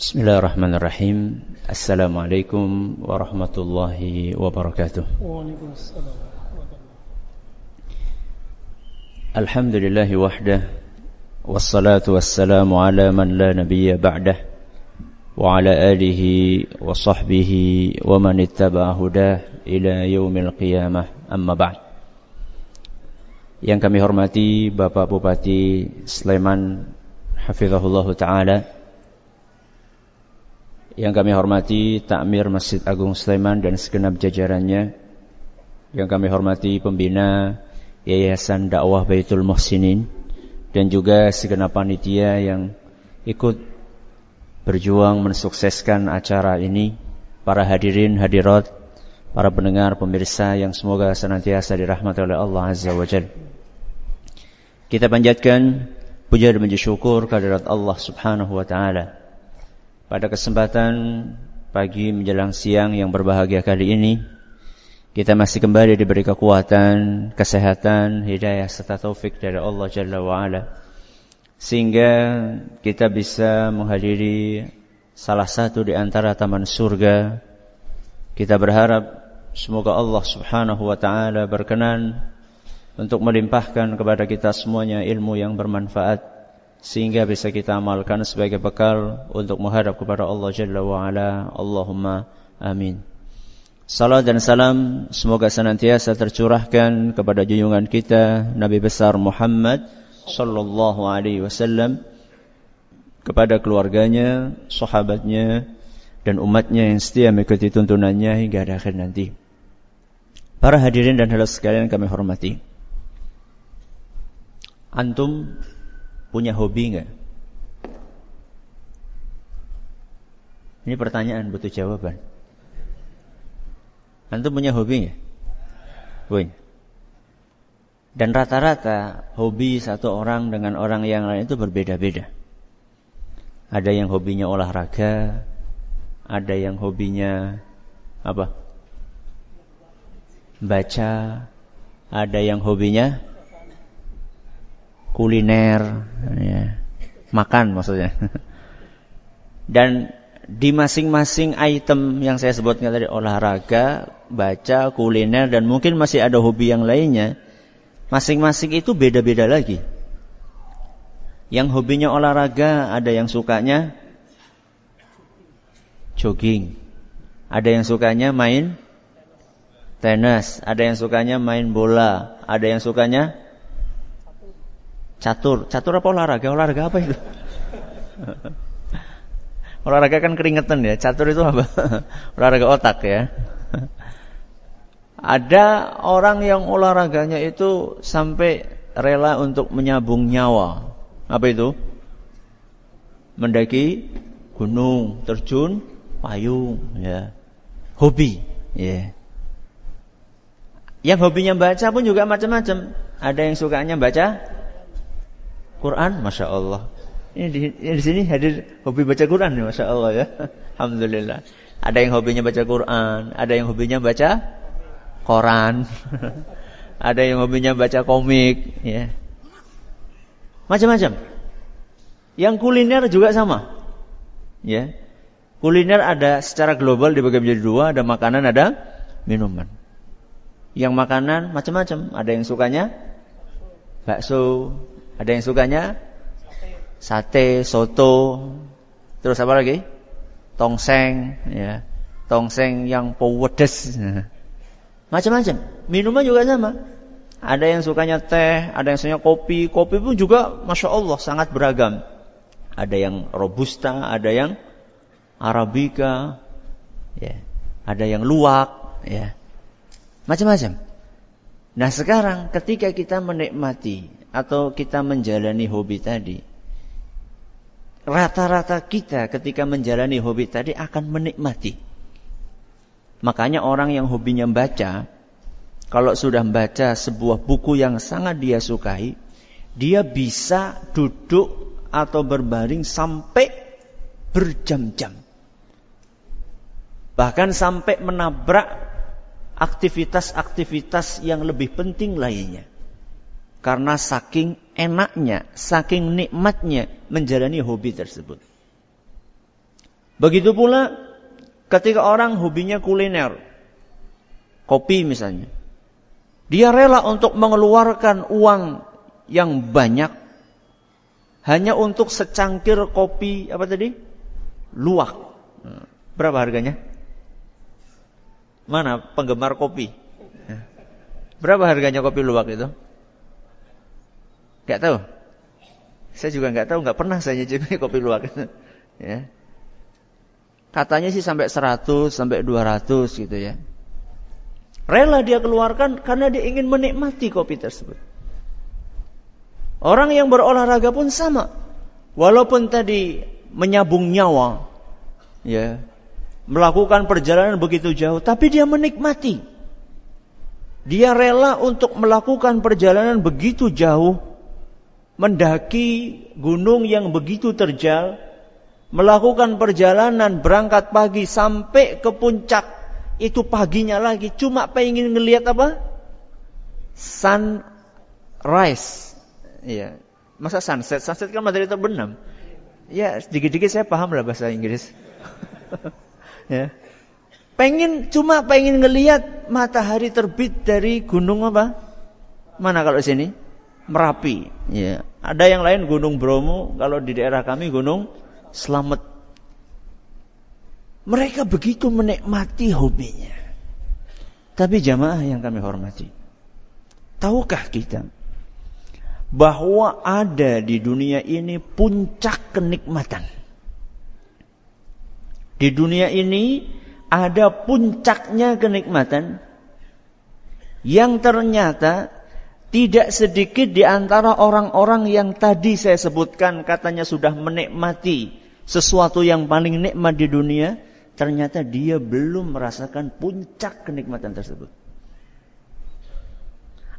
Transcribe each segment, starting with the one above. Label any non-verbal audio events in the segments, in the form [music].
بسم الله الرحمن الرحيم السلام عليكم ورحمة الله وبركاته وعليكم السلام الحمد لله وحده والصلاة والسلام على من لا نبي بعده وعلى آله وصحبه ومن اتبع هداه إلى يوم القيامة أما بعد Yang kami hormati Bapak Bupati Sleman Hafizahullah Ta'ala yang kami hormati Takmir Masjid Agung Sleman dan segenap jajarannya. Yang kami hormati pembina Yayasan Dakwah Baitul Muhsinin. Dan juga segenap panitia yang ikut berjuang mensukseskan acara ini. Para hadirin hadirat Para pendengar pemirsa yang semoga senantiasa dirahmati oleh Allah Azza wa Jal. Kita panjatkan puja dan puji syukur kehadirat Allah Subhanahu wa taala pada kesempatan pagi menjelang siang yang berbahagia kali ini, kita masih kembali diberi kekuatan, kesehatan, hidayah serta taufik dari Allah Jalla wa'ala. Sehingga kita bisa menghadiri salah satu di antara taman surga. Kita berharap semoga Allah Subhanahu wa taala berkenan untuk melimpahkan kepada kita semuanya ilmu yang bermanfaat sehingga bisa kita amalkan sebagai bekal untuk menghadap kepada Allah Jalla wa ala. Allahumma amin. Salam dan salam semoga senantiasa tercurahkan kepada junjungan kita Nabi besar Muhammad sallallahu alaihi wasallam kepada keluarganya, sahabatnya dan umatnya yang setia mengikuti tuntunannya hingga akhir nanti. Para hadirin dan hadirat sekalian kami hormati. Antum Punya hobi nggak? Ini pertanyaan butuh jawaban. Antum punya hobi nggak? Punya. Dan rata-rata hobi satu orang dengan orang yang lain itu berbeda-beda. Ada yang hobinya olahraga, ada yang hobinya apa? Baca, ada yang hobinya kuliner, ya. makan maksudnya. [laughs] Dan di masing-masing item yang saya sebutkan tadi olahraga, baca, kuliner dan mungkin masih ada hobi yang lainnya. Masing-masing itu beda-beda lagi. Yang hobinya olahraga ada yang sukanya jogging. Ada yang sukanya main tenis, ada yang sukanya main bola, ada yang sukanya Catur. Catur apa olahraga? Olahraga apa itu? olahraga kan keringetan ya. Catur itu apa? [laughs] olahraga otak ya. Ada orang yang olahraganya itu sampai rela untuk menyabung nyawa. Apa itu? Mendaki gunung, terjun payung, ya. Hobi, ya. Yang hobinya baca pun juga macam-macam. Ada yang sukanya baca Quran, masya Allah. Ini di, ini di sini hadir hobi baca Quran ya, masya Allah ya. [laughs] Alhamdulillah. Ada yang hobinya baca Quran, ada yang hobinya baca koran, [laughs] ada yang hobinya baca komik, ya. Macam-macam. Yang kuliner juga sama, ya. Kuliner ada secara global dibagi menjadi dua, ada makanan, ada minuman. Yang makanan macam-macam, ada yang sukanya bakso, ada yang sukanya sate, soto, terus apa lagi? Tongseng, ya. Tongseng yang pewedes. [laughs] Macam-macam. Minuman juga sama. Ada yang sukanya teh, ada yang sukanya kopi. Kopi pun juga Masya Allah sangat beragam. Ada yang robusta, ada yang arabica, ya. ada yang luwak, ya. macam-macam. Nah sekarang ketika kita menikmati atau kita menjalani hobi tadi, rata-rata kita ketika menjalani hobi tadi akan menikmati. Makanya orang yang hobinya membaca, kalau sudah membaca sebuah buku yang sangat dia sukai, dia bisa duduk atau berbaring sampai berjam-jam. Bahkan sampai menabrak aktivitas-aktivitas yang lebih penting lainnya. Karena saking enaknya, saking nikmatnya menjalani hobi tersebut. Begitu pula ketika orang hobinya kuliner, kopi misalnya. Dia rela untuk mengeluarkan uang yang banyak hanya untuk secangkir kopi apa tadi? Luwak. Berapa harganya? Mana penggemar kopi? Berapa harganya kopi luwak itu? Gak tahu. Saya juga nggak tahu, nggak pernah saya nyicipi [laughs] kopi luwak. ya. Katanya sih sampai 100, sampai 200 gitu ya. Rela dia keluarkan karena dia ingin menikmati kopi tersebut. Orang yang berolahraga pun sama. Walaupun tadi menyabung nyawa, ya, melakukan perjalanan begitu jauh, tapi dia menikmati. Dia rela untuk melakukan perjalanan begitu jauh, mendaki gunung yang begitu terjal, melakukan perjalanan berangkat pagi sampai ke puncak itu paginya lagi cuma pengen ngelihat apa? Sunrise. Iya. Masa sunset? Sunset kan matahari terbenam. Ya, sedikit-sedikit saya paham lah bahasa Inggris. [laughs] ya. Pengen cuma pengen ngelihat matahari terbit dari gunung apa? Mana kalau sini? Merapi. Ya. Ada yang lain Gunung Bromo, kalau di daerah kami Gunung Slamet. Mereka begitu menikmati hobinya. Tapi jamaah yang kami hormati. Tahukah kita bahwa ada di dunia ini puncak kenikmatan? Di dunia ini ada puncaknya kenikmatan yang ternyata tidak sedikit di antara orang-orang yang tadi saya sebutkan katanya sudah menikmati sesuatu yang paling nikmat di dunia, ternyata dia belum merasakan puncak kenikmatan tersebut.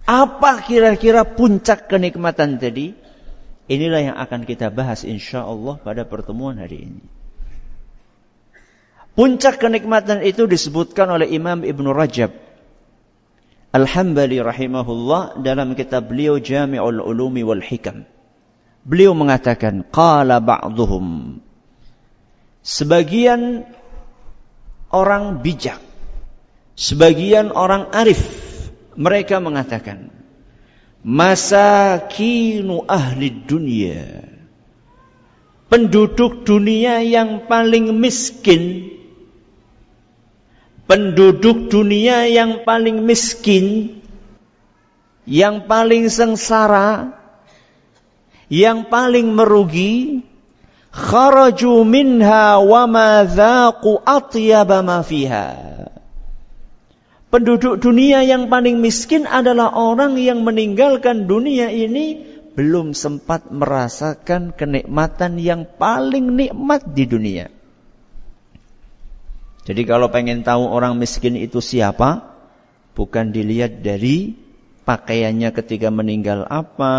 Apa kira-kira puncak kenikmatan tadi? Inilah yang akan kita bahas insya Allah pada pertemuan hari ini. Puncak kenikmatan itu disebutkan oleh Imam Ibn Rajab Al-Hambali rahimahullah dalam kitab beliau Jami'ul Ulumi wal Hikam. Beliau mengatakan, qala ba'dhum. Sebagian orang bijak, sebagian orang arif, mereka mengatakan, masakinu ahli dunia, penduduk dunia yang paling miskin, penduduk dunia yang paling miskin, yang paling sengsara, yang paling merugi, kharaju minha wa ma atyaba ma fiha. Penduduk dunia yang paling miskin adalah orang yang meninggalkan dunia ini belum sempat merasakan kenikmatan yang paling nikmat di dunia. Jadi kalau pengen tahu orang miskin itu siapa, bukan dilihat dari pakaiannya ketika meninggal apa,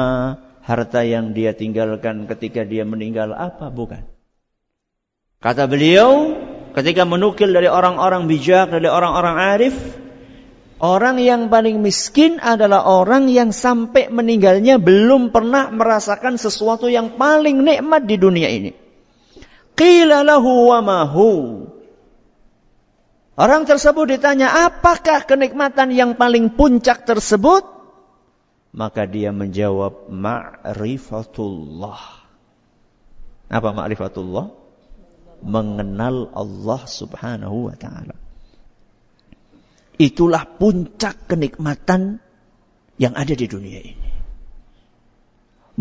harta yang dia tinggalkan ketika dia meninggal apa? Bukan. Kata beliau, ketika menukil dari orang-orang bijak, dari orang-orang arif, orang yang paling miskin adalah orang yang sampai meninggalnya belum pernah merasakan sesuatu yang paling nikmat di dunia ini. Qila lahu wa mahu. Orang tersebut ditanya, apakah kenikmatan yang paling puncak tersebut? Maka dia menjawab ma'rifatullah. Apa ma'rifatullah? Mengenal Allah subhanahu wa ta'ala. Itulah puncak kenikmatan yang ada di dunia ini.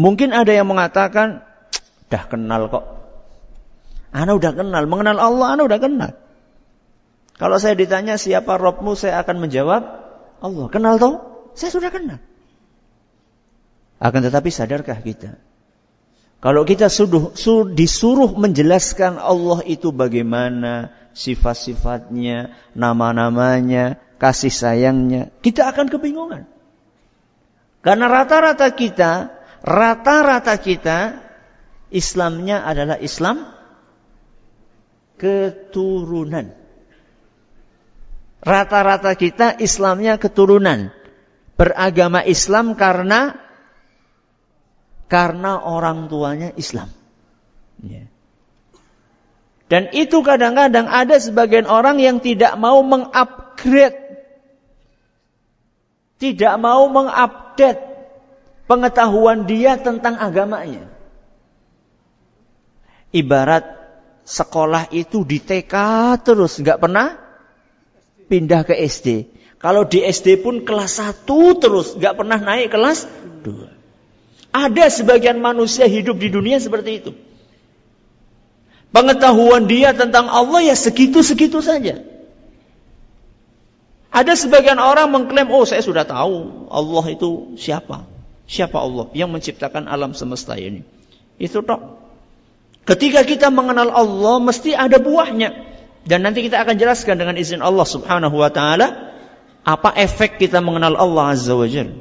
Mungkin ada yang mengatakan, dah kenal kok. Ana udah kenal, mengenal Allah, ana udah kenal. Kalau saya ditanya siapa Robmu, saya akan menjawab, Allah. Kenal toh? Saya sudah kenal. Akan tetapi sadarkah kita? Kalau kita sudah, sudah disuruh menjelaskan Allah itu bagaimana, sifat-sifatnya, nama-namanya, kasih sayangnya, kita akan kebingungan. Karena rata-rata kita, rata-rata kita, Islamnya adalah Islam keturunan. Rata-rata kita Islamnya keturunan. Beragama Islam karena karena orang tuanya Islam. Ya. Dan itu kadang-kadang ada sebagian orang yang tidak mau mengupgrade. Tidak mau mengupdate pengetahuan dia tentang agamanya. Ibarat sekolah itu di TK terus, nggak pernah pindah ke SD. Kalau di SD pun kelas 1 terus, nggak pernah naik kelas 2. Ada sebagian manusia hidup di dunia seperti itu. Pengetahuan dia tentang Allah ya segitu-segitu saja. Ada sebagian orang mengklaim, oh saya sudah tahu Allah itu siapa. Siapa Allah yang menciptakan alam semesta ini. Itu toh. Ketika kita mengenal Allah, mesti ada buahnya. Dan nanti kita akan jelaskan dengan izin Allah subhanahu wa ta'ala, apa efek kita mengenal Allah azza wa jalla.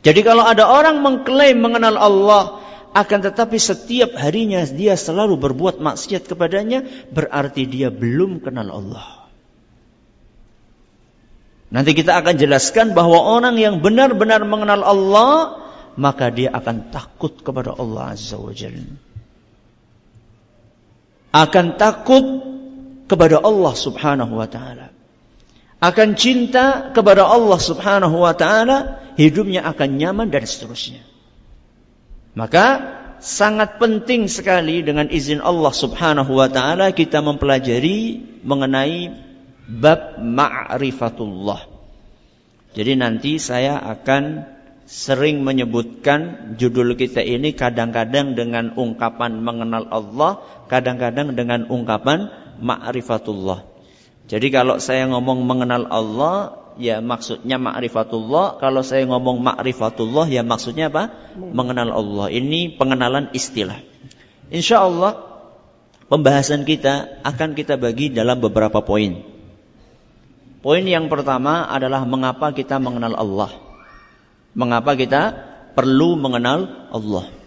Jadi kalau ada orang mengklaim mengenal Allah, akan tetapi setiap harinya dia selalu berbuat maksiat kepadanya, berarti dia belum kenal Allah. Nanti kita akan jelaskan bahwa orang yang benar-benar mengenal Allah, maka dia akan takut kepada Allah Azza wa Jalla. Akan takut kepada Allah Subhanahu wa taala. Akan cinta kepada Allah Subhanahu wa taala, hidupnya akan nyaman dan seterusnya. Maka sangat penting sekali dengan izin Allah Subhanahu wa taala kita mempelajari mengenai bab ma'rifatullah. Jadi nanti saya akan sering menyebutkan judul kita ini kadang-kadang dengan ungkapan mengenal Allah, kadang-kadang dengan ungkapan ma'rifatullah. Jadi kalau saya ngomong mengenal Allah, ya maksudnya ma'rifatullah. Kalau saya ngomong ma'rifatullah ya maksudnya apa? Mengenal Allah. Ini pengenalan istilah. Insya Allah pembahasan kita akan kita bagi dalam beberapa poin. Poin yang pertama adalah mengapa kita mengenal Allah. Mengapa kita perlu mengenal Allah.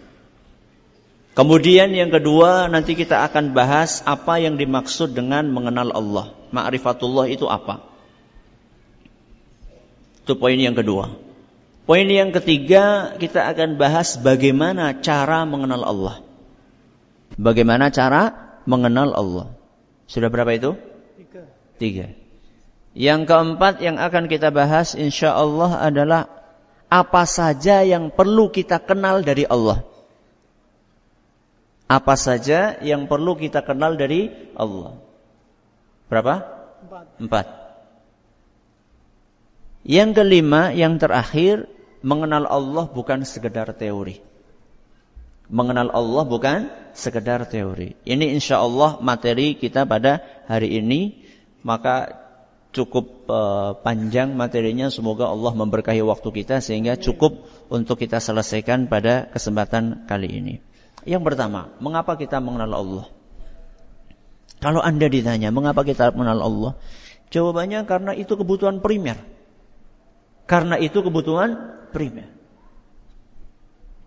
Kemudian yang kedua nanti kita akan bahas apa yang dimaksud dengan mengenal Allah. Ma'rifatullah itu apa? Itu poin yang kedua. Poin yang ketiga kita akan bahas bagaimana cara mengenal Allah. Bagaimana cara mengenal Allah. Sudah berapa itu? Tiga. Tiga. Yang keempat yang akan kita bahas insya Allah adalah apa saja yang perlu kita kenal dari Allah. Apa saja yang perlu kita kenal dari Allah. Berapa? Empat. Empat. Yang kelima, yang terakhir, mengenal Allah bukan sekedar teori. Mengenal Allah bukan sekedar teori. Ini insya Allah materi kita pada hari ini. Maka cukup uh, panjang materinya. Semoga Allah memberkahi waktu kita sehingga cukup untuk kita selesaikan pada kesempatan kali ini. Yang pertama, mengapa kita mengenal Allah? Kalau Anda ditanya, mengapa kita mengenal Allah? Jawabannya karena itu kebutuhan primer. Karena itu kebutuhan primer.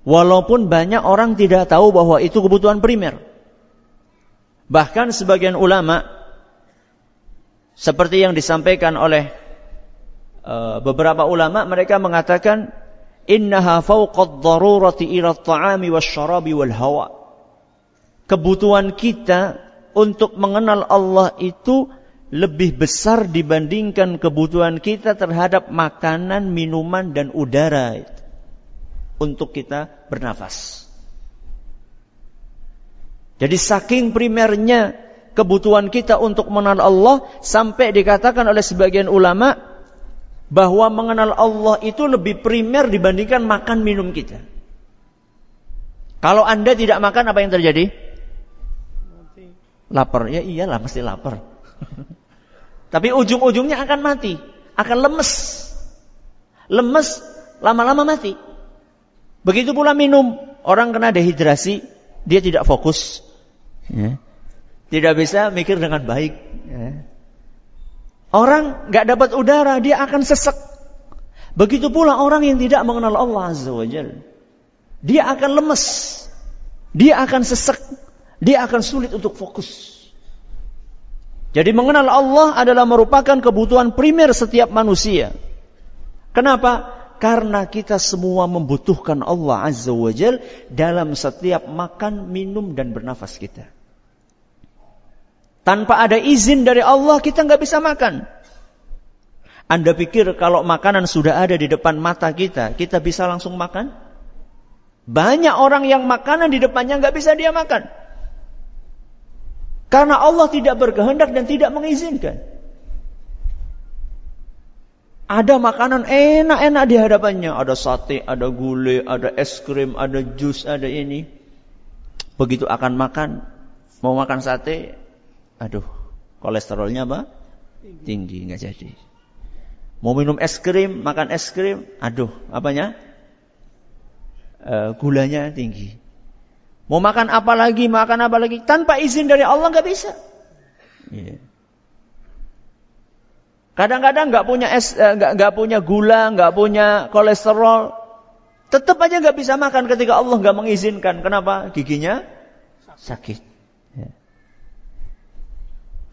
Walaupun banyak orang tidak tahu bahwa itu kebutuhan primer. Bahkan sebagian ulama seperti yang disampaikan oleh uh, beberapa ulama mereka mengatakan innaha fawqad darurati ila at-ta'ami wasyarabi wal hawa. Kebutuhan kita untuk mengenal Allah itu lebih besar dibandingkan kebutuhan kita terhadap makanan, minuman, dan udara untuk kita bernafas. Jadi saking primernya kebutuhan kita untuk mengenal Allah sampai dikatakan oleh sebagian ulama bahwa mengenal Allah itu lebih primer dibandingkan makan minum kita. Kalau Anda tidak makan apa yang terjadi? Lapar. Ya iyalah mesti lapar. [laughs] Tapi ujung-ujungnya akan mati, akan lemes. Lemes lama-lama mati. Begitu pula minum, orang kena dehidrasi, dia tidak fokus. Ya. Tidak bisa mikir dengan baik. Ya. Orang nggak dapat udara, dia akan sesek. Begitu pula orang yang tidak mengenal Allah Azza wa Jal. Dia akan lemes. Dia akan sesek. Dia akan sulit untuk fokus. Jadi mengenal Allah adalah merupakan kebutuhan primer setiap manusia. Kenapa? Karena kita semua membutuhkan Allah Azza wa Jal dalam setiap makan, minum, dan bernafas kita. Tanpa ada izin dari Allah kita nggak bisa makan. Anda pikir kalau makanan sudah ada di depan mata kita, kita bisa langsung makan? Banyak orang yang makanan di depannya nggak bisa dia makan. Karena Allah tidak berkehendak dan tidak mengizinkan. Ada makanan enak-enak di hadapannya. Ada sate, ada gulai, ada es krim, ada jus, ada ini. Begitu akan makan, mau makan sate, aduh, kolesterolnya apa? Tinggi, nggak jadi. Mau minum es krim, makan es krim, aduh, apanya? E, gulanya tinggi. Mau makan apa lagi, makan apa lagi, tanpa izin dari Allah nggak bisa. Yeah. Kadang-kadang nggak punya es, eh, nggak nggak punya gula, nggak punya kolesterol, tetap aja nggak bisa makan ketika Allah nggak mengizinkan. Kenapa? Giginya sakit.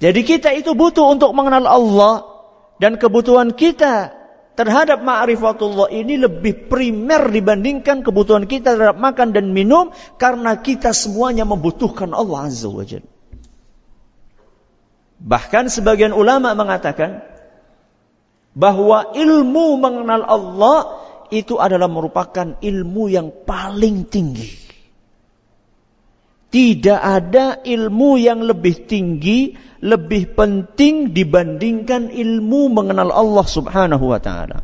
Jadi kita itu butuh untuk mengenal Allah dan kebutuhan kita terhadap ma'rifatullah ini lebih primer dibandingkan kebutuhan kita terhadap makan dan minum karena kita semuanya membutuhkan Allah Azza wa. Bahkan sebagian ulama mengatakan bahwa ilmu mengenal Allah itu adalah merupakan ilmu yang paling tinggi. Tidak ada ilmu yang lebih tinggi, lebih penting dibandingkan ilmu mengenal Allah Subhanahu wa taala.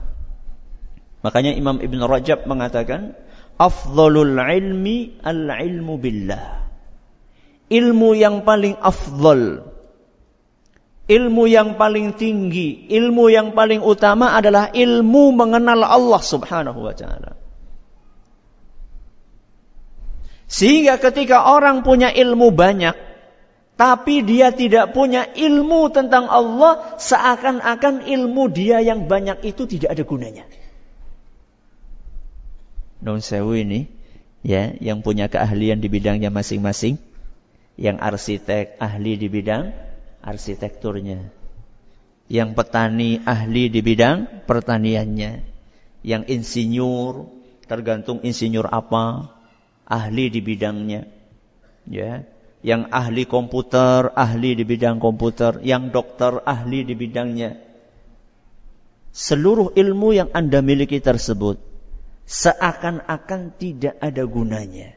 Makanya Imam Ibn Rajab mengatakan, "Afdhalul ilmi al-ilmu billah." Ilmu yang paling afdal, ilmu yang paling tinggi, ilmu yang paling utama adalah ilmu mengenal Allah Subhanahu wa taala. Sehingga ketika orang punya ilmu banyak, tapi dia tidak punya ilmu tentang Allah, seakan-akan ilmu dia yang banyak itu tidak ada gunanya. Non sewu ini, ya, yang punya keahlian di bidangnya masing-masing, yang arsitek ahli di bidang arsitekturnya, yang petani ahli di bidang pertaniannya, yang insinyur tergantung insinyur apa, ahli di bidangnya. Ya, yang ahli komputer, ahli di bidang komputer, yang dokter, ahli di bidangnya. Seluruh ilmu yang Anda miliki tersebut seakan-akan tidak ada gunanya.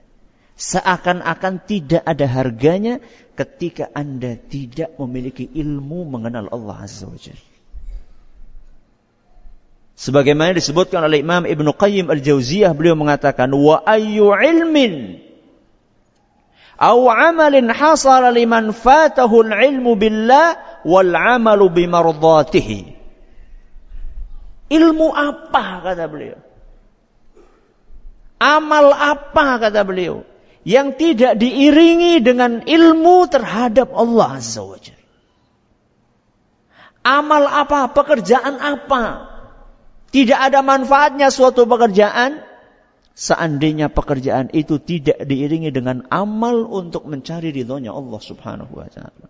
Seakan-akan tidak ada harganya ketika Anda tidak memiliki ilmu mengenal Allah Azza wa Jalla. Sebagaimana disebutkan oleh Imam Ibn Qayyim Al-Jauziyah, beliau mengatakan, Wa ayyu ilmin amalin hasara liman fatahu al-ilmu billah wal amalu bimardatihi. Ilmu apa kata beliau? Amal apa kata beliau? Yang tidak diiringi dengan ilmu terhadap Allah Azza wa Jalla. Amal apa? Pekerjaan apa? Tidak ada manfaatnya suatu pekerjaan seandainya pekerjaan itu tidak diiringi dengan amal untuk mencari ridhonya Allah Subhanahu wa taala.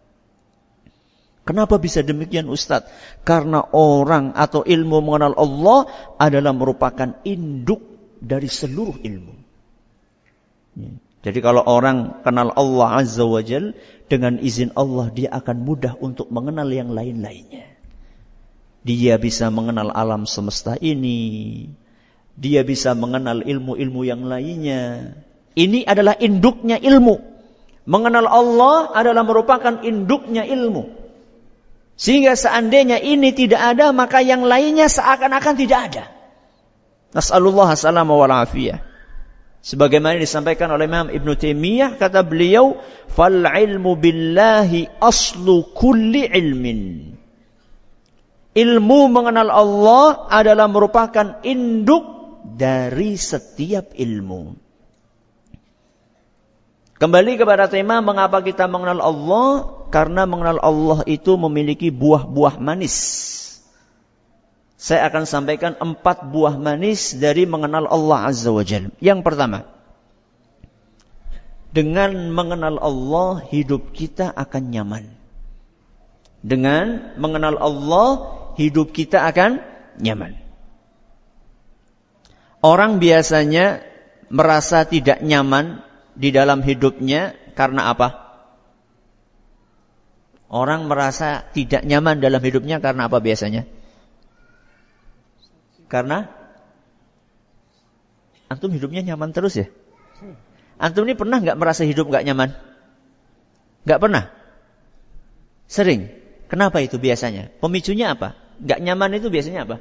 Kenapa bisa demikian Ustadz? Karena orang atau ilmu mengenal Allah adalah merupakan induk dari seluruh ilmu. Ya. Jadi kalau orang kenal Allah Azza wa Jal, dengan izin Allah dia akan mudah untuk mengenal yang lain-lainnya. Dia bisa mengenal alam semesta ini. Dia bisa mengenal ilmu-ilmu yang lainnya. Ini adalah induknya ilmu. Mengenal Allah adalah merupakan induknya ilmu. Sehingga seandainya ini tidak ada, maka yang lainnya seakan-akan tidak ada. Nas'alullah assalamu wa afiyah. Sebagaimana disampaikan oleh Imam Ibn Taimiyah, kata beliau, Fal ilmu billahi aslu kulli ilmin. Ilmu mengenal Allah adalah merupakan induk dari setiap ilmu. Kembali kepada tema mengapa kita mengenal Allah? Karena mengenal Allah itu memiliki buah-buah manis. Saya akan sampaikan empat buah manis dari mengenal Allah Azza wa Jal. Yang pertama, dengan mengenal Allah hidup kita akan nyaman. Dengan mengenal Allah hidup kita akan nyaman. Orang biasanya merasa tidak nyaman di dalam hidupnya karena apa? Orang merasa tidak nyaman dalam hidupnya karena apa biasanya? Karena antum hidupnya nyaman terus ya? Antum ini pernah nggak merasa hidup nggak nyaman? Nggak pernah. Sering. Kenapa itu biasanya? Pemicunya apa? Nggak nyaman itu biasanya apa?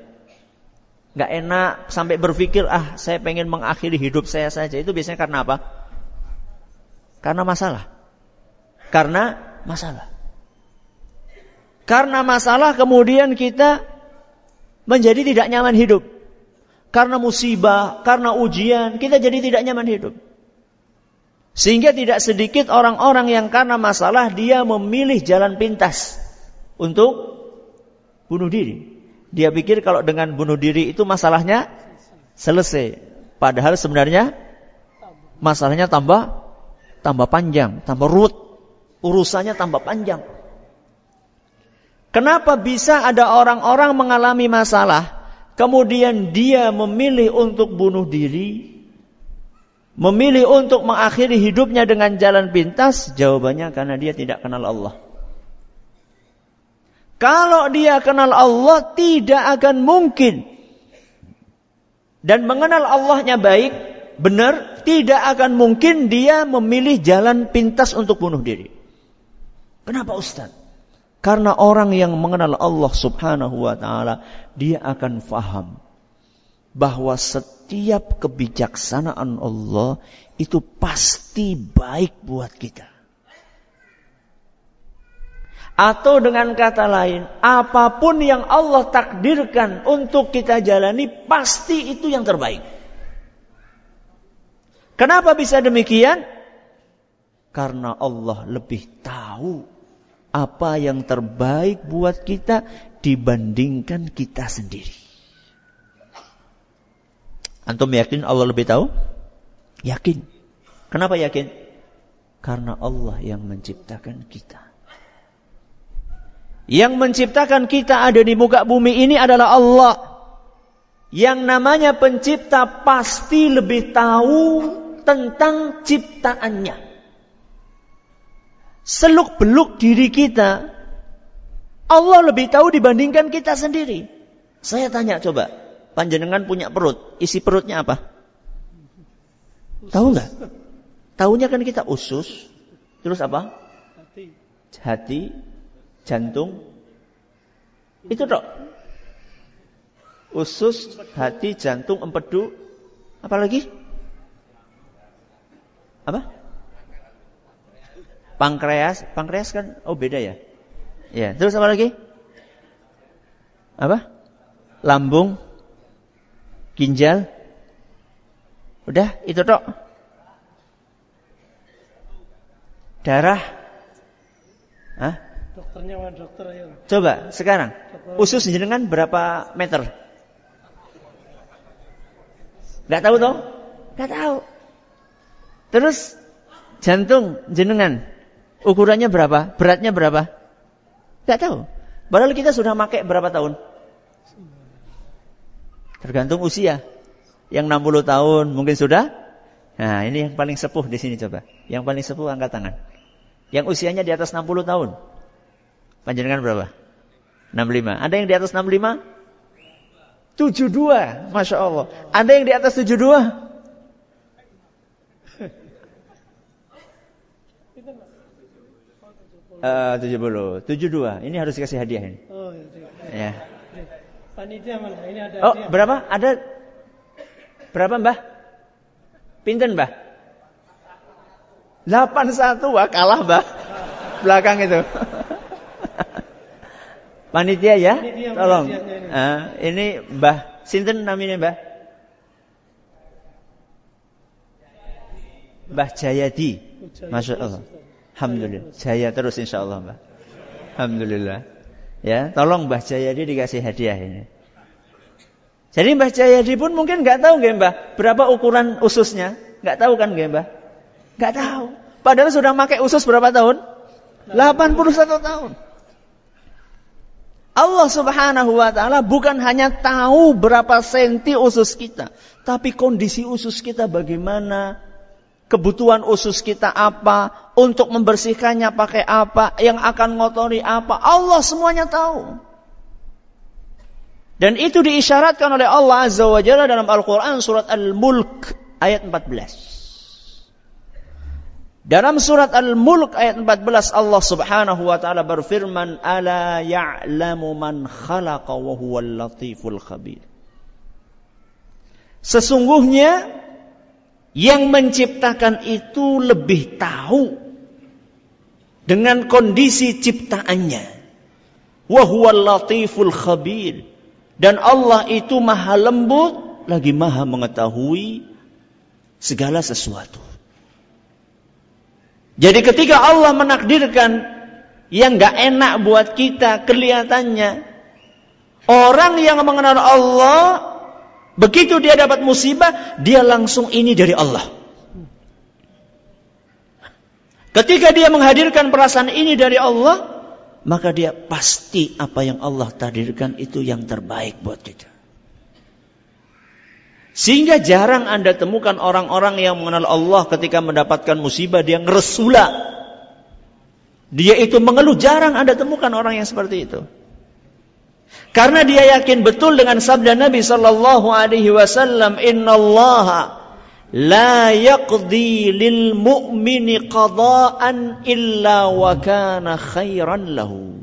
Nggak enak sampai berpikir ah saya pengen mengakhiri hidup saya saja itu biasanya karena apa? Karena masalah. Karena masalah. Karena masalah kemudian kita menjadi tidak nyaman hidup. Karena musibah, karena ujian, kita jadi tidak nyaman hidup. Sehingga tidak sedikit orang-orang yang karena masalah dia memilih jalan pintas untuk bunuh diri. Dia pikir kalau dengan bunuh diri itu masalahnya selesai. Padahal sebenarnya masalahnya tambah tambah panjang, tambah ruwet. Urusannya tambah panjang. Kenapa bisa ada orang-orang mengalami masalah, kemudian dia memilih untuk bunuh diri, memilih untuk mengakhiri hidupnya dengan jalan pintas? Jawabannya karena dia tidak kenal Allah. Kalau dia kenal Allah, tidak akan mungkin dan mengenal Allahnya baik, benar, tidak akan mungkin dia memilih jalan pintas untuk bunuh diri. Kenapa Ustaz? Karena orang yang mengenal Allah subhanahu wa ta'ala, dia akan faham bahwa setiap kebijaksanaan Allah itu pasti baik buat kita. Atau dengan kata lain, apa pun yang Allah takdirkan untuk kita jalani, pasti itu yang terbaik. Kenapa bisa demikian? Karena Allah lebih tahu apa yang terbaik buat kita dibandingkan kita sendiri. Antum yakin Allah lebih tahu? Yakin. Kenapa yakin? Karena Allah yang menciptakan kita. Yang menciptakan kita ada di muka bumi ini adalah Allah. Yang namanya pencipta pasti lebih tahu tentang ciptaannya seluk-beluk diri kita, Allah lebih tahu dibandingkan kita sendiri. Saya tanya coba, panjenengan punya perut, isi perutnya apa? Tahu nggak? Tahunya kan kita usus, terus apa? Hati, Hati jantung. Itu dok. Usus, hati, jantung, empedu, apa lagi? Apa? Pankreas, pankreas kan oh beda ya. Ya, terus apa lagi? Apa? Lambung, ginjal. Udah, itu tok. Darah. Hah? Dokternya mana dokter ya. Coba sekarang. Usus jenengan berapa meter? Gak tahu toh? Gak tahu. Terus jantung jenengan Ukurannya berapa? Beratnya berapa? Gak tahu. Padahal kita sudah pakai berapa tahun? Tergantung usia. Yang 60 tahun mungkin sudah. Nah, ini yang paling sepuh di sini coba. Yang paling sepuh angkat tangan. Yang usianya di atas 60 tahun. Panjenengan berapa? 65. Ada yang di atas 65? 72. Masya Allah. Ada yang di atas 72? [laughs] Eh, tujuh puluh, tujuh dua. Ini harus dikasih hadiah ini. Oh, iya. ya. Panitia mana? Ini ada. Oh, hadiah. berapa? Ada berapa, Mbah? Pinten, Mbah? Delapan satu, wah kalah, Mbah. Belakang itu. [laughs] Panitia ya, Panitia, tolong. Ini. Uh, ini Mbah, sinten namanya Mbah? Mbah Jayadi. Masya Allah. Alhamdulillah. Jaya terus insya Allah Mbak. Alhamdulillah. Ya, tolong Mbah Jayadi dikasih hadiah ini. Jadi Mbah Jayadi pun mungkin nggak tahu nggak Mbah berapa ukuran ususnya, nggak tahu kan nggak Mbah? Nggak tahu. Padahal sudah pakai usus berapa tahun? 81 tahun. Allah Subhanahu wa taala bukan hanya tahu berapa senti usus kita, tapi kondisi usus kita bagaimana, kebutuhan usus kita apa, untuk membersihkannya pakai apa, yang akan ngotori apa, Allah semuanya tahu. Dan itu diisyaratkan oleh Allah Azza wa Jalla dalam Al-Quran surat Al-Mulk ayat 14. Dalam surat Al-Mulk ayat 14 Allah Subhanahu wa taala berfirman, "Ala ya'lamu man khalaqa wa huwal latiful khabir." Sesungguhnya yang menciptakan itu lebih tahu dengan kondisi ciptaannya. Wa huwal latiful khabir. Dan Allah itu maha lembut, lagi maha mengetahui segala sesuatu. Jadi ketika Allah menakdirkan yang gak enak buat kita kelihatannya, orang yang mengenal Allah, begitu dia dapat musibah, dia langsung ini dari Allah. Ketika dia menghadirkan perasaan ini dari Allah, maka dia pasti apa yang Allah takdirkan itu yang terbaik buat kita. Sehingga jarang Anda temukan orang-orang yang mengenal Allah ketika mendapatkan musibah dia ngeresula. Dia itu mengeluh jarang Anda temukan orang yang seperti itu. Karena dia yakin betul dengan sabda Nabi sallallahu alaihi wasallam, "Innallaha la yaqdi lil mu'mini qada'an illa wa kana khairan lahu.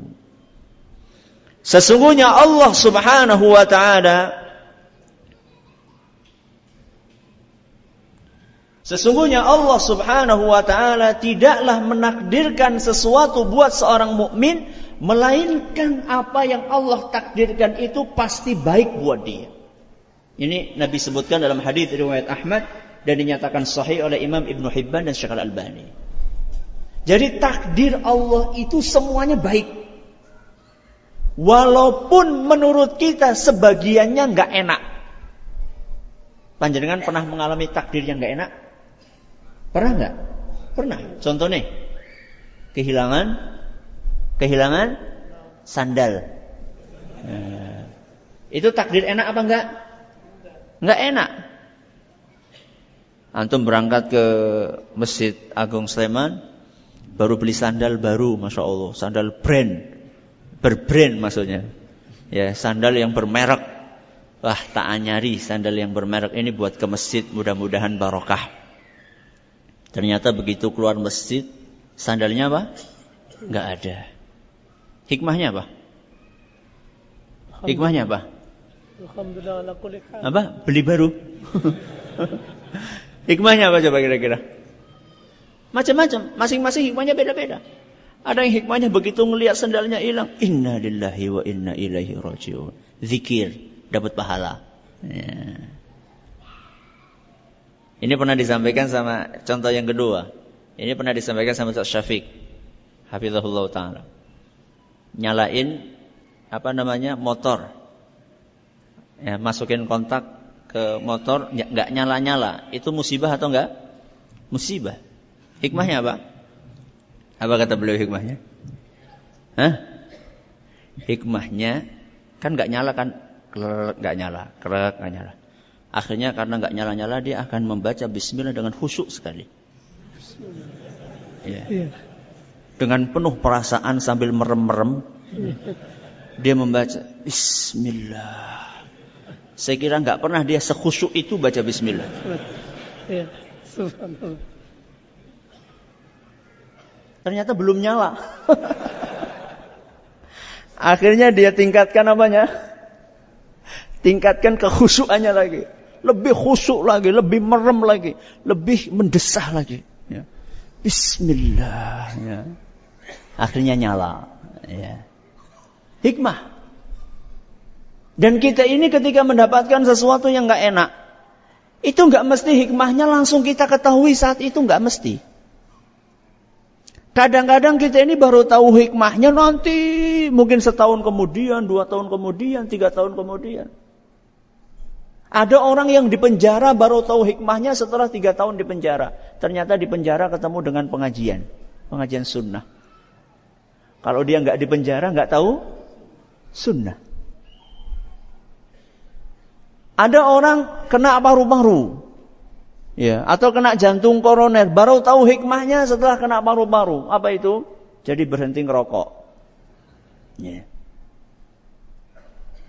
Sesungguhnya Allah Subhanahu wa taala Sesungguhnya Allah Subhanahu wa taala tidaklah menakdirkan sesuatu buat seorang mukmin melainkan apa yang Allah takdirkan itu pasti baik buat dia. Ini Nabi sebutkan dalam hadis riwayat Ahmad dan dinyatakan sahih oleh Imam Ibn Hibban dan Syekh Al-Albani. Jadi takdir Allah itu semuanya baik. Walaupun menurut kita sebagiannya nggak enak. Panjenengan pernah mengalami takdir yang nggak enak? Pernah nggak? Pernah. Contohnya, kehilangan, kehilangan sandal. Nah, itu takdir enak apa enggak? Enggak enak. Antum berangkat ke Masjid Agung Sleman, baru beli sandal baru, masya Allah, sandal brand, berbrand maksudnya. Ya, sandal yang bermerek. Wah, tak nyari sandal yang bermerek ini buat ke masjid, mudah-mudahan barokah. Ternyata begitu keluar masjid, sandalnya apa? Enggak ada. Hikmahnya apa? Hikmahnya apa? Apa? Beli baru. [laughs] Hikmahnya apa coba kira-kira? Macam-macam, masing-masing hikmahnya beda-beda. Ada yang hikmahnya begitu ngelihat sendalnya hilang, inna lillahi wa inna ilaihi rajiun. Zikir, dapat pahala. Ya. Ini pernah disampaikan sama contoh yang kedua. Ini pernah disampaikan sama Ustaz Syafiq. Hafizahullah taala. Nyalain apa namanya? motor. Ya, masukin kontak ke motor nggak nyala-nyala, itu musibah atau enggak? Musibah. Hikmahnya apa? Apa kata beliau hikmahnya? Hah? Hikmahnya kan nggak nyala kan, nggak nyala, kerek nggak nyala. Akhirnya karena nggak nyala-nyala dia akan membaca Bismillah dengan khusyuk sekali. Ya. Iya. Dengan penuh perasaan sambil merem-merem, dia membaca Bismillah. Saya kira nggak pernah dia sekhusyuk itu baca bismillah. Ya, Ternyata belum nyala. Akhirnya dia tingkatkan namanya, Tingkatkan kekhusyukannya lagi. Lebih khusyuk lagi, lebih merem lagi, lebih mendesah lagi. Ya. Bismillah. Ya. Akhirnya nyala. Ya. Hikmah. Dan kita ini ketika mendapatkan sesuatu yang nggak enak, itu nggak mesti hikmahnya langsung kita ketahui saat itu nggak mesti. Kadang-kadang kita ini baru tahu hikmahnya nanti mungkin setahun kemudian, dua tahun kemudian, tiga tahun kemudian. Ada orang yang di penjara baru tahu hikmahnya setelah tiga tahun di penjara. Ternyata di penjara ketemu dengan pengajian, pengajian sunnah. Kalau dia nggak di penjara nggak tahu sunnah. Ada orang kena paru-paru. Ya, atau kena jantung koroner, baru tahu hikmahnya setelah kena paru-paru. Apa itu? Jadi berhenti ngerokok. Ya.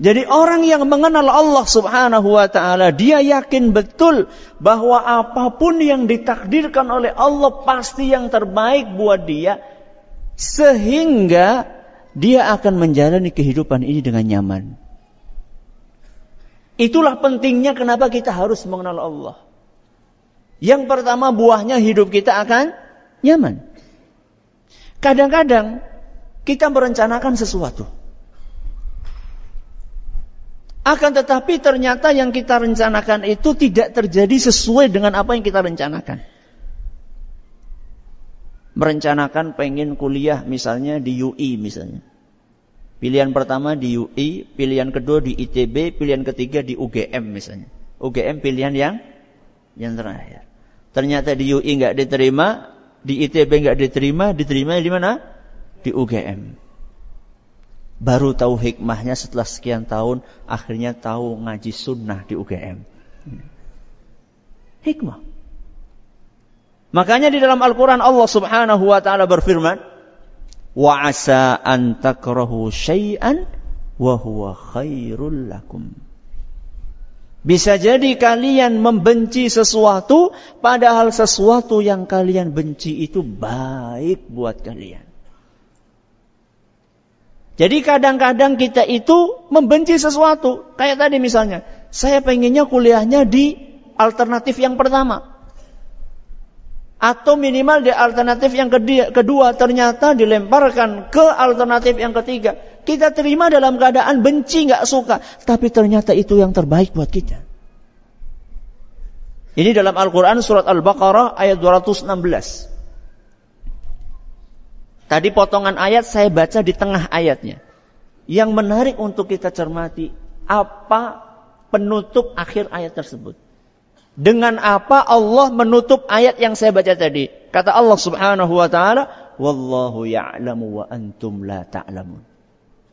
Jadi orang yang mengenal Allah Subhanahu wa taala, dia yakin betul bahwa apa pun yang ditakdirkan oleh Allah pasti yang terbaik buat dia sehingga dia akan menjalani kehidupan ini dengan nyaman. Itulah pentingnya kenapa kita harus mengenal Allah. Yang pertama buahnya hidup kita akan nyaman. Kadang-kadang kita merencanakan sesuatu. Akan tetapi ternyata yang kita rencanakan itu tidak terjadi sesuai dengan apa yang kita rencanakan. Merencanakan pengen kuliah misalnya di UI misalnya. Pilihan pertama di UI, pilihan kedua di ITB, pilihan ketiga di UGM misalnya. UGM pilihan yang yang terakhir. Ternyata di UI nggak diterima, di ITB nggak diterima, diterima di mana? Di UGM. Baru tahu hikmahnya setelah sekian tahun, akhirnya tahu ngaji sunnah di UGM. Hikmah. Makanya di dalam Al-Quran Allah subhanahu wa ta'ala berfirman, an takrahu syai'an wa huwa khairul lakum. Bisa jadi kalian membenci sesuatu, padahal sesuatu yang kalian benci itu baik buat kalian. Jadi kadang-kadang kita itu membenci sesuatu. Kayak tadi misalnya, saya pengennya kuliahnya di alternatif yang pertama. Atau minimal di alternatif yang kedua, ternyata dilemparkan ke alternatif yang ketiga. Kita terima dalam keadaan benci, nggak suka. Tapi ternyata itu yang terbaik buat kita. Ini dalam Al-Quran surat Al-Baqarah ayat 216. Tadi potongan ayat saya baca di tengah ayatnya. Yang menarik untuk kita cermati apa penutup akhir ayat tersebut. Dengan apa Allah menutup ayat yang saya baca tadi? Kata Allah Subhanahu wa taala, "Wallahu ya'lamu wa antum la ta'lamun."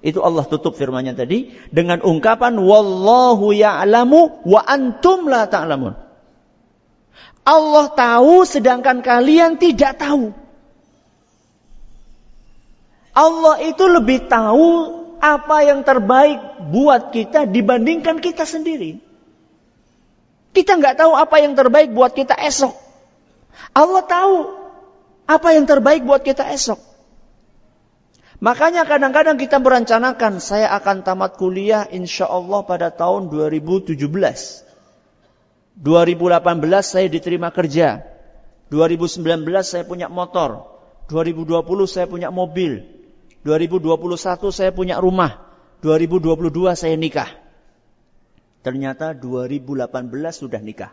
Itu Allah tutup firman-Nya tadi dengan ungkapan wallahu ya'lamu wa antum la ta'lamun. Allah tahu sedangkan kalian tidak tahu. Allah itu lebih tahu apa yang terbaik buat kita dibandingkan kita sendiri. Kita nggak tahu apa yang terbaik buat kita esok. Allah tahu apa yang terbaik buat kita esok. Makanya kadang-kadang kita merencanakan saya akan tamat kuliah insya Allah pada tahun 2017. 2018 saya diterima kerja. 2019 saya punya motor. 2020 saya punya mobil. 2021 saya punya rumah. 2022 saya nikah. Ternyata 2018 sudah nikah.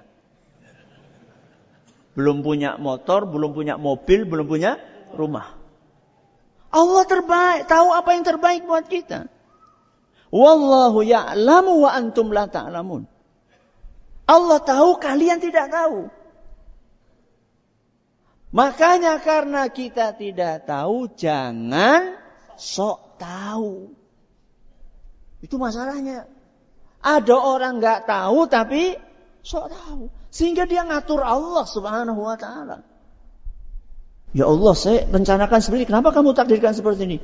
Belum punya motor, belum punya mobil, belum punya rumah. Allah terbaik, tahu apa yang terbaik buat kita. Wallahu ya'lamu wa antum la ta'lamun. Allah tahu, kalian tidak tahu. Makanya karena kita tidak tahu, jangan sok tahu. Itu masalahnya. Ada orang nggak tahu tapi sok tahu. Sehingga dia ngatur Allah subhanahu wa ta'ala. Ya Allah, saya rencanakan seperti ini. Kenapa kamu takdirkan seperti ini?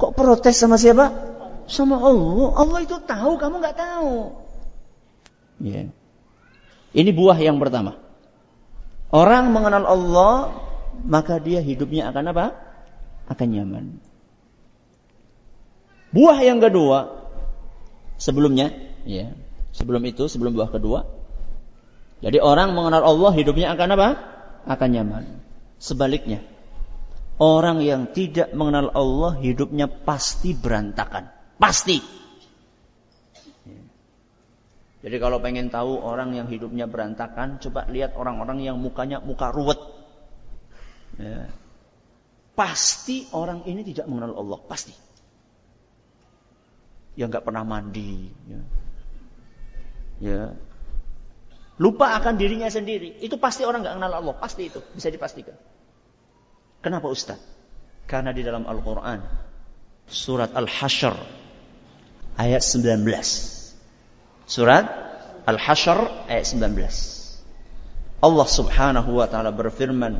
Kok protes sama siapa? Sama Allah. Allah itu tahu, kamu nggak tahu. Ya. Ini buah yang pertama. Orang mengenal Allah, maka dia hidupnya akan apa? Akan nyaman. Buah yang kedua sebelumnya, ya, sebelum itu, sebelum buah kedua. Jadi orang mengenal Allah hidupnya akan apa? Akan nyaman. Sebaliknya, orang yang tidak mengenal Allah hidupnya pasti berantakan. Pasti. Jadi kalau pengen tahu orang yang hidupnya berantakan, coba lihat orang-orang yang mukanya muka ruwet. Ya. Pasti orang ini tidak mengenal Allah, pasti yang nggak pernah mandi, ya. ya. lupa akan dirinya sendiri. Itu pasti orang nggak kenal Allah, pasti itu bisa dipastikan. Kenapa Ustaz? Karena di dalam Al-Quran surat Al-Hashr ayat 19. Surat Al-Hashr ayat 19. Allah Subhanahu wa taala berfirman,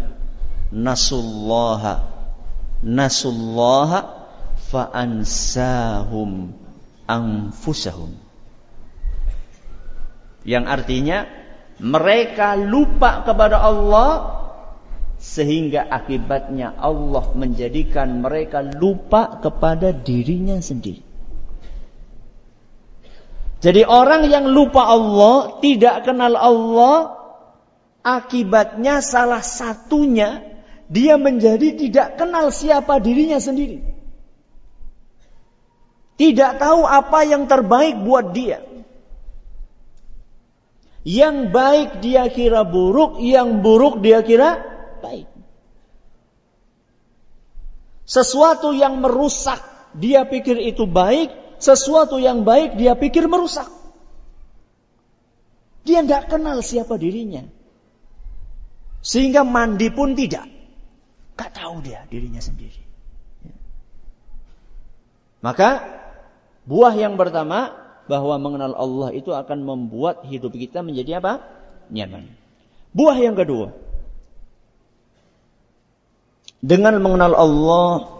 "Nasullaha nasullaha fa'ansahum anfusahum." Yang artinya mereka lupa kepada Allah sehingga akibatnya Allah menjadikan mereka lupa kepada dirinya sendiri. Jadi orang yang lupa Allah, tidak kenal Allah, akibatnya salah satunya dia menjadi tidak kenal siapa dirinya sendiri. Tidak tahu apa yang terbaik buat dia. Yang baik dia kira buruk, yang buruk dia kira baik. Sesuatu yang merusak dia pikir itu baik, sesuatu yang baik dia pikir merusak. Dia tidak kenal siapa dirinya. Sehingga mandi pun tidak. Gak tahu dia dirinya sendiri. Maka buah yang pertama bahwa mengenal Allah itu akan membuat hidup kita menjadi apa? Nyaman. Buah yang kedua. Dengan mengenal Allah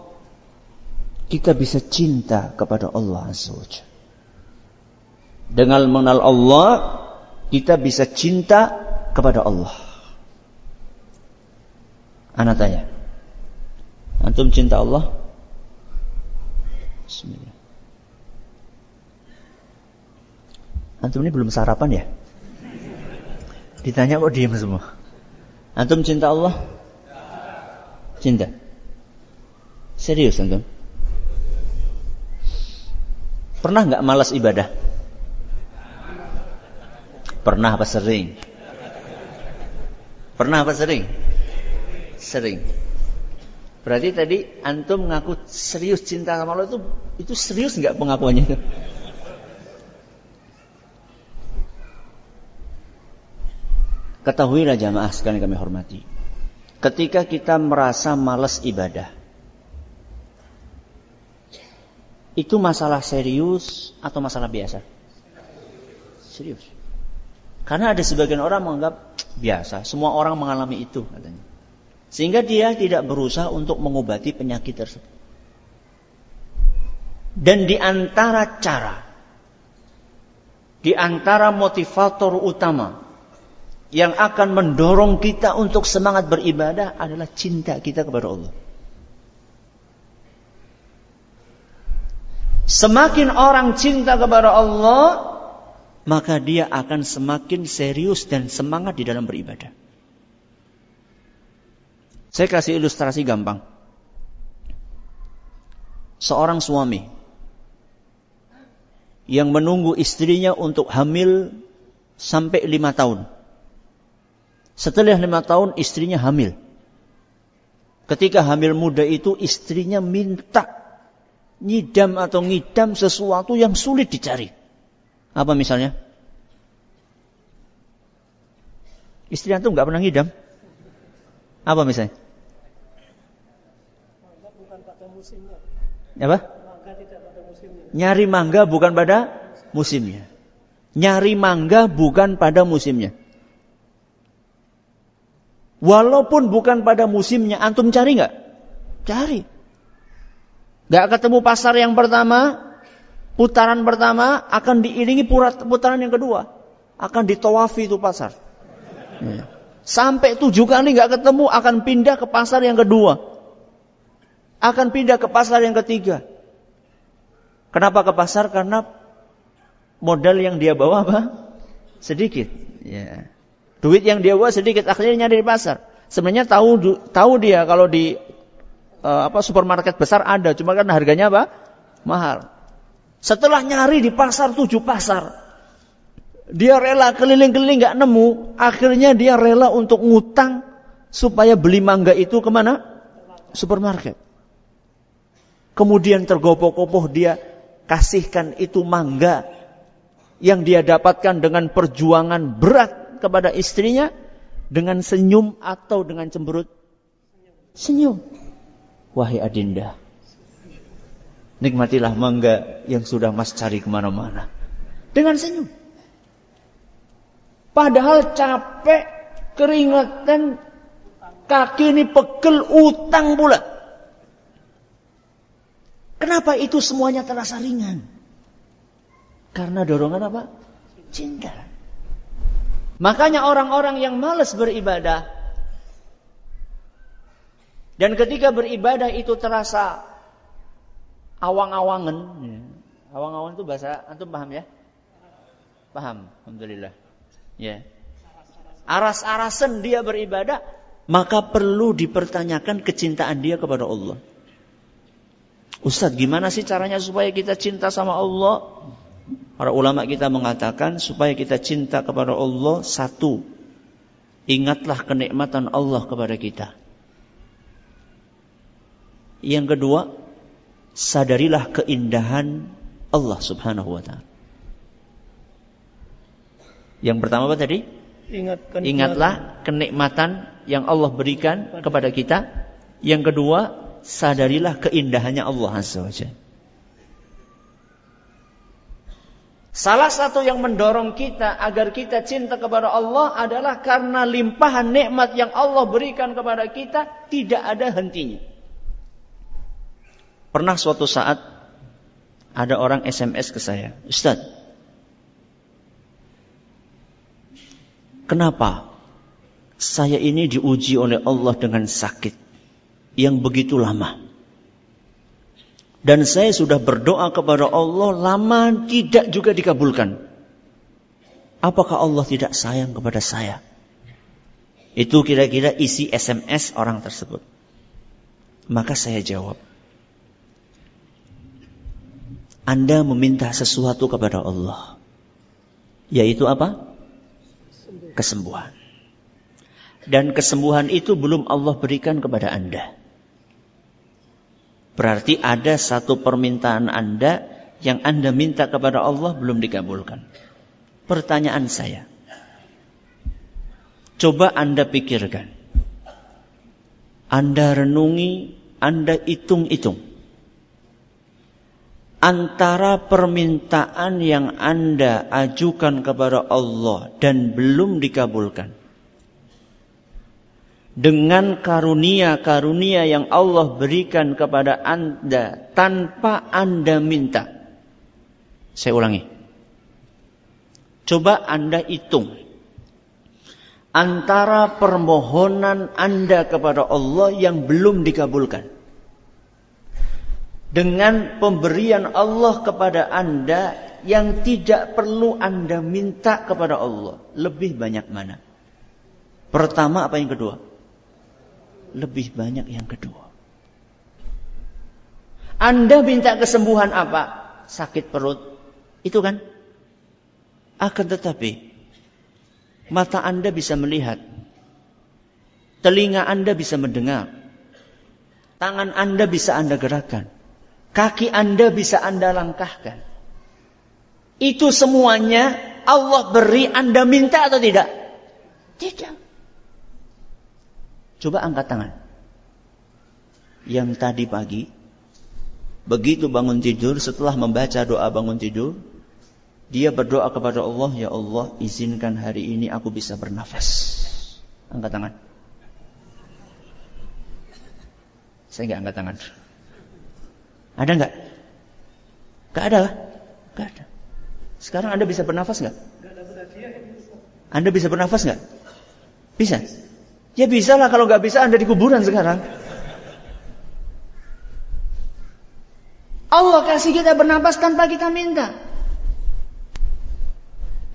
kita bisa cinta kepada Allah Azza Dengan mengenal Allah, kita bisa cinta kepada Allah. Anak tanya. Antum cinta Allah? Bismillah. Antum ini belum sarapan ya? Ditanya kok diam semua. Antum cinta Allah? Cinta. Serius antum? Pernah nggak malas ibadah? Pernah apa sering? Pernah apa sering? Sering. Berarti tadi antum ngaku serius cinta sama Allah itu itu serius nggak pengakuannya? Ketahuilah jamaah sekalian kami hormati. Ketika kita merasa malas ibadah, itu masalah serius atau masalah biasa? Serius. Karena ada sebagian orang menganggap biasa, semua orang mengalami itu katanya. Sehingga dia tidak berusaha untuk mengobati penyakit tersebut. Dan di antara cara, di antara motivator utama yang akan mendorong kita untuk semangat beribadah adalah cinta kita kepada Allah. Semakin orang cinta kepada Allah, maka dia akan semakin serius dan semangat di dalam beribadah. Saya kasih ilustrasi gampang. Seorang suami yang menunggu istrinya untuk hamil sampai lima tahun. Setelah lima tahun istrinya hamil. Ketika hamil muda itu istrinya minta nyidam atau ngidam sesuatu yang sulit dicari. Apa misalnya? Istri antum nggak pernah ngidam? Apa misalnya? Apa? Nyari mangga bukan pada musimnya. Nyari mangga bukan pada musimnya. Walaupun bukan pada musimnya, antum cari nggak? Cari. Gak ketemu pasar yang pertama, putaran pertama akan diiringi putaran yang kedua. Akan ditawafi itu pasar. Ya. Sampai tujuh kali gak ketemu akan pindah ke pasar yang kedua. Akan pindah ke pasar yang ketiga. Kenapa ke pasar? Karena modal yang dia bawa apa? Sedikit. Ya. Duit yang dia bawa sedikit, akhirnya nyari di pasar. Sebenarnya tahu tahu dia kalau di uh, apa supermarket besar ada, cuma kan harganya apa? Mahal. Setelah nyari di pasar tujuh pasar, dia rela keliling-keliling nggak nemu, akhirnya dia rela untuk ngutang supaya beli mangga itu ke mana? Supermarket. Kemudian tergopoh-gopoh dia kasihkan itu mangga yang dia dapatkan dengan perjuangan berat kepada istrinya dengan senyum atau dengan cemberut? Senyum. Wahai adinda, nikmatilah mangga yang sudah mas cari ke mana-mana. Dengan senyum. Padahal capek Keringatan kaki ini pegel utang pula. Kenapa itu semuanya terasa ringan? Karena dorongan apa? Cinta. Makanya orang-orang yang malas beribadah dan ketika beribadah itu terasa awang-awangan. Ya. Awang-awangan itu bahasa antum paham ya? Paham, alhamdulillah. Ya. Aras-arasan dia beribadah, maka perlu dipertanyakan kecintaan dia kepada Allah. Ustadz, gimana sih caranya supaya kita cinta sama Allah? Para ulama kita mengatakan supaya kita cinta kepada Allah satu, ingatlah kenikmatan Allah kepada kita. Yang kedua, sadarilah keindahan Allah Subhanahu wa taala. Yang pertama apa tadi? Ingatkan Ingatlah kenikmatan yang Allah berikan kepada kita. Yang kedua, sadarilah keindahannya Allah Azza wa Salah satu yang mendorong kita agar kita cinta kepada Allah adalah karena limpahan nikmat yang Allah berikan kepada kita tidak ada hentinya. Pernah suatu saat ada orang SMS ke saya, Ustaz, kenapa saya ini diuji oleh Allah dengan sakit yang begitu lama? Dan saya sudah berdoa kepada Allah lama tidak juga dikabulkan. Apakah Allah tidak sayang kepada saya? Itu kira-kira isi SMS orang tersebut. Maka saya jawab, anda meminta sesuatu kepada Allah. Yaitu apa? Kesembuhan. Dan kesembuhan itu belum Allah berikan kepada Anda. Berarti ada satu permintaan Anda yang Anda minta kepada Allah belum dikabulkan. Pertanyaan saya. Coba Anda pikirkan. Anda renungi, Anda hitung-hitung antara permintaan yang Anda ajukan kepada Allah dan belum dikabulkan dengan karunia-karunia yang Allah berikan kepada Anda tanpa Anda minta. Saya ulangi. Coba Anda hitung antara permohonan Anda kepada Allah yang belum dikabulkan dengan pemberian Allah kepada Anda yang tidak perlu Anda minta kepada Allah. Lebih banyak mana? Pertama apa yang kedua? Lebih banyak yang kedua. Anda minta kesembuhan apa? Sakit perut. Itu kan? Akan tetapi mata Anda bisa melihat. Telinga Anda bisa mendengar. Tangan Anda bisa Anda gerakkan Kaki Anda bisa Anda langkahkan. Itu semuanya Allah beri Anda minta atau tidak? Tidak. Coba angkat tangan. Yang tadi pagi, begitu bangun tidur, setelah membaca doa bangun tidur, dia berdoa kepada Allah, Ya Allah, izinkan hari ini aku bisa bernafas. Angkat tangan. Saya nggak angkat tangan. Ada nggak? Gak ada lah. Gak ada. Sekarang Anda bisa bernafas nggak? Anda bisa bernafas nggak? Bisa. Ya bisa lah kalau nggak bisa Anda di kuburan sekarang. Allah kasih kita bernafas tanpa kita minta.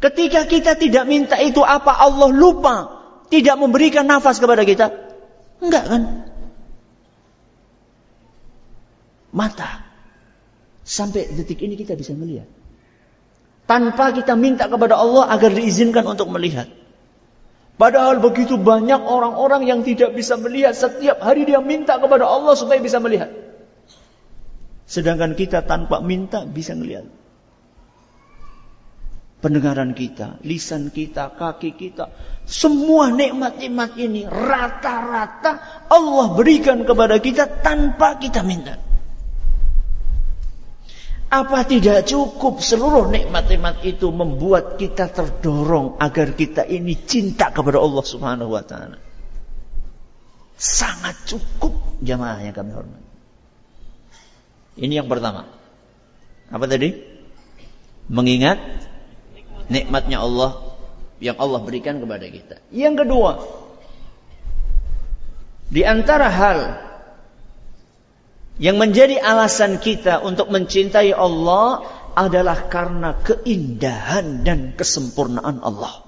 Ketika kita tidak minta itu apa Allah lupa tidak memberikan nafas kepada kita? Enggak kan? mata. Sampai detik ini kita bisa melihat. Tanpa kita minta kepada Allah agar diizinkan untuk melihat. Padahal begitu banyak orang-orang yang tidak bisa melihat. Setiap hari dia minta kepada Allah supaya bisa melihat. Sedangkan kita tanpa minta bisa melihat. Pendengaran kita, lisan kita, kaki kita. Semua nikmat-nikmat ini rata-rata Allah berikan kepada kita tanpa kita minta. Apa tidak cukup seluruh nikmat-nikmat itu membuat kita terdorong agar kita ini cinta kepada Allah Subhanahu wa taala? Sangat cukup jamaah yang kami hormati. Ini yang pertama. Apa tadi? Mengingat nikmatnya Allah yang Allah berikan kepada kita. Yang kedua, di antara hal yang menjadi alasan kita untuk mencintai Allah adalah karena keindahan dan kesempurnaan Allah.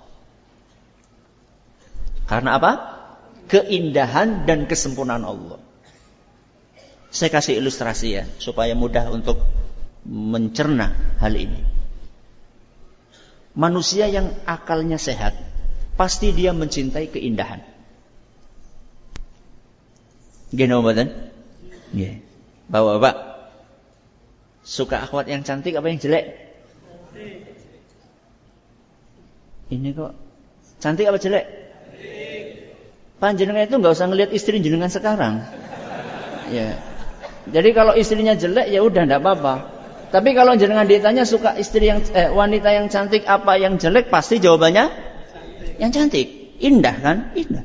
Karena apa? Keindahan dan kesempurnaan Allah. Saya kasih ilustrasi ya, supaya mudah untuk mencerna hal ini. Manusia yang akalnya sehat, pasti dia mencintai keindahan. Gini badan? Yeah. Bapak-bapak, suka akhwat yang cantik apa yang jelek? Ini kok cantik apa jelek? Panjenengan itu nggak usah ngelihat istri jenengan sekarang. Ya. Jadi kalau istrinya jelek ya udah ndak apa-apa. Tapi kalau jenengan ditanya suka istri yang eh, wanita yang cantik apa yang jelek pasti jawabannya cantik. yang cantik. Indah kan? Indah.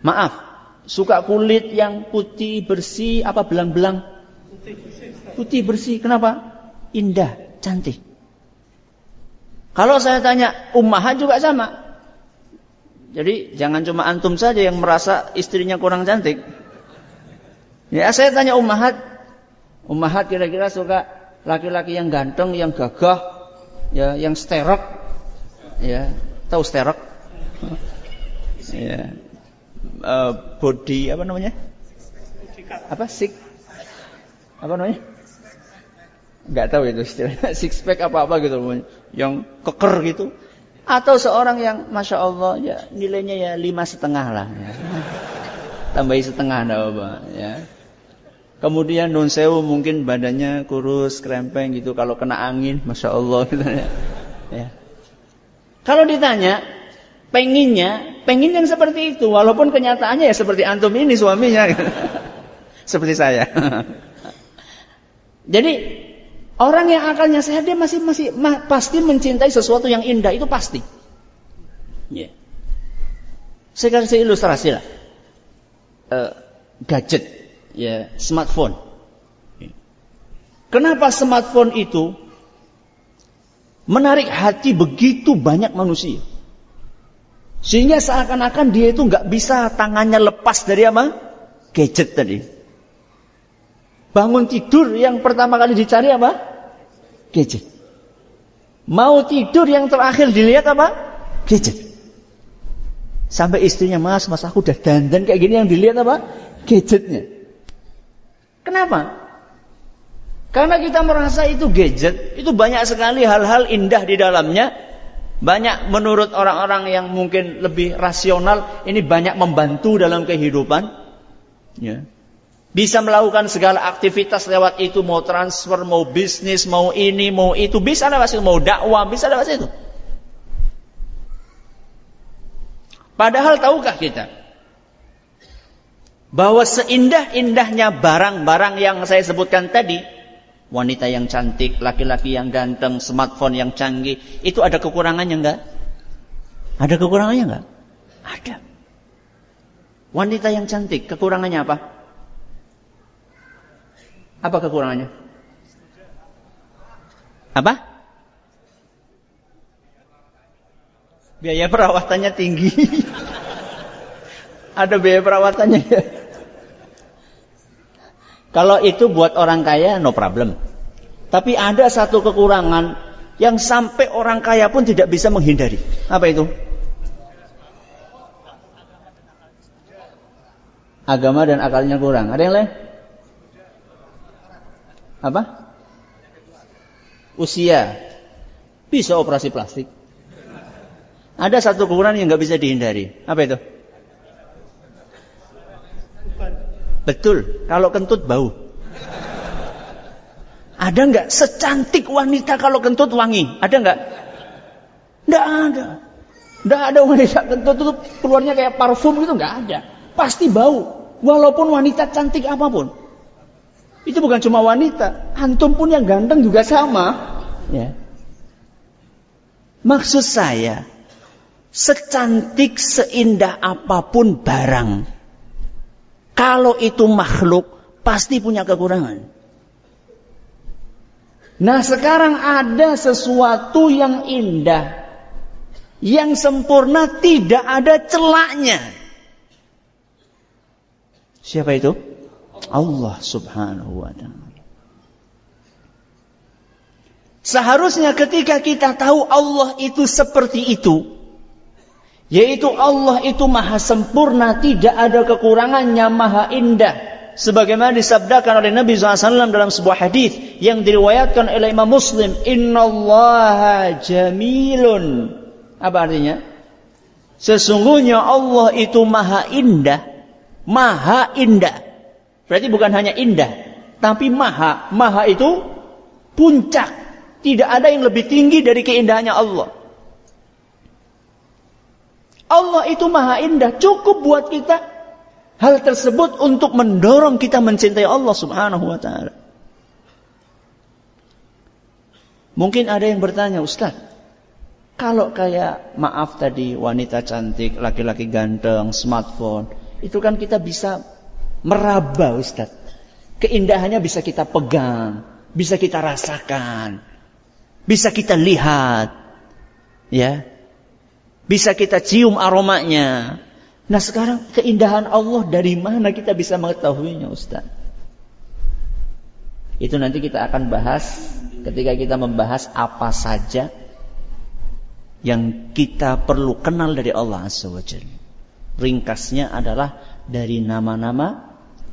Maaf, Suka kulit yang putih bersih apa belang-belang? Putih bersih. Kenapa? Indah, cantik. Kalau saya tanya ummahat juga sama. Jadi jangan cuma antum saja yang merasa istrinya kurang cantik. Ya saya tanya ummahat, ummahat kira-kira suka laki-laki yang ganteng, yang gagah, ya, yang sterok, ya, tahu sterok? [laughs] Ya, uh, body apa namanya? Apa six? Apa namanya? Enggak tahu itu istilahnya [laughs] six pack apa apa gitu yang keker gitu. Atau seorang yang masya Allah ya nilainya ya lima setengah lah. Ya. [laughs] Tambahi setengah enggak apa ya. Kemudian non sewu mungkin badannya kurus, krempeng gitu. Kalau kena angin, masya Allah [laughs] gitu ya. ya. Kalau ditanya, penginnya, pengin yang seperti itu. Walaupun kenyataannya ya seperti antum ini suaminya. [laughs] seperti saya. [laughs] Jadi orang yang akalnya sehat dia masih masih ma, pasti mencintai sesuatu yang indah itu pasti. Yeah. Saya kasih ilustrasi lah. Uh, gadget, ya yeah, smartphone. Kenapa smartphone itu menarik hati begitu banyak manusia? Sehingga seakan-akan dia itu nggak bisa tangannya lepas dari apa? Gadget tadi. Bangun tidur yang pertama kali dicari apa? Gadget. Mau tidur yang terakhir dilihat apa? Gadget. Sampai istrinya, mas, mas aku udah dandan kayak gini yang dilihat apa? Gadgetnya. Kenapa? Karena kita merasa itu gadget, itu banyak sekali hal-hal indah di dalamnya banyak menurut orang-orang yang mungkin lebih rasional, ini banyak membantu dalam kehidupan. Ya. Bisa melakukan segala aktivitas lewat itu, mau transfer, mau bisnis, mau ini, mau itu, bisa lewat situ, mau dakwah, bisa lewat situ. Padahal tahukah kita bahwa seindah-indahnya barang-barang yang saya sebutkan tadi, wanita yang cantik, laki-laki yang ganteng, smartphone yang canggih, itu ada kekurangannya enggak? Ada kekurangannya enggak? Ada. Wanita yang cantik, kekurangannya apa? Apa kekurangannya? Apa? Biaya perawatannya tinggi. [laughs] ada biaya perawatannya ya. Kalau itu buat orang kaya no problem. Tapi ada satu kekurangan yang sampai orang kaya pun tidak bisa menghindari. Apa itu? Agama dan akalnya kurang. Ada yang lain? Apa? Usia. Bisa operasi plastik. Ada satu kekurangan yang nggak bisa dihindari. Apa itu? Betul, kalau kentut bau. Ada nggak secantik wanita kalau kentut wangi? Ada nggak? Nggak ada. Nggak ada wanita kentut itu keluarnya kayak parfum gitu nggak ada. Pasti bau. Walaupun wanita cantik apa pun. Itu bukan cuma wanita, antum pun yang ganteng juga sama. Ya. Maksud saya, secantik seindah apa pun barang, kalau itu makhluk pasti punya kekurangan. Nah sekarang ada sesuatu yang indah, yang sempurna tidak ada celaknya. Siapa itu? Allah subhanahu wa ta'ala. Seharusnya ketika kita tahu Allah itu seperti itu, yaitu Allah itu maha sempurna, tidak ada kekurangannya, maha indah. Sebagaimana disabdakan oleh Nabi SAW dalam sebuah hadis yang diriwayatkan oleh Imam Muslim, Inna Allah jamilun. Apa artinya? Sesungguhnya Allah itu maha indah, maha indah. Berarti bukan hanya indah, tapi maha. Maha itu puncak tidak ada yang lebih tinggi dari keindahannya Allah. Allah itu maha indah. Cukup buat kita hal tersebut untuk mendorong kita mencintai Allah subhanahu wa ta'ala. Mungkin ada yang bertanya, Ustaz, kalau kayak maaf tadi wanita cantik, laki-laki ganteng, smartphone, itu kan kita bisa meraba Ustaz. Keindahannya bisa kita pegang, bisa kita rasakan bisa kita lihat, ya, bisa kita cium aromanya. Nah sekarang keindahan Allah dari mana kita bisa mengetahuinya Ustaz? Itu nanti kita akan bahas ketika kita membahas apa saja yang kita perlu kenal dari Allah Azza Ringkasnya adalah dari nama-nama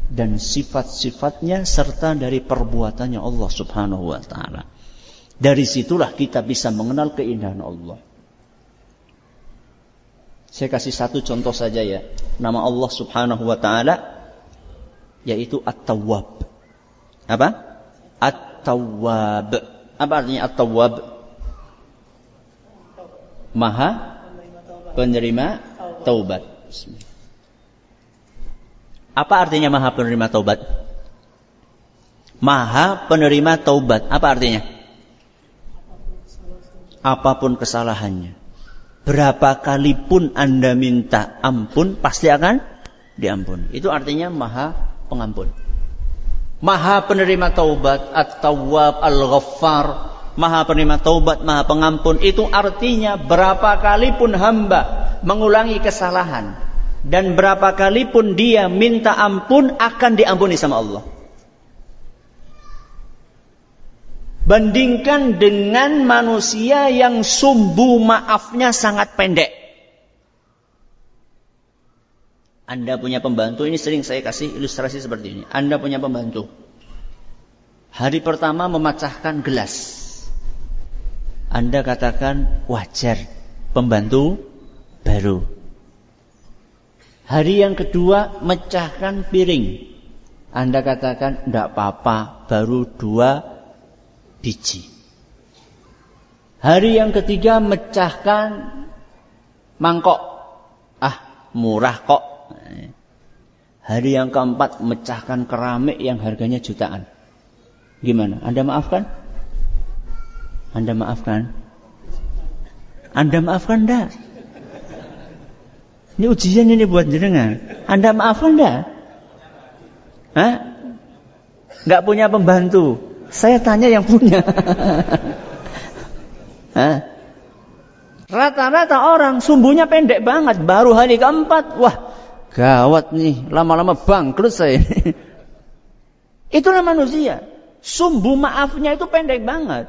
dan sifat-sifatnya serta dari perbuatannya Allah Subhanahu wa taala. Dari situlah kita bisa mengenal keindahan Allah. Saya kasih satu contoh saja ya. Nama Allah subhanahu wa ta'ala yaitu At-Tawwab. Apa? At-Tawwab. Apa artinya At-Tawwab? Maha penerima taubat. Apa artinya maha penerima taubat? Maha penerima taubat. Apa artinya? apa pun kesalahannya. Berapa kali pun Anda minta ampun, pasti akan diampuni. Itu artinya maha pengampun. Maha penerima taubat, at-tawwab, al-ghaffar, maha penerima taubat, maha pengampun. Itu artinya berapa kali pun hamba mengulangi kesalahan. Dan berapa kali pun dia minta ampun akan diampuni sama Allah. Bandingkan dengan manusia yang sumbu maafnya sangat pendek. Anda punya pembantu, ini sering saya kasih ilustrasi seperti ini. Anda punya pembantu. Hari pertama memecahkan gelas. Anda katakan wajar, pembantu baru. Hari yang kedua mecahkan piring. Anda katakan tidak apa-apa, baru dua biji. Hari yang ketiga mecahkan mangkok. Ah, murah kok. Hari yang keempat mecahkan keramik yang harganya jutaan. Gimana? Anda maafkan? Anda maafkan? Anda maafkan enggak? Ini ujian ini buat jenengan. Anda maafkan enggak? Hah? Enggak punya pembantu. Saya tanya yang punya. [laughs] Rata-rata orang sumbunya pendek banget. Baru hari keempat. Wah gawat nih. Lama-lama bangkrut saya. [laughs] Itulah manusia. Sumbu maafnya itu pendek banget.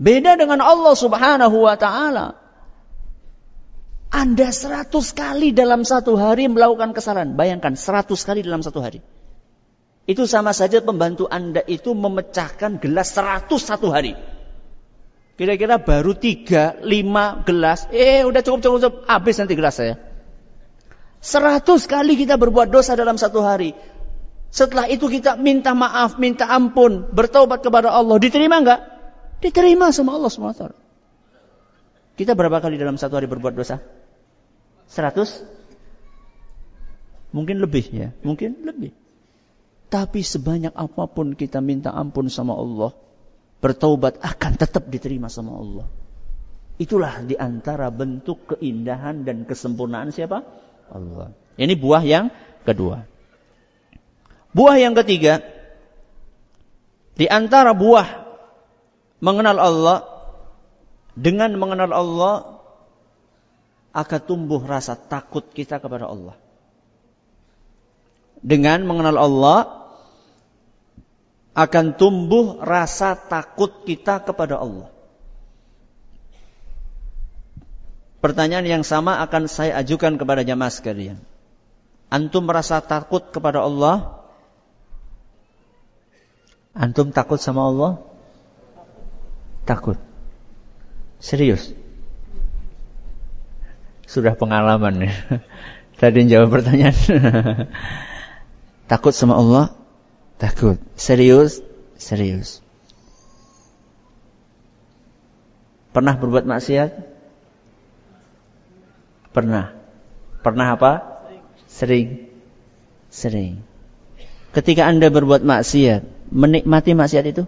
Beda dengan Allah subhanahu wa ta'ala. Anda seratus kali dalam satu hari melakukan kesalahan. Bayangkan seratus kali dalam satu hari. Itu sama saja pembantu Anda itu memecahkan gelas seratus satu hari. Kira-kira baru tiga, lima gelas. Eh, udah cukup, cukup, cukup. Habis nanti gelas saya. Seratus kali kita berbuat dosa dalam satu hari. Setelah itu kita minta maaf, minta ampun, bertobat kepada Allah. Diterima enggak? Diterima sama Allah SWT. Kita berapa kali dalam satu hari berbuat dosa? Seratus? Mungkin lebih ya, mungkin lebih. Tapi sebanyak apa pun kita minta ampun sama Allah, bertaubat akan tetap diterima sama Allah. Itulah di antara bentuk keindahan dan kesempurnaan siapa? Allah. Ini buah yang kedua. Buah yang ketiga, di antara buah mengenal Allah, dengan mengenal Allah, akan tumbuh rasa takut kita kepada Allah. Dengan mengenal Allah, akan tumbuh rasa takut kita kepada Allah. Pertanyaan yang sama akan saya ajukan kepada jamaah sekalian. Antum merasa takut kepada Allah? Antum takut sama Allah? Takut. Serius. Sudah pengalaman ya. [laughs] Tadi jawab pertanyaan. [laughs] takut sama Allah? Takut. Serius? Serius. Pernah berbuat maksiat? Pernah. Pernah apa? Sering. Sering. Ketika Anda berbuat maksiat, menikmati maksiat itu?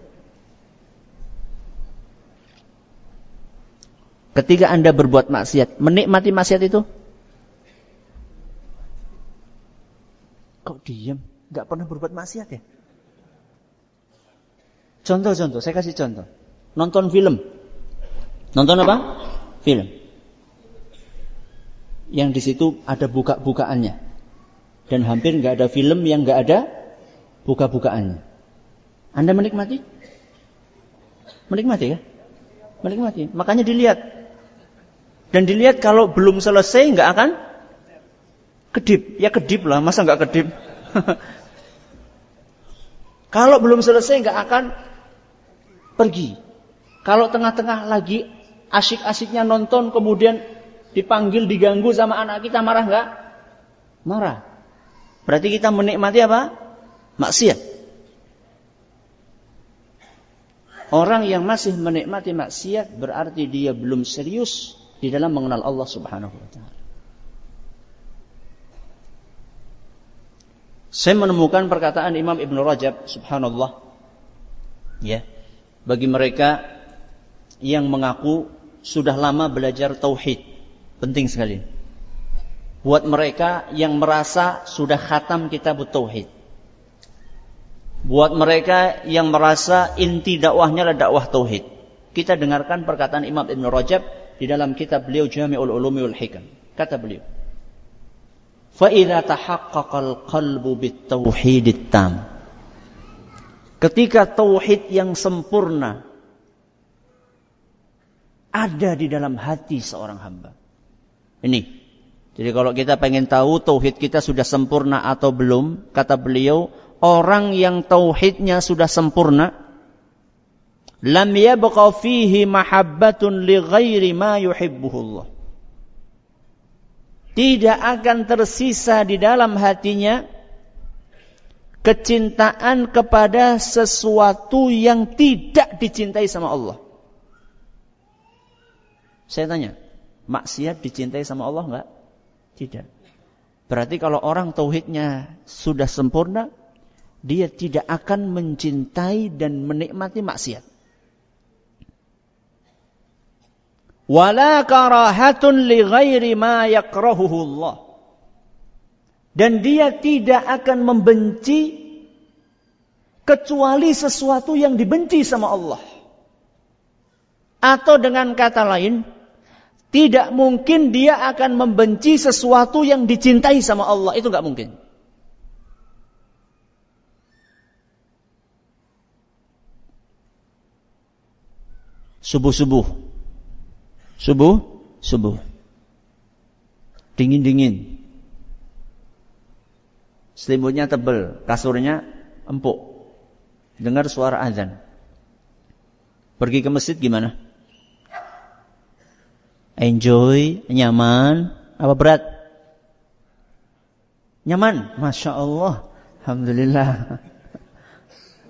Ketika Anda berbuat maksiat, menikmati maksiat itu? Kok diam? Gak pernah berbuat maksiat ya? Contoh-contoh, saya kasih contoh. Nonton film. Nonton apa? Film. Yang di situ ada buka-bukaannya. Dan hampir nggak ada film yang nggak ada buka-bukaannya. Anda menikmati? Menikmati ya? Menikmati. Makanya dilihat. Dan dilihat kalau belum selesai nggak akan kedip. Ya kedip lah, masa nggak kedip? [laughs] kalau belum selesai nggak akan pergi. Kalau tengah-tengah lagi asyik-asyiknya nonton kemudian dipanggil diganggu sama anak kita marah nggak? Marah. Berarti kita menikmati apa? Maksiat. Orang yang masih menikmati maksiat berarti dia belum serius di dalam mengenal Allah Subhanahu wa taala. Saya menemukan perkataan Imam Ibn Rajab subhanallah ya bagi mereka yang mengaku sudah lama belajar tauhid. Penting sekali. Buat mereka yang merasa sudah khatam kitab tauhid. Buat mereka yang merasa inti dakwahnya adalah dakwah tauhid. Kita dengarkan perkataan Imam Ibn Rajab di dalam kitab beliau Jami'ul Ulumi wal Hikam. Kata beliau, "Fa idza tahaqqaqal qalbu bit tam." Ketika tauhid yang sempurna ada di dalam hati seorang hamba. Ini. Jadi kalau kita pengen tahu tauhid kita sudah sempurna atau belum, kata beliau, orang yang tauhidnya sudah sempurna, lam yabqa fihi mahabbatun li ghairi ma yuhibbuhullah. Tidak akan tersisa di dalam hatinya kecintaan kepada sesuatu yang tidak dicintai sama Allah. Saya tanya, maksiat dicintai sama Allah enggak? Tidak. Berarti kalau orang tauhidnya sudah sempurna, dia tidak akan mencintai dan menikmati maksiat. Wala karahatun li ghairi ma yakrahuhu Allah dan dia tidak akan membenci kecuali sesuatu yang dibenci sama Allah. Atau dengan kata lain, tidak mungkin dia akan membenci sesuatu yang dicintai sama Allah. Itu nggak mungkin. Subuh-subuh. Subuh, subuh. Dingin-dingin. Selimutnya tebel, kasurnya empuk. Dengar suara azan. Pergi ke masjid gimana? Enjoy, nyaman, apa berat? Nyaman, masya Allah, alhamdulillah.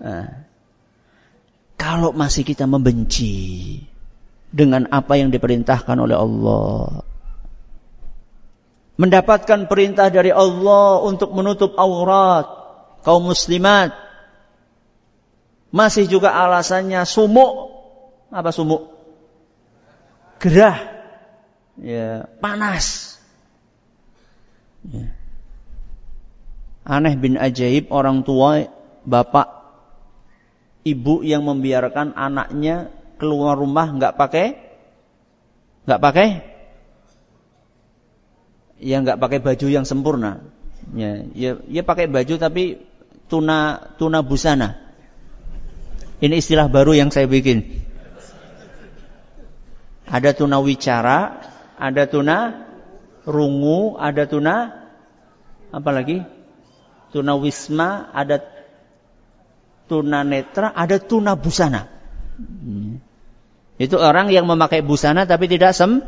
Nah, [laughs] kalau masih kita membenci dengan apa yang diperintahkan oleh Allah, mendapatkan perintah dari Allah untuk menutup aurat, kaum muslimat. Masih juga alasannya sumuk. Apa sumuk? Gerah. Ya, panas. Ya. Aneh bin ajaib orang tua, bapak, ibu yang membiarkan anaknya keluar rumah nggak pakai nggak pakai ya nggak pakai baju yang sempurna. Ya ya, ya pakai baju tapi tuna tuna busana. Ini istilah baru yang saya bikin. Ada tuna wicara ada tuna rungu ada tuna apa lagi? Tuna wisma ada tuna netra ada tuna busana. Hmm. Itu orang yang memakai busana tapi tidak sem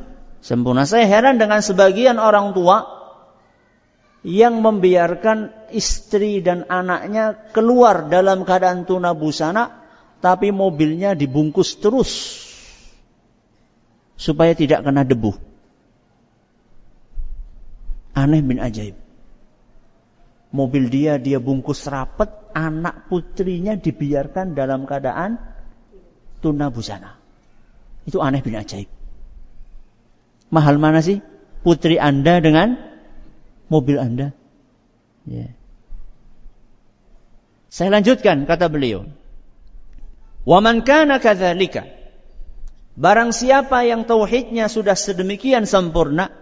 sempurna. Saya heran dengan sebagian orang tua yang membiarkan istri dan anaknya keluar dalam keadaan tuna busana tapi mobilnya dibungkus terus supaya tidak kena debu. Aneh bin ajaib. Mobil dia dia bungkus rapet, anak putrinya dibiarkan dalam keadaan tuna busana. Itu aneh bin ajaib. Mahal mana sih putri Anda dengan mobil Anda? Ya. Saya lanjutkan kata beliau. Wa man kana kadzalika Barang siapa yang tauhidnya sudah sedemikian sempurna,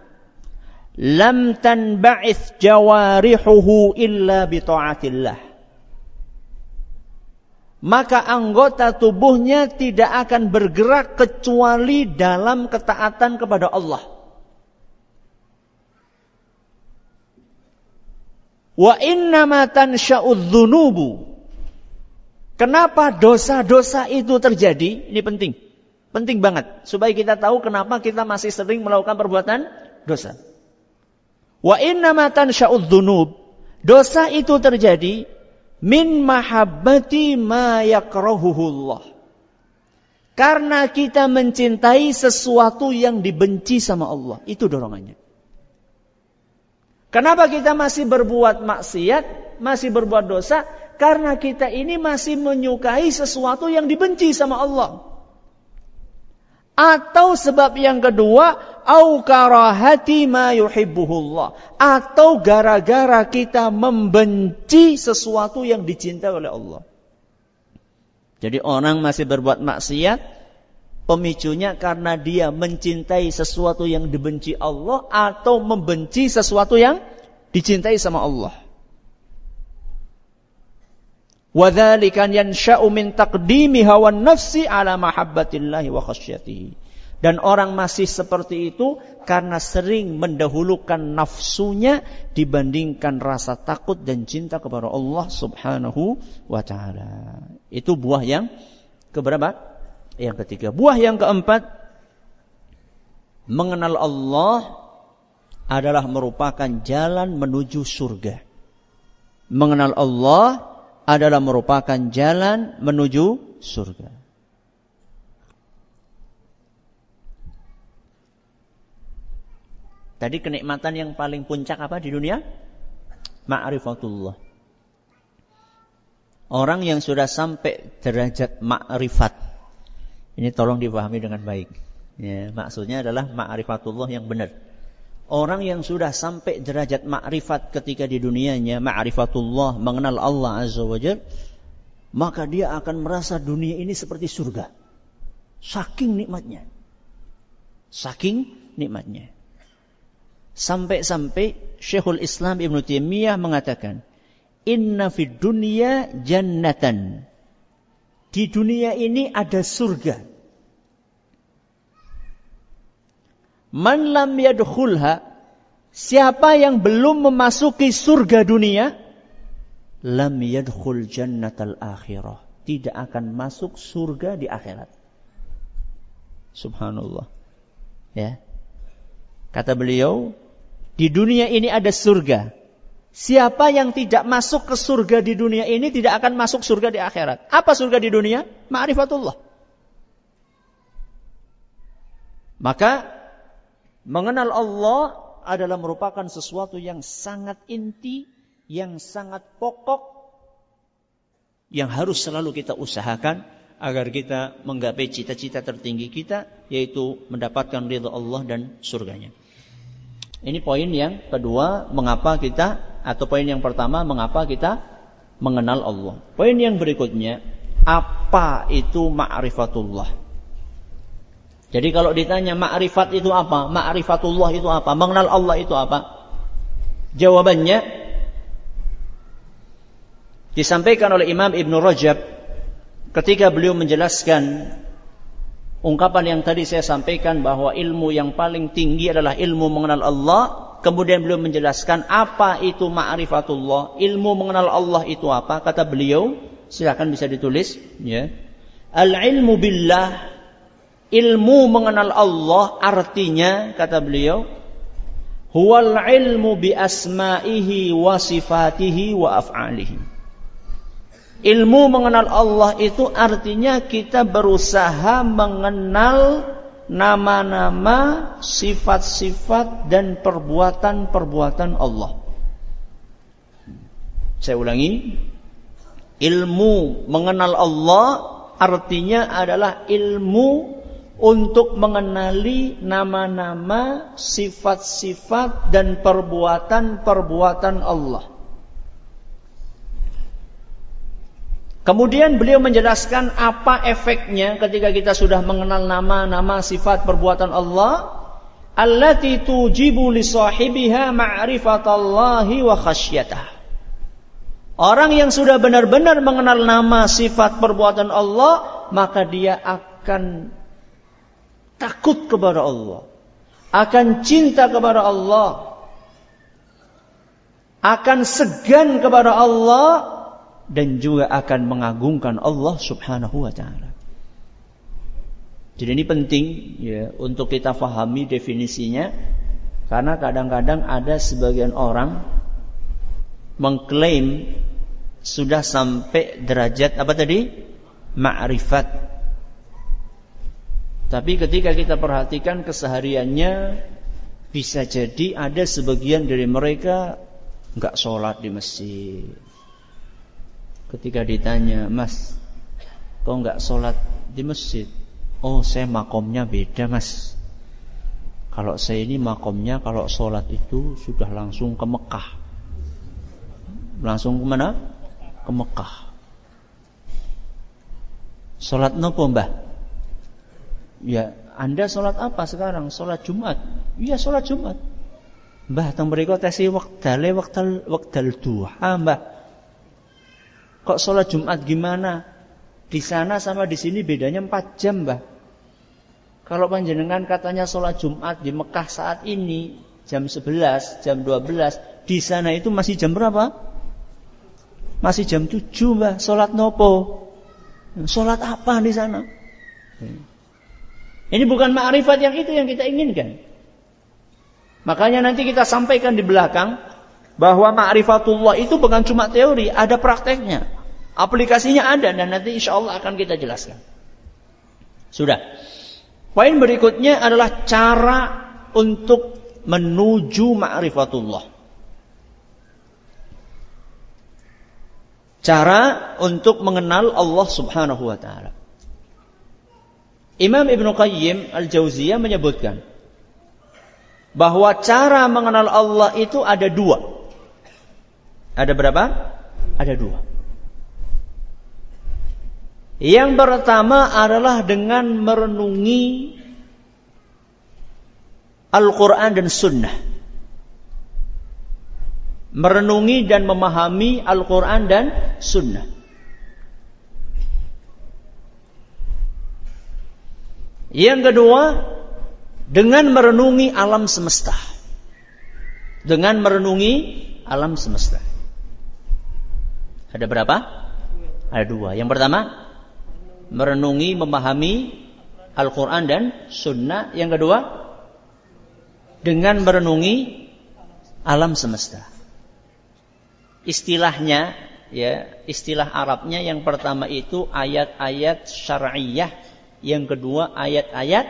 lam tanba'ith jawarihuhu illa bi taatillah maka anggota tubuhnya tidak akan bergerak kecuali dalam ketaatan kepada Allah. Wa innama tansha'udz dzunubu. Kenapa dosa-dosa itu terjadi? Ini penting. Penting banget supaya kita tahu kenapa kita masih sering melakukan perbuatan dosa. Wa innama tansha'udz dzunub. Dosa itu terjadi min mahabbati ma yakrahuhullah. Karena kita mencintai sesuatu yang dibenci sama Allah. Itu dorongannya. Kenapa kita masih berbuat maksiat, masih berbuat dosa? Karena kita ini masih menyukai sesuatu yang dibenci sama Allah. Atau sebab yang kedua, au karahati ma yuhibbuhullah. Atau gara-gara kita membenci sesuatu yang dicintai oleh Allah. Jadi orang masih berbuat maksiat, pemicunya karena dia mencintai sesuatu yang dibenci Allah atau membenci sesuatu yang dicintai sama Allah. Wadzalika yansha'u min taqdimi hawan nafsi ala mahabbatillahi wa khasyatihi. Dan orang masih seperti itu karena sering mendahulukan nafsunya dibandingkan rasa takut dan cinta kepada Allah Subhanahu wa taala. Itu buah yang keberapa? Yang ketiga. Buah yang keempat mengenal Allah adalah merupakan jalan menuju surga. Mengenal Allah adalah merupakan jalan menuju surga. Tadi kenikmatan yang paling puncak apa di dunia? Ma'rifatullah. Orang yang sudah sampai derajat ma'rifat. Ini tolong dipahami dengan baik. Ya, maksudnya adalah ma'rifatullah yang benar. Orang yang sudah sampai derajat makrifat ketika di dunianya, ma'rifatullah, mengenal Allah Azza wa Jal, maka dia akan merasa dunia ini seperti surga. Saking nikmatnya. Saking nikmatnya. Sampai-sampai Syekhul Islam Ibn Taimiyah mengatakan, Inna fid dunya jannatan. Di dunia ini ada surga. Man lam yadkhulha siapa yang belum memasuki surga dunia lam yadkhul jannatal akhirah tidak akan masuk surga di akhirat. Subhanallah. Ya. Kata beliau, di dunia ini ada surga. Siapa yang tidak masuk ke surga di dunia ini tidak akan masuk surga di akhirat. Apa surga di dunia? Ma'rifatullah. Maka Mengenal Allah adalah merupakan sesuatu yang sangat inti, yang sangat pokok, yang harus selalu kita usahakan agar kita menggapai cita-cita tertinggi kita yaitu mendapatkan ridha Allah dan surganya. Ini poin yang kedua mengapa kita atau poin yang pertama mengapa kita mengenal Allah. Poin yang berikutnya apa itu ma'rifatullah? Jadi kalau ditanya ma'rifat itu apa? Ma'rifatullah itu apa? Mengenal Allah itu apa? Jawabannya disampaikan oleh Imam Ibn Rajab ketika beliau menjelaskan ungkapan yang tadi saya sampaikan bahwa ilmu yang paling tinggi adalah ilmu mengenal Allah kemudian beliau menjelaskan apa itu ma'rifatullah ilmu mengenal Allah itu apa kata beliau silakan bisa ditulis ya al ilmu billah ilmu mengenal Allah artinya kata beliau huwal ilmu bi asma'ihi wa sifatihi wa af'alihi Ilmu mengenal Allah itu artinya kita berusaha mengenal nama-nama, sifat-sifat dan perbuatan-perbuatan Allah. Saya ulangi, ilmu mengenal Allah artinya adalah ilmu untuk mengenali nama-nama, sifat-sifat dan perbuatan-perbuatan Allah. Kemudian beliau menjelaskan apa efeknya ketika kita sudah mengenal nama-nama sifat perbuatan Allah. Allati tujibu li sahibiha ma'rifatallahi wa khasyatah. Orang yang sudah benar-benar mengenal nama sifat perbuatan Allah, maka dia akan takut kepada Allah. Akan cinta kepada Allah. Akan segan kepada Allah dan juga akan mengagungkan Allah Subhanahu wa taala. Jadi ini penting ya untuk kita fahami definisinya karena kadang-kadang ada sebagian orang mengklaim sudah sampai derajat apa tadi? ma'rifat. Tapi ketika kita perhatikan kesehariannya bisa jadi ada sebagian dari mereka nggak sholat di masjid, Ketika ditanya, Mas, kok nggak sholat di masjid? Oh, saya makomnya beda, Mas. Kalau saya ini makomnya kalau sholat itu sudah langsung ke Mekah. Langsung ke mana? Ke Mekah. Sholat nopo mbah? Ya, Anda sholat apa sekarang? Sholat Jumat? Iya, sholat Jumat. Mbah, teng mriku tesi wektale wektal wektal duha, Mbah. Kok sholat Jumat gimana? Di sana sama di sini bedanya 4 jam, Mbah. Kalau panjenengan katanya sholat Jumat di Mekah saat ini jam 11, jam 12, di sana itu masih jam berapa? Masih jam 7, Mbah. Sholat nopo? Sholat apa di sana? Ini bukan ma'rifat yang itu yang kita inginkan. Makanya nanti kita sampaikan di belakang bahwa ma'rifatullah itu bukan cuma teori, ada prakteknya. Aplikasinya ada dan nanti insya Allah akan kita jelaskan. Sudah. Poin berikutnya adalah cara untuk menuju ma'rifatullah. Cara untuk mengenal Allah Subhanahu wa taala. Imam Ibn Qayyim Al-Jauziyah menyebutkan bahwa cara mengenal Allah itu ada dua. Ada berapa? Ada dua. Yang pertama adalah dengan merenungi Al-Quran dan Sunnah. Merenungi dan memahami Al-Quran dan Sunnah. Yang kedua, dengan merenungi alam semesta. Dengan merenungi alam semesta. Ada berapa? Ada dua. Yang pertama, merenungi, memahami Al-Quran dan Sunnah. Yang kedua, dengan merenungi alam semesta. Istilahnya, ya, istilah Arabnya yang pertama itu ayat-ayat syar'iyah, yang kedua ayat-ayat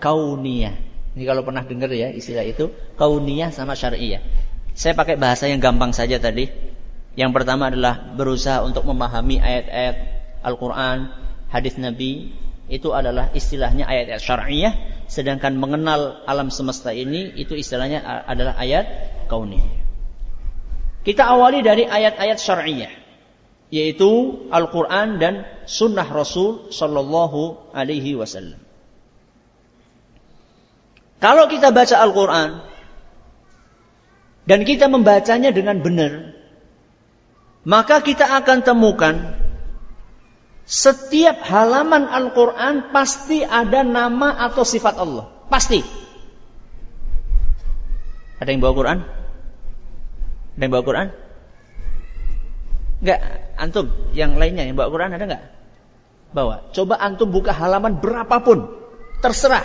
kauniyah. Ini kalau pernah dengar ya istilah itu, kauniyah sama syar'iyah. Saya pakai bahasa yang gampang saja tadi. Yang pertama adalah berusaha untuk memahami ayat-ayat Al-Quran, hadis Nabi, itu adalah istilahnya ayat-ayat syar'iyah, sedangkan mengenal alam semesta ini itu istilahnya adalah ayat kauni. Kita awali dari ayat-ayat syar'iyah, yaitu Al-Quran dan Sunnah Rasul Sallallahu Alaihi Wasallam. Kalau kita baca Al-Quran dan kita membacanya dengan benar, maka kita akan temukan setiap halaman Al-Quran pasti ada nama atau sifat Allah. Pasti. Ada yang bawa Quran? Ada yang bawa Quran? Enggak, antum yang lainnya yang bawa Quran ada enggak? Bawa. Coba antum buka halaman berapapun, terserah.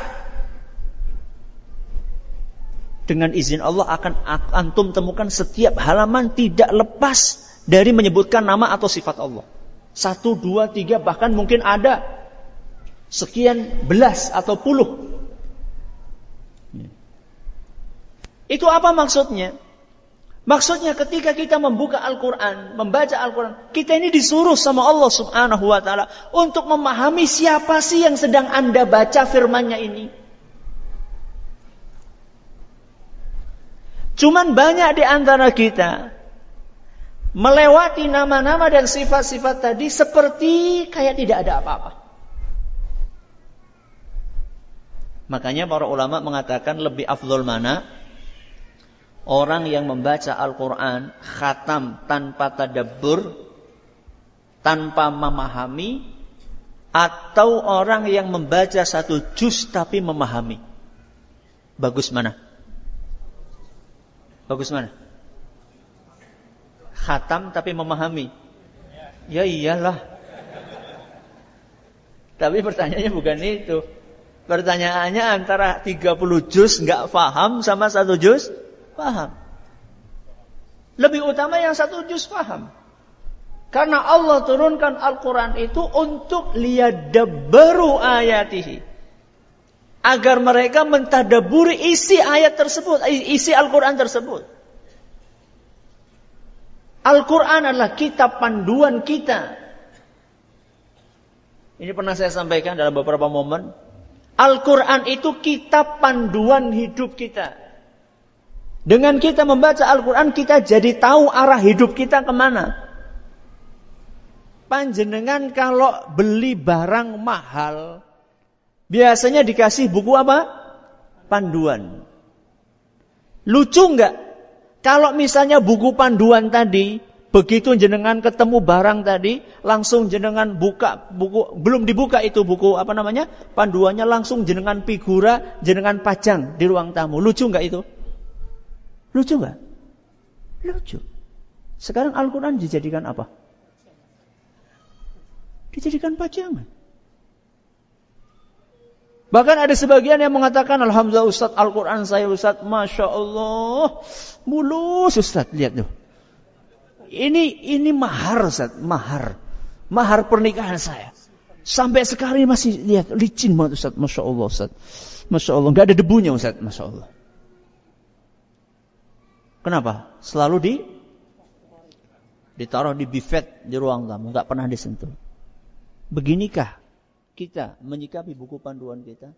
Dengan izin Allah akan antum temukan setiap halaman tidak lepas dari menyebutkan nama atau sifat Allah. Satu, dua, tiga, bahkan mungkin ada sekian belas atau puluh. Itu apa maksudnya? Maksudnya ketika kita membuka Al-Quran, membaca Al-Quran, kita ini disuruh sama Allah subhanahu wa ta'ala untuk memahami siapa sih yang sedang anda baca firmannya ini. Cuman banyak di antara kita melewati nama-nama dan sifat-sifat tadi seperti kayak tidak ada apa-apa. Makanya para ulama mengatakan lebih afdol mana orang yang membaca Al-Quran khatam tanpa tadabbur, tanpa memahami, atau orang yang membaca satu juz tapi memahami. Bagus mana? Bagus mana? khatam tapi memahami. Ya iyalah. Tapi pertanyaannya bukan itu. Pertanyaannya antara 30 juz nggak paham sama satu juz paham. Lebih utama yang satu juz paham. Karena Allah turunkan Al-Quran itu untuk liyadabbaru ayatihi. Agar mereka mentadaburi isi ayat tersebut, isi Al-Quran tersebut. Al-Quran adalah kitab panduan kita. Ini pernah saya sampaikan dalam beberapa momen. Al-Quran itu kitab panduan hidup kita. Dengan kita membaca Al-Quran, kita jadi tahu arah hidup kita ke mana. Panjenengan kalau beli barang mahal, biasanya dikasih buku apa? Panduan. Lucu nggak? Kalau misalnya buku panduan tadi, begitu jenengan ketemu barang tadi, langsung jenengan buka buku, belum dibuka itu buku apa namanya? Panduannya langsung jenengan figura, jenengan pajang di ruang tamu. Lucu nggak itu? Lucu nggak? Lucu. Sekarang Al-Quran dijadikan apa? Dijadikan pajangan. Bahkan ada sebagian yang mengatakan, Alhamdulillah Ustaz, Al-Quran saya Ustaz, Masya Allah, mulus Ustaz, lihat tuh. Ini ini mahar Ustaz, mahar. Mahar pernikahan saya. Sampai sekarang masih lihat, licin banget Ustaz, Masya Allah Ustaz. Masya Allah, nggak ada debunya Ustaz, Masya Allah. Kenapa? Selalu di ditaruh di bifet di ruang tamu, nggak pernah disentuh. Beginikah kita menyikapi buku panduan kita?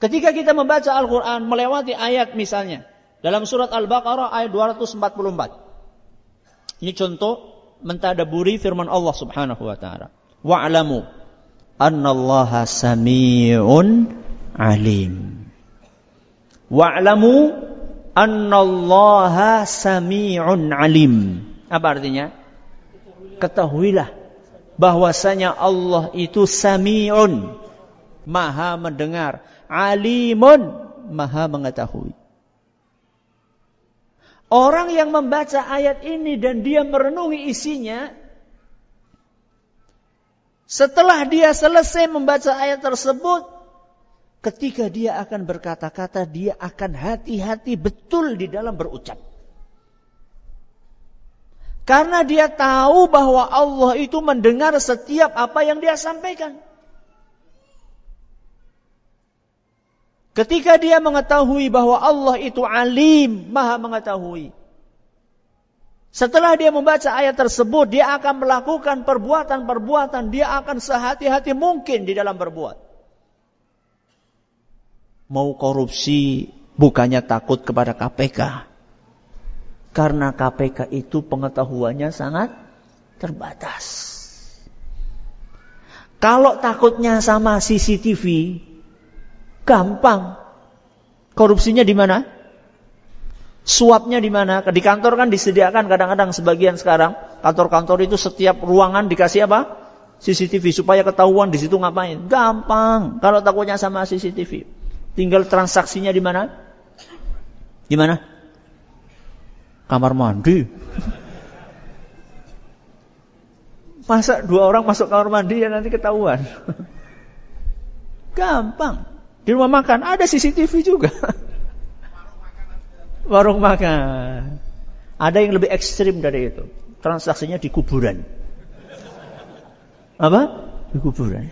Ketika kita membaca Al-Quran, melewati ayat misalnya. Dalam surat Al-Baqarah ayat 244. Ini contoh mentadaburi firman Allah subhanahu wa ta'ala. Wa'alamu annallaha sami'un alim. Wa'alamu annallaha sami'un alim. Apa artinya? Ketahuilah bahwasanya Allah itu sami'un, maha mendengar, alimun, maha mengetahui. Orang yang membaca ayat ini dan dia merenungi isinya, setelah dia selesai membaca ayat tersebut, ketika dia akan berkata-kata, dia akan hati-hati betul di dalam berucap. Karena dia tahu bahwa Allah itu mendengar setiap apa yang dia sampaikan. Ketika dia mengetahui bahwa Allah itu alim, maha mengetahui. Setelah dia membaca ayat tersebut, dia akan melakukan perbuatan-perbuatan, dia akan sehati-hati mungkin di dalam berbuat. Mau korupsi, bukannya takut kepada KPK. Karena KPK itu pengetahuannya sangat terbatas. Kalau takutnya sama CCTV, gampang. Korupsinya di mana? Suapnya di mana? Di kantor kan disediakan kadang-kadang sebagian sekarang kantor-kantor itu setiap ruangan dikasih apa? CCTV supaya ketahuan di situ ngapain. Gampang. Kalau takutnya sama CCTV, tinggal transaksinya di mana? Di mana? Kamar mandi. Masa dua orang masuk kamar mandi ya nanti ketahuan. Gampang. Di rumah makan ada CCTV juga warung makan. Ada yang lebih ekstrim dari itu. Transaksinya di kuburan. Apa? Di kuburan.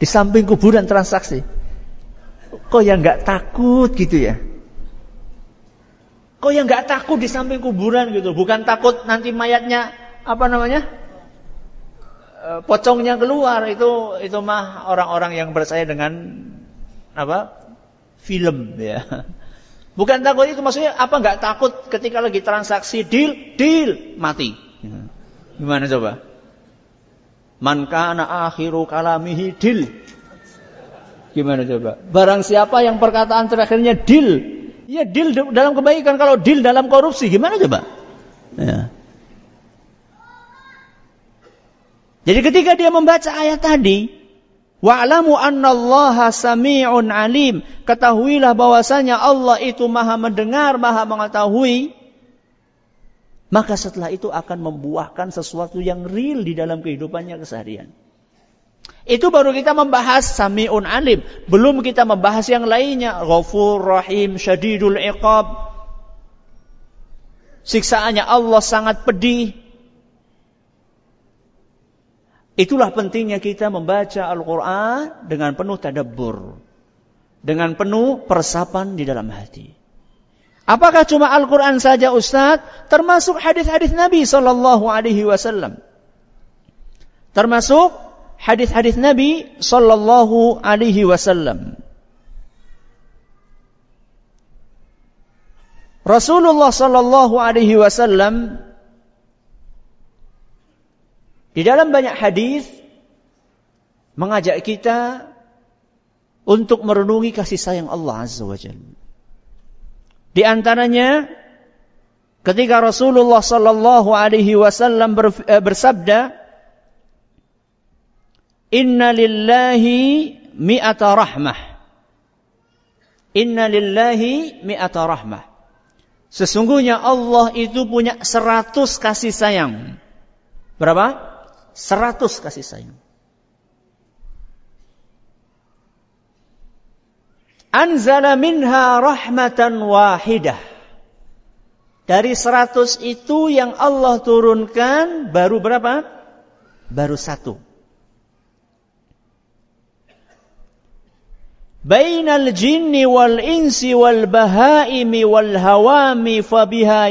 Di samping kuburan transaksi. Kok yang nggak takut gitu ya? Kok yang nggak takut di samping kuburan gitu? Bukan takut nanti mayatnya apa namanya? E, pocongnya keluar itu itu mah orang-orang yang percaya dengan apa? Film ya. [laughs] Bukan takut itu maksudnya apa nggak takut ketika lagi transaksi deal, deal, mati. Gimana coba? Man kana akhiru kalamihi deal. Gimana coba? Barang siapa yang perkataan terakhirnya deal, ya deal dalam kebaikan. Kalau deal dalam korupsi, gimana coba? Ya. Jadi ketika dia membaca ayat tadi, Wa'lamu annallaha sami'un alim. Ketahuilah bahwasanya Allah itu maha mendengar, maha mengetahui. Maka setelah itu akan membuahkan sesuatu yang real di dalam kehidupannya keseharian. Itu baru kita membahas sami'un alim. Belum kita membahas yang lainnya. Ghafur, rahim, syadidul iqab. Siksaannya Allah sangat pedih. Itulah pentingnya kita membaca Al-Quran dengan penuh tadabbur. Dengan penuh persapan di dalam hati. Apakah cuma Al-Quran saja Ustaz? Termasuk hadis-hadis Nabi Sallallahu Alaihi Wasallam. Termasuk hadis-hadis Nabi Sallallahu Alaihi Wasallam. Rasulullah Sallallahu Alaihi Wasallam di dalam banyak hadis mengajak kita untuk merenungi kasih sayang Allah Azza wa Jalla. Di antaranya ketika Rasulullah sallallahu alaihi wasallam eh, bersabda Inna lillahi mi'ata rahmah. Inna lillahi mi'ata rahmah. Sesungguhnya Allah itu punya seratus kasih sayang. Berapa? Seratus kasih sayang. Anzala minha rahmatan wahidah. Dari seratus itu yang Allah turunkan baru berapa? Baru satu. Bainal jinni wal insi wal bahaimi wal hawami fabiha.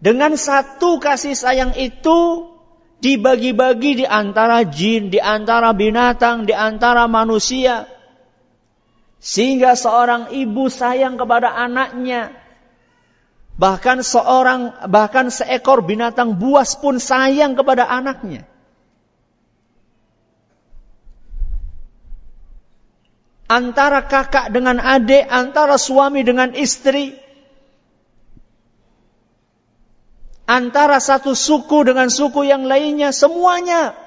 Dengan satu kasih sayang itu dibagi-bagi di antara jin, di antara binatang, di antara manusia. Sehingga seorang ibu sayang kepada anaknya. Bahkan seorang bahkan seekor binatang buas pun sayang kepada anaknya. Antara kakak dengan adik, antara suami dengan istri, antara satu suku dengan suku yang lainnya semuanya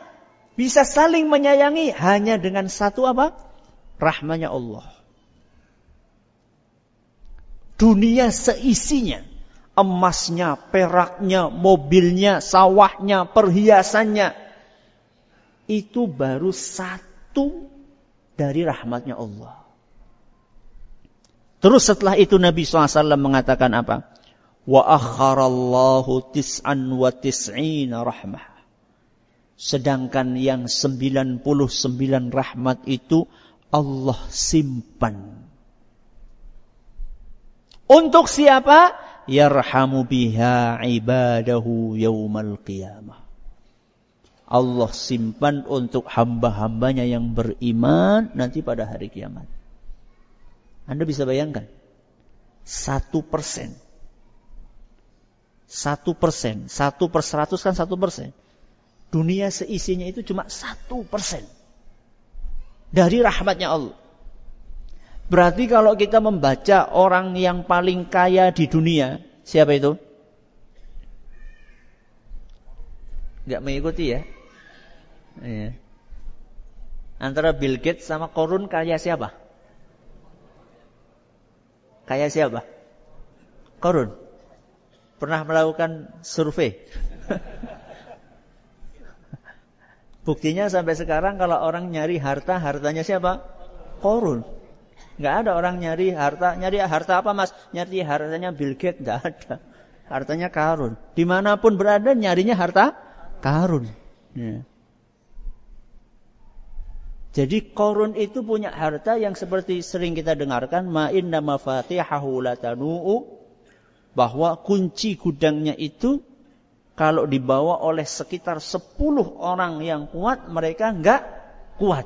bisa saling menyayangi hanya dengan satu apa? Rahmanya Allah. Dunia seisinya, emasnya, peraknya, mobilnya, sawahnya, perhiasannya itu baru satu dari rahmatnya Allah. Terus setelah itu Nabi SAW mengatakan apa? wa akharallahu tis'an wa tis'ina rahmah. Sedangkan yang 99 rahmat itu Allah simpan Untuk siapa? Yarhamu biha ibadahu yaumal qiyamah. Allah simpan untuk hamba-hambanya yang beriman nanti pada hari kiamat. Anda bisa bayangkan. Satu persen. Satu persen. Satu per seratus kan satu persen. Dunia seisinya itu cuma satu persen. Dari rahmatnya Allah. Berarti kalau kita membaca orang yang paling kaya di dunia. Siapa itu? Gak mengikuti ya? Iya. Antara Bill Gates sama Korun kaya siapa? Kaya siapa? Korun. Pernah melakukan survei. [laughs] Buktinya sampai sekarang kalau orang nyari harta, hartanya siapa? Korun. Nggak ada orang nyari harta. Nyari harta apa mas? Nyari hartanya Bill Gates. Nggak ada. Hartanya karun. Di mana pun berada nyarinya harta karun. Ya. Jadi korun itu punya harta yang seperti sering kita dengarkan ma inna mafatihahu latanu'u bahwa kunci gudangnya itu kalau dibawa oleh sekitar 10 orang yang kuat mereka enggak kuat.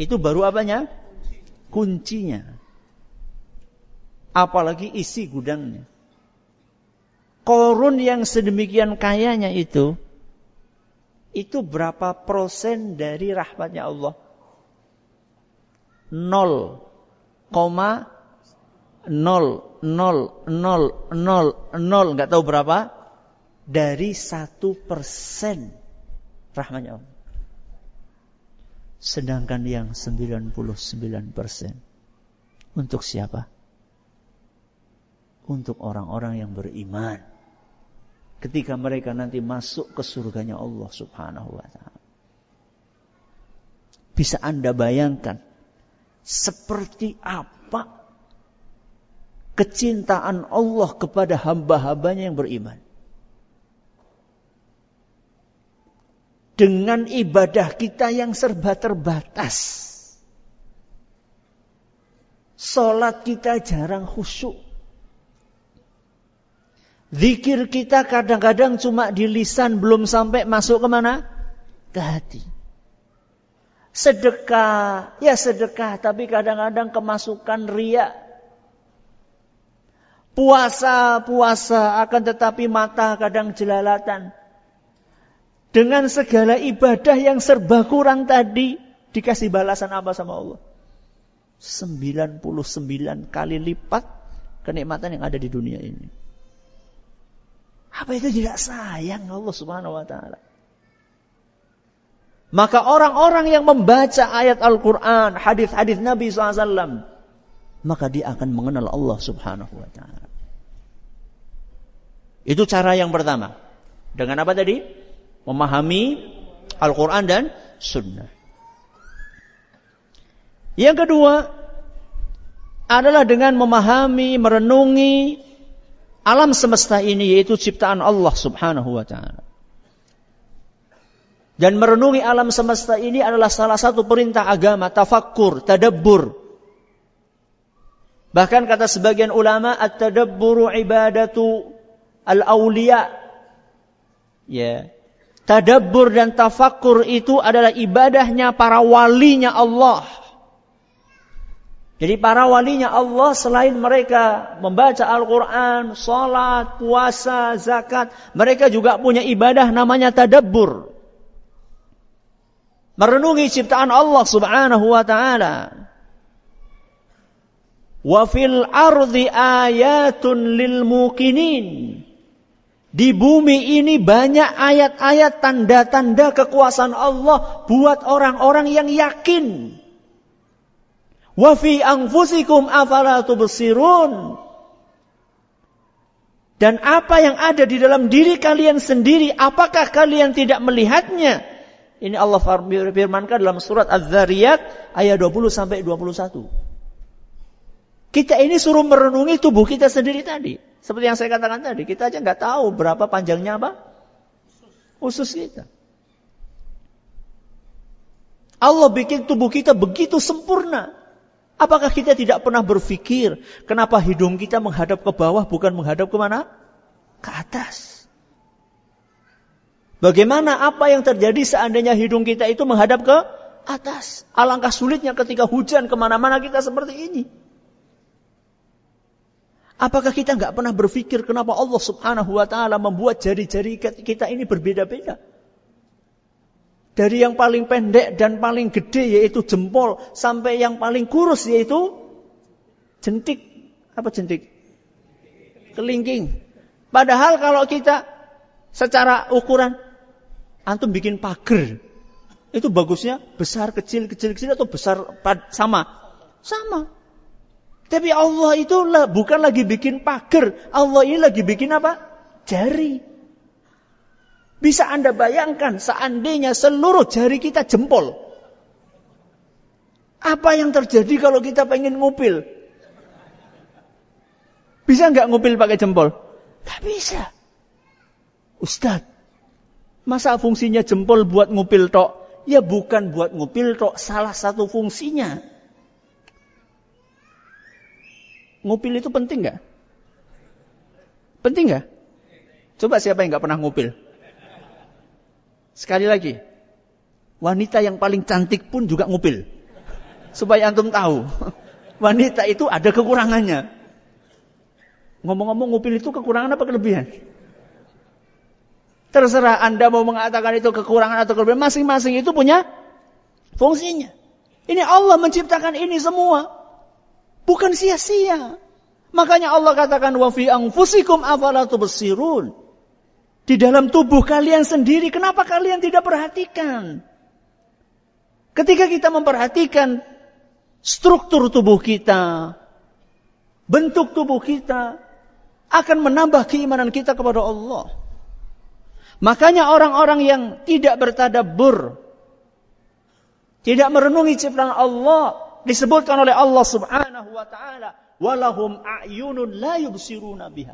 Itu baru apanya? Kuncinya. Apalagi isi gudangnya. Korun yang sedemikian kayanya itu itu berapa persen dari rahmatnya Allah? 0, koma 0, 0, 0, 0, 0, nggak tahu berapa? Dari satu persen rahmatnya Allah. Sedangkan yang 99 persen untuk siapa? Untuk orang-orang yang beriman ketika mereka nanti masuk ke surganya Allah Subhanahu wa taala. Bisa Anda bayangkan seperti apa kecintaan Allah kepada hamba-hambanya yang beriman. Dengan ibadah kita yang serba terbatas. Salat kita jarang khusyuk. Zikir kita kadang-kadang cuma di lisan belum sampai masuk ke mana? Ke hati. Sedekah, ya sedekah tapi kadang-kadang kemasukan ria. Puasa, puasa akan tetapi mata kadang jelalatan. Dengan segala ibadah yang serba kurang tadi dikasih balasan apa sama Allah? 99 kali lipat kenikmatan yang ada di dunia ini. Apa itu tidak sayang Allah Subhanahu wa taala? Maka orang-orang yang membaca ayat Al-Quran, hadis-hadis Nabi SAW, maka dia akan mengenal Allah Subhanahu wa taala. Itu cara yang pertama. Dengan apa tadi? Memahami Al-Quran dan Sunnah. Yang kedua adalah dengan memahami, merenungi alam semesta ini yaitu ciptaan Allah Subhanahu wa taala. Dan merenungi alam semesta ini adalah salah satu perintah agama, tafakkur, tadabbur. Bahkan kata sebagian ulama, at-tadabburu ibadatu al-awliya. Ya. Tadabbur dan tafakkur itu adalah ibadahnya para walinya Allah. Jadi para walinya Allah selain mereka membaca Al-Quran, salat, puasa, zakat, mereka juga punya ibadah namanya tadabbur. Merenungi ciptaan Allah subhanahu wa ta'ala. Wa fil ardi ayatun lil mukinin. Di bumi ini banyak ayat-ayat tanda-tanda kekuasaan Allah buat orang-orang yang yakin. Wa fi anfusikum afala tubsirun. Dan apa yang ada di dalam diri kalian sendiri, apakah kalian tidak melihatnya? Ini Allah firmankan dalam surat Az-Zariyat ayat 20 sampai 21. Kita ini suruh merenungi tubuh kita sendiri tadi. Seperti yang saya katakan tadi, kita aja nggak tahu berapa panjangnya apa usus kita. Allah bikin tubuh kita begitu sempurna. Apakah kita tidak pernah berpikir kenapa hidung kita menghadap ke bawah bukan menghadap ke mana? Ke atas. Bagaimana apa yang terjadi seandainya hidung kita itu menghadap ke atas? Alangkah sulitnya ketika hujan ke mana-mana kita seperti ini. Apakah kita nggak pernah berpikir kenapa Allah subhanahu wa ta'ala membuat jari-jari kita ini berbeda-beda? Dari yang paling pendek dan paling gede yaitu jempol sampai yang paling kurus yaitu jentik. Apa jentik? Kelingking. Padahal kalau kita secara ukuran antum bikin pagar itu bagusnya besar kecil kecil kecil atau besar sama sama tapi Allah itu bukan lagi bikin pagar Allah ini lagi bikin apa jari bisa Anda bayangkan seandainya seluruh jari kita jempol. Apa yang terjadi kalau kita pengen ngupil? Bisa nggak ngupil pakai jempol? Gak bisa. Ustadz, masa fungsinya jempol buat ngupil tok? Ya bukan buat ngupil tok, salah satu fungsinya. Ngupil itu penting nggak? Penting nggak? Coba siapa yang nggak pernah ngupil? Sekali lagi, wanita yang paling cantik pun juga ngupil. Supaya antum tahu, [laughs] wanita itu ada kekurangannya. Ngomong-ngomong ngupil itu kekurangan apa kelebihan? Terserah Anda mau mengatakan itu kekurangan atau kelebihan, masing-masing itu punya fungsinya. Ini Allah menciptakan ini semua. Bukan sia-sia. Makanya Allah katakan wa fi anfusikum afala. Di dalam tubuh kalian sendiri, kenapa kalian tidak perhatikan? Ketika kita memperhatikan struktur tubuh kita, bentuk tubuh kita, akan menambah keimanan kita kepada Allah. Makanya orang-orang yang tidak bertadabur, tidak merenungi ciptaan Allah, disebutkan oleh Allah Subhanahu wa taala, walahum a'yunun la yubsiruna biha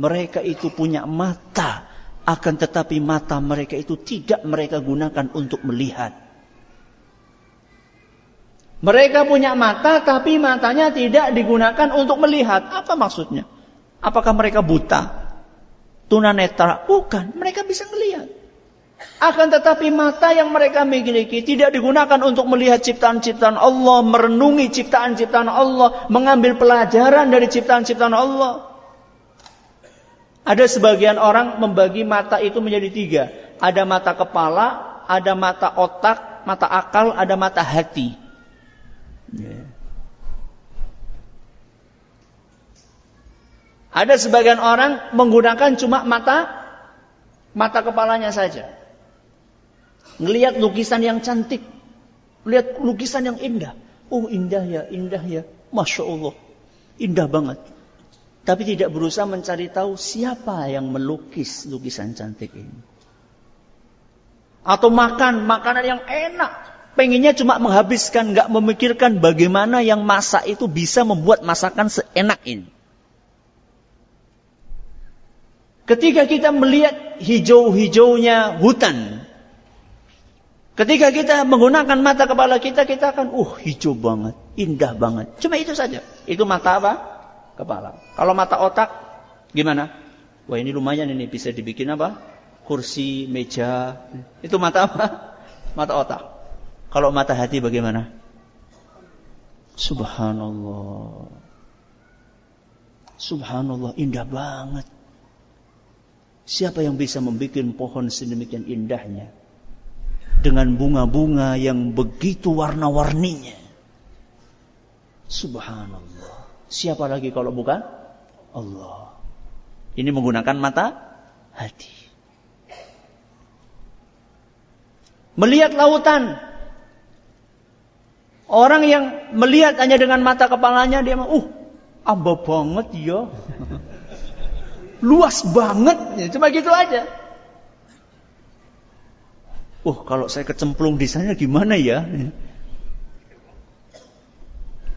mereka itu punya mata, akan tetapi mata mereka itu tidak mereka gunakan untuk melihat. Mereka punya mata, tapi matanya tidak digunakan untuk melihat. Apa maksudnya? Apakah mereka buta? Tunanetra? Bukan, mereka bisa melihat. Akan tetapi mata yang mereka miliki tidak digunakan untuk melihat ciptaan-ciptaan Allah, merenungi ciptaan-ciptaan Allah, mengambil pelajaran dari ciptaan-ciptaan Allah. Ada sebagian orang membagi mata itu menjadi tiga. Ada mata kepala, ada mata otak, mata akal, ada mata hati. Ada sebagian orang menggunakan cuma mata mata kepalanya saja. Ngelihat lukisan yang cantik, lihat lukisan yang indah. Oh indah ya, indah ya, masya Allah, indah banget tapi tidak berusaha mencari tahu siapa yang melukis lukisan cantik ini. Atau makan makanan yang enak, pengennya cuma menghabiskan, nggak memikirkan bagaimana yang masak itu bisa membuat masakan seenak ini. Ketika kita melihat hijau-hijaunya hutan, ketika kita menggunakan mata kepala kita, kita akan, uh hijau banget, indah banget. Cuma itu saja. Itu mata apa? Kepala. Kalau mata otak gimana? Wah ini lumayan ini bisa dibikin apa? Kursi, meja. Itu mata apa? [laughs] Mata otak. Kalau mata hati bagaimana? Subhanallah. Subhanallah indah banget. Siapa yang bisa membuat pohon sedemikian indahnya? Dengan bunga-bunga yang begitu warna-warninya. Subhanallah. Siapa lagi kalau bukan Allah? Ini menggunakan mata hati. Melihat lautan. Orang yang melihat hanya dengan mata kepalanya dia uh amba banget ya. [laughs] Luas banget, ya, cuma gitu aja. Uh, kalau saya kecemplung di sana gimana ya?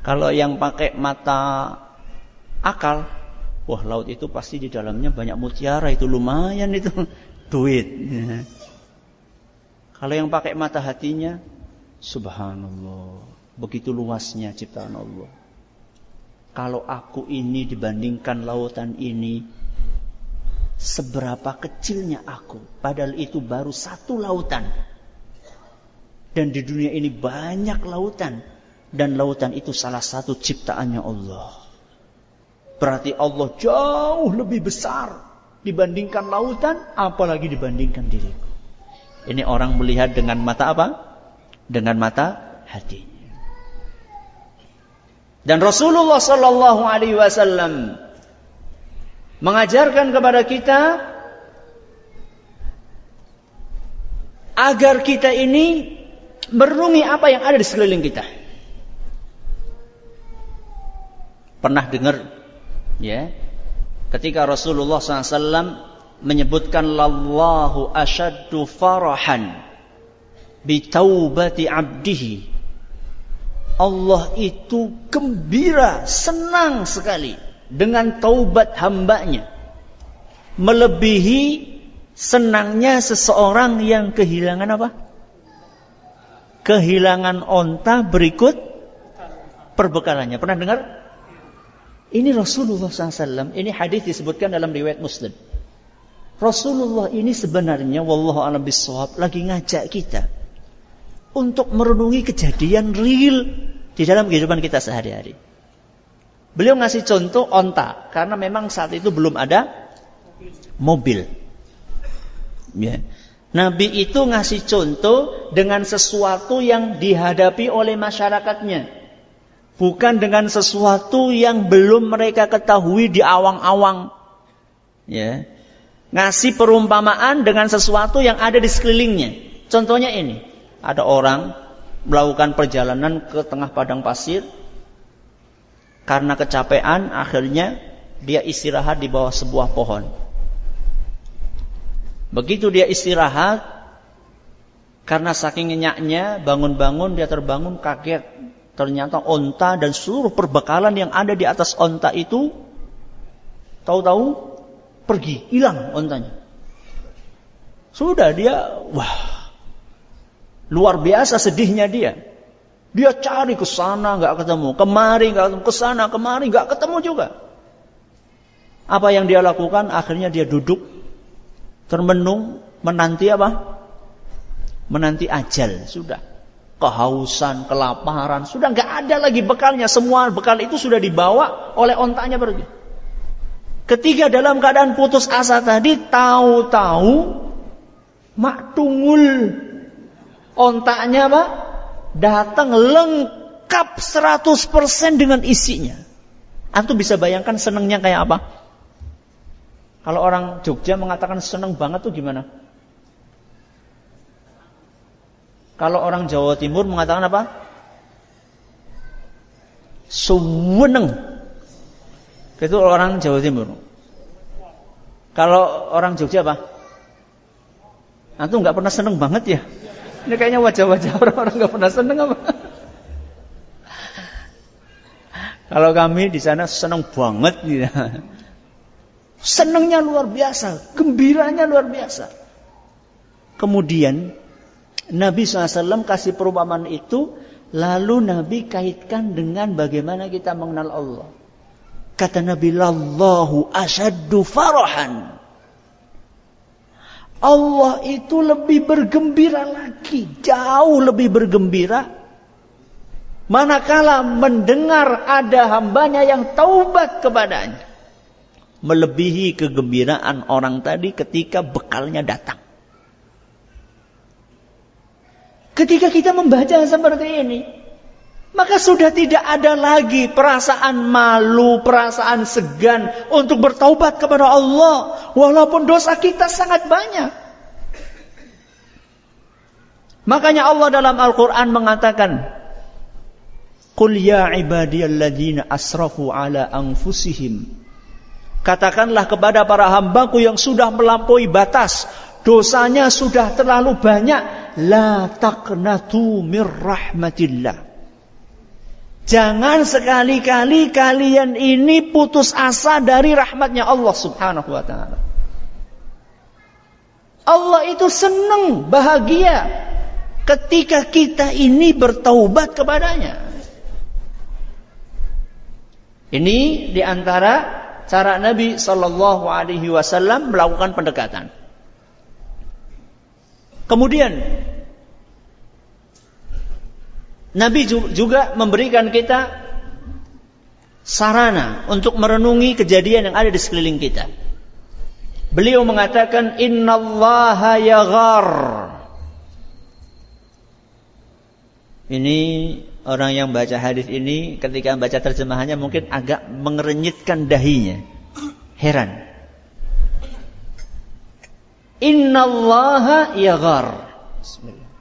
Kalau yang pakai mata akal, wah laut itu pasti di dalamnya banyak mutiara itu lumayan itu [laughs] duit. Kalau yang pakai mata hatinya, subhanallah. Begitu luasnya ciptaan Allah. Kalau aku ini dibandingkan lautan ini, seberapa kecilnya aku. Padahal itu baru satu lautan. Dan di dunia ini banyak lautan. Dan lautan itu salah satu ciptaannya Allah. Berarti Allah jauh lebih besar dibandingkan lautan, apalagi dibandingkan diriku. Ini orang melihat dengan mata apa? Dengan mata hatinya. Dan Rasulullah Sallallahu Alaihi Wasallam mengajarkan kepada kita agar kita ini merenungi apa yang ada di sekeliling kita. Pernah dengar ya ketika Rasulullah SAW menyebutkan lallahu ashaddu farahan bi taubati abdihi Allah itu gembira, senang sekali dengan taubat hambanya. Melebihi senangnya seseorang yang kehilangan apa? Kehilangan onta berikut perbekalannya. Pernah dengar? Ini Rasulullah SAW. Ini hadis disebutkan dalam riwayat Muslim. Rasulullah ini sebenarnya, wallahu a'lam bishawab, lagi ngajak kita untuk merenungi kejadian real di dalam kehidupan kita sehari-hari. Beliau ngasih contoh onta karena memang saat itu belum ada mobil. Ya. Nabi itu ngasih contoh dengan sesuatu yang dihadapi oleh masyarakatnya. Bukan dengan sesuatu yang belum mereka ketahui di awang-awang. Ya. Ngasih perumpamaan dengan sesuatu yang ada di sekelilingnya. Contohnya ini ada orang melakukan perjalanan ke tengah padang pasir karena kecapean akhirnya dia istirahat di bawah sebuah pohon. Begitu dia istirahat karena saking nyenyaknya bangun-bangun dia terbangun kaget ternyata onta dan seluruh perbekalan yang ada di atas onta itu tahu-tahu pergi hilang ontanya. Sudah dia wah Luar biasa sedihnya dia. Dia cari ke sana nggak ketemu, kemari nggak ketemu, ke sana kemari nggak ketemu juga. Apa yang dia lakukan? Akhirnya dia duduk termenung menanti apa? Menanti ajal sudah. Kehausan, kelaparan, sudah nggak ada lagi bekalnya. Semua bekal itu sudah dibawa oleh ontanya pergi. Ketiga dalam keadaan putus asa tadi, tahu-tahu mak tungul Ontaknya apa? Datang lengkap 100% dengan isinya. Antum bisa bayangkan senangnya kayak apa? Kalau orang Jogja mengatakan senang banget tuh gimana? Kalau orang Jawa Timur mengatakan apa? Suweneng. Itu orang Jawa Timur. Kalau orang Jogja apa? Antum nggak pernah seneng banget ya? Ini kayaknya wajah-wajah orang-orang nggak pernah seneng apa? Kalau kami di sana seneng banget gitu. Senengnya luar biasa, gembiranya luar biasa. Kemudian Nabi SAW kasih perumpamaan itu, lalu Nabi kaitkan dengan bagaimana kita mengenal Allah. Kata Nabi, Lallahu asyaddu farahan. Allah itu lebih bergembira lagi, jauh lebih bergembira. Manakala mendengar ada hambanya yang taubat kepadanya. Melebihi kegembiraan orang tadi ketika bekalnya datang. Ketika kita membaca seperti ini, maka sudah tidak ada lagi perasaan malu, perasaan segan untuk bertaubat kepada Allah. Walaupun dosa kita sangat banyak. Makanya Allah dalam Al-Quran mengatakan, Qul ya ibadiyalladzina asrafu ala anfusihim. Katakanlah kepada para hambaku yang sudah melampaui batas. Dosanya sudah terlalu banyak. La taqnatu mir rahmatillah. Jangan sekali-kali kalian ini putus asa dari rahmatnya Allah subhanahu wa ta'ala. Allah itu senang, bahagia ketika kita ini bertaubat kepadanya. Ini di antara cara Nabi Shallallahu Alaihi Wasallam melakukan pendekatan. Kemudian Nabi juga memberikan kita sarana untuk merenungi kejadian yang ada di sekeliling kita. Beliau mengatakan innallaha yaghar. Ini orang yang baca hadis ini ketika membaca terjemahannya mungkin agak mengerenyitkan dahinya. Heran. Innallaha yaghar. Bismillah.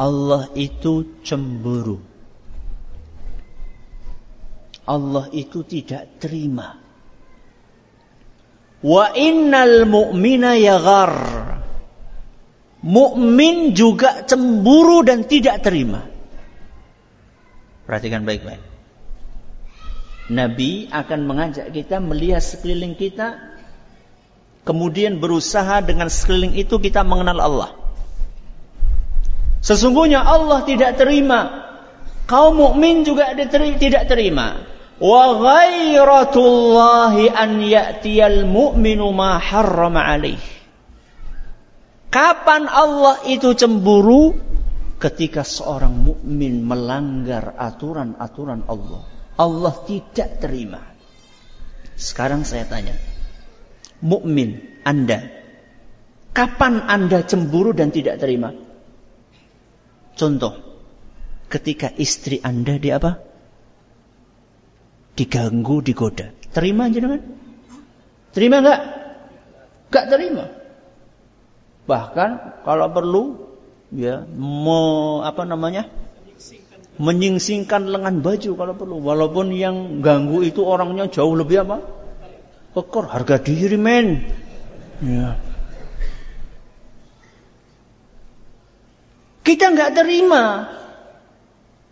Allah itu cemburu. Allah itu tidak terima. Wa innal mu'mina yaghar. Mukmin juga cemburu dan tidak terima. Perhatikan baik-baik. Nabi akan mengajak kita melihat sekeliling kita, kemudian berusaha dengan sekeliling itu kita mengenal Allah. Sesungguhnya Allah tidak terima. Kaum mukmin juga tidak terima. Wa ghairatullahi an ya'tiyal mu'minu ma harrama alaih. Kapan Allah itu cemburu? Ketika seorang mukmin melanggar aturan-aturan Allah. Allah tidak terima. Sekarang saya tanya. Mukmin Anda. Kapan Anda cemburu dan tidak terima? Contoh, ketika istri Anda di apa? Diganggu, digoda. Terima jenengan? Terima enggak? Enggak terima. Bahkan kalau perlu ya mau apa namanya? Menyingsingkan lengan baju kalau perlu. Walaupun yang ganggu itu orangnya jauh lebih apa? Pekor, harga diri men. Ya. Kita nggak terima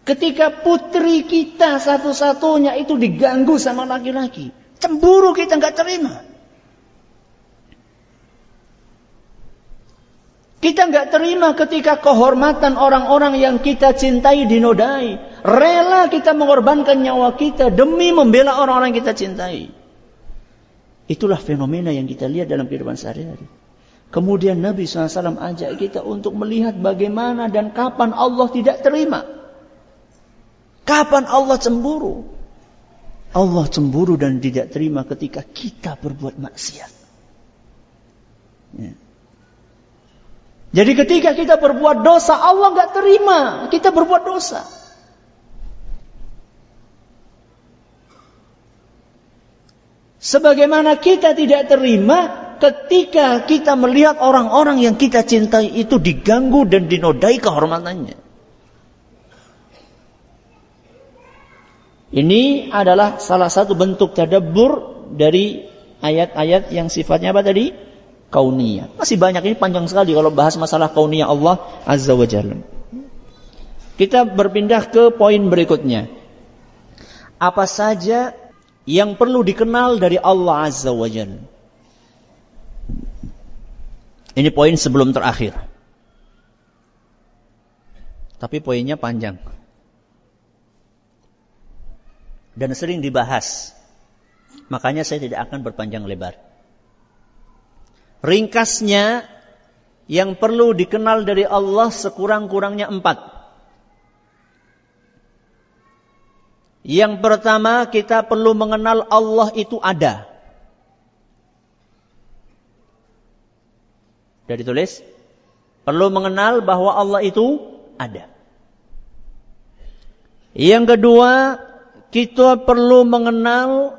ketika putri kita satu-satunya itu diganggu sama laki-laki. Cemburu kita nggak terima. Kita nggak terima ketika kehormatan orang-orang yang kita cintai dinodai. Rela kita mengorbankan nyawa kita demi membela orang-orang yang kita cintai. Itulah fenomena yang kita lihat dalam kehidupan sehari-hari. Kemudian Nabi SAW ajak kita untuk melihat bagaimana dan kapan Allah tidak terima. Kapan Allah cemburu. Allah cemburu dan tidak terima ketika kita berbuat maksiat. Ya. Jadi ketika kita berbuat dosa, Allah nggak terima. Kita berbuat dosa. Sebagaimana kita tidak terima ketika kita melihat orang-orang yang kita cintai itu diganggu dan dinodai kehormatannya. Ini adalah salah satu bentuk tadabbur dari ayat-ayat yang sifatnya apa tadi? Kauniyah. Masih banyak ini panjang sekali kalau bahas masalah kauniyah Allah Azza wa Jalla. Kita berpindah ke poin berikutnya. Apa saja yang perlu dikenal dari Allah Azza wa Jalla? Ini poin sebelum terakhir. Tapi poinnya panjang. Dan sering dibahas. Makanya saya tidak akan berpanjang lebar. Ringkasnya, yang perlu dikenal dari Allah sekurang-kurangnya empat. Yang pertama, kita perlu mengenal Allah itu ada. Sudah ditulis? Perlu mengenal bahwa Allah itu ada. Yang kedua, kita perlu mengenal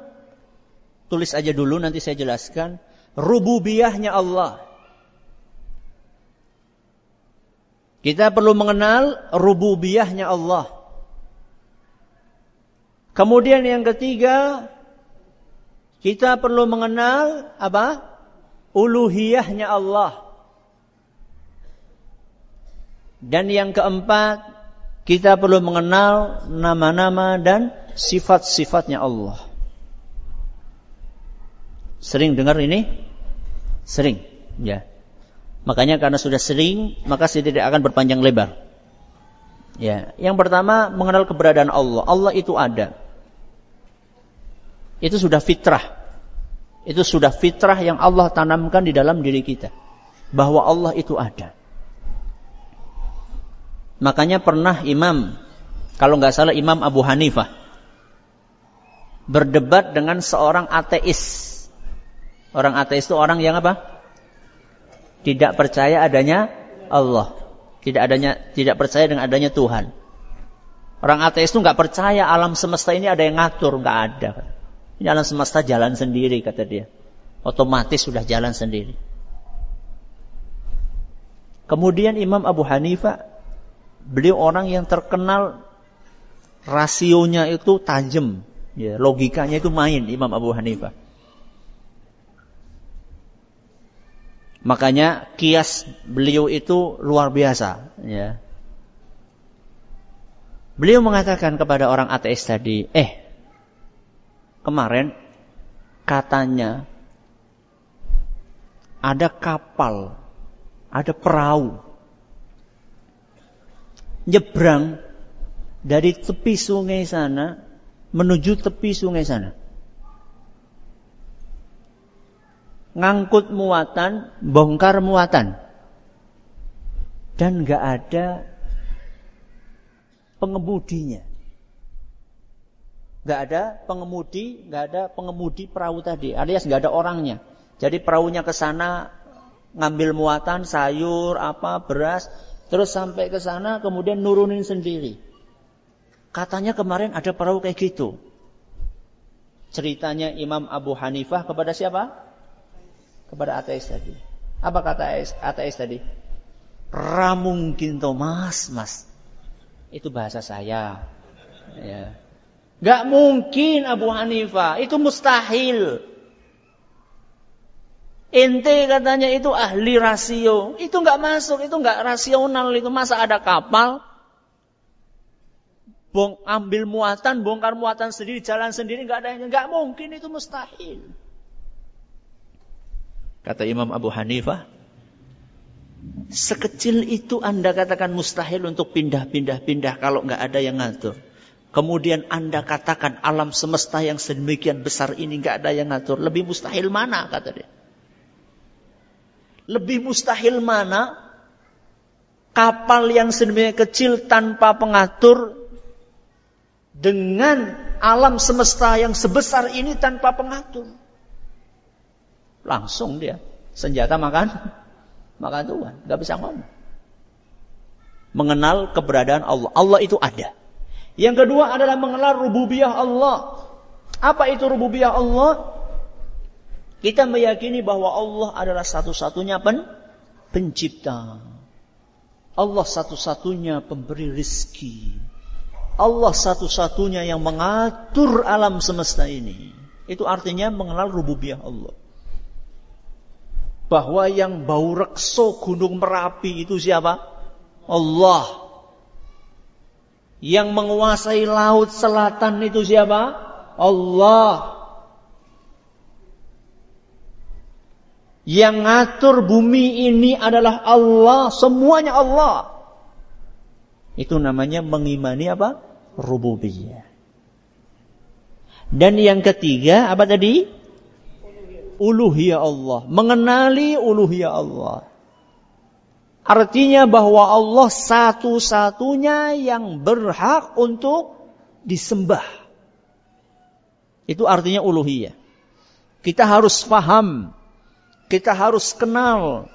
tulis aja dulu nanti saya jelaskan rububiyahnya Allah. Kita perlu mengenal rububiyahnya Allah. Kemudian yang ketiga, kita perlu mengenal apa? Uluhiyahnya Allah. Dan yang keempat, kita perlu mengenal nama-nama dan sifat-sifatnya Allah. Sering dengar ini? Sering, ya. Makanya karena sudah sering, maka saya tidak akan berpanjang lebar. Ya, yang pertama mengenal keberadaan Allah. Allah itu ada. Itu sudah fitrah. Itu sudah fitrah yang Allah tanamkan di dalam diri kita. Bahwa Allah itu ada. Makanya pernah imam, kalau nggak salah imam Abu Hanifah, berdebat dengan seorang ateis. Orang ateis itu orang yang apa? tidak percaya adanya Allah, tidak adanya tidak percaya dengan adanya Tuhan. Orang ateis itu nggak percaya alam semesta ini ada yang ngatur, nggak ada. Ini alam semesta jalan sendiri kata dia. Otomatis sudah jalan sendiri. Kemudian Imam Abu Hanifah, beliau orang yang terkenal rasionya itu tajam, ya, logikanya itu main Imam Abu Hanifah. Makanya kias beliau itu luar biasa. Ya. Beliau mengatakan kepada orang ateis tadi, eh, kemarin katanya ada kapal, ada perahu, nyebrang dari tepi sungai sana menuju tepi sungai sana. ngangkut muatan, bongkar muatan. Dan nggak ada pengemudinya. Nggak ada pengemudi, nggak ada pengemudi perahu tadi, alias nggak ada orangnya. Jadi perahunya ke sana ngambil muatan, sayur, apa, beras, terus sampai ke sana kemudian nurunin sendiri. Katanya kemarin ada perahu kayak gitu. Ceritanya Imam Abu Hanifah kepada siapa? kepada ateis tadi. Apa kata ateis, tadi? Ramungkin Thomas, mas. Itu bahasa saya. Ya. Gak mungkin Abu Hanifah. Itu mustahil. Ente katanya itu ahli rasio. Itu nggak masuk, itu nggak rasional itu. Masa ada kapal, bong ambil muatan, bongkar muatan sendiri, jalan sendiri, nggak ada yang nggak mungkin itu mustahil. Kata Imam Abu Hanifah, sekecil itu Anda katakan mustahil untuk pindah-pindah-pindah kalau nggak ada yang ngatur. Kemudian Anda katakan alam semesta yang sedemikian besar ini nggak ada yang ngatur. Lebih mustahil mana kata dia? Lebih mustahil mana kapal yang sedemikian kecil tanpa pengatur dengan alam semesta yang sebesar ini tanpa pengatur. Langsung dia senjata makan [laughs] makan Tuhan, nggak bisa ngomong. Mengenal keberadaan Allah. Allah itu ada. Yang kedua adalah mengenal rububiyah Allah. Apa itu rububiyah Allah? Kita meyakini bahwa Allah adalah satu-satunya pen pencipta. Allah satu-satunya pemberi rizki. Allah satu-satunya yang mengatur alam semesta ini. Itu artinya mengenal rububiyah Allah bahwa yang bau rekso gunung Merapi itu siapa? Allah. Yang menguasai laut selatan itu siapa? Allah. Yang ngatur bumi ini adalah Allah, semuanya Allah. Itu namanya mengimani apa? Rububiyah. Dan yang ketiga apa tadi? uluhiyah Allah, mengenali uluhiyah Allah. Artinya bahwa Allah satu-satunya yang berhak untuk disembah. Itu artinya uluhiyah. Kita harus paham, kita harus kenal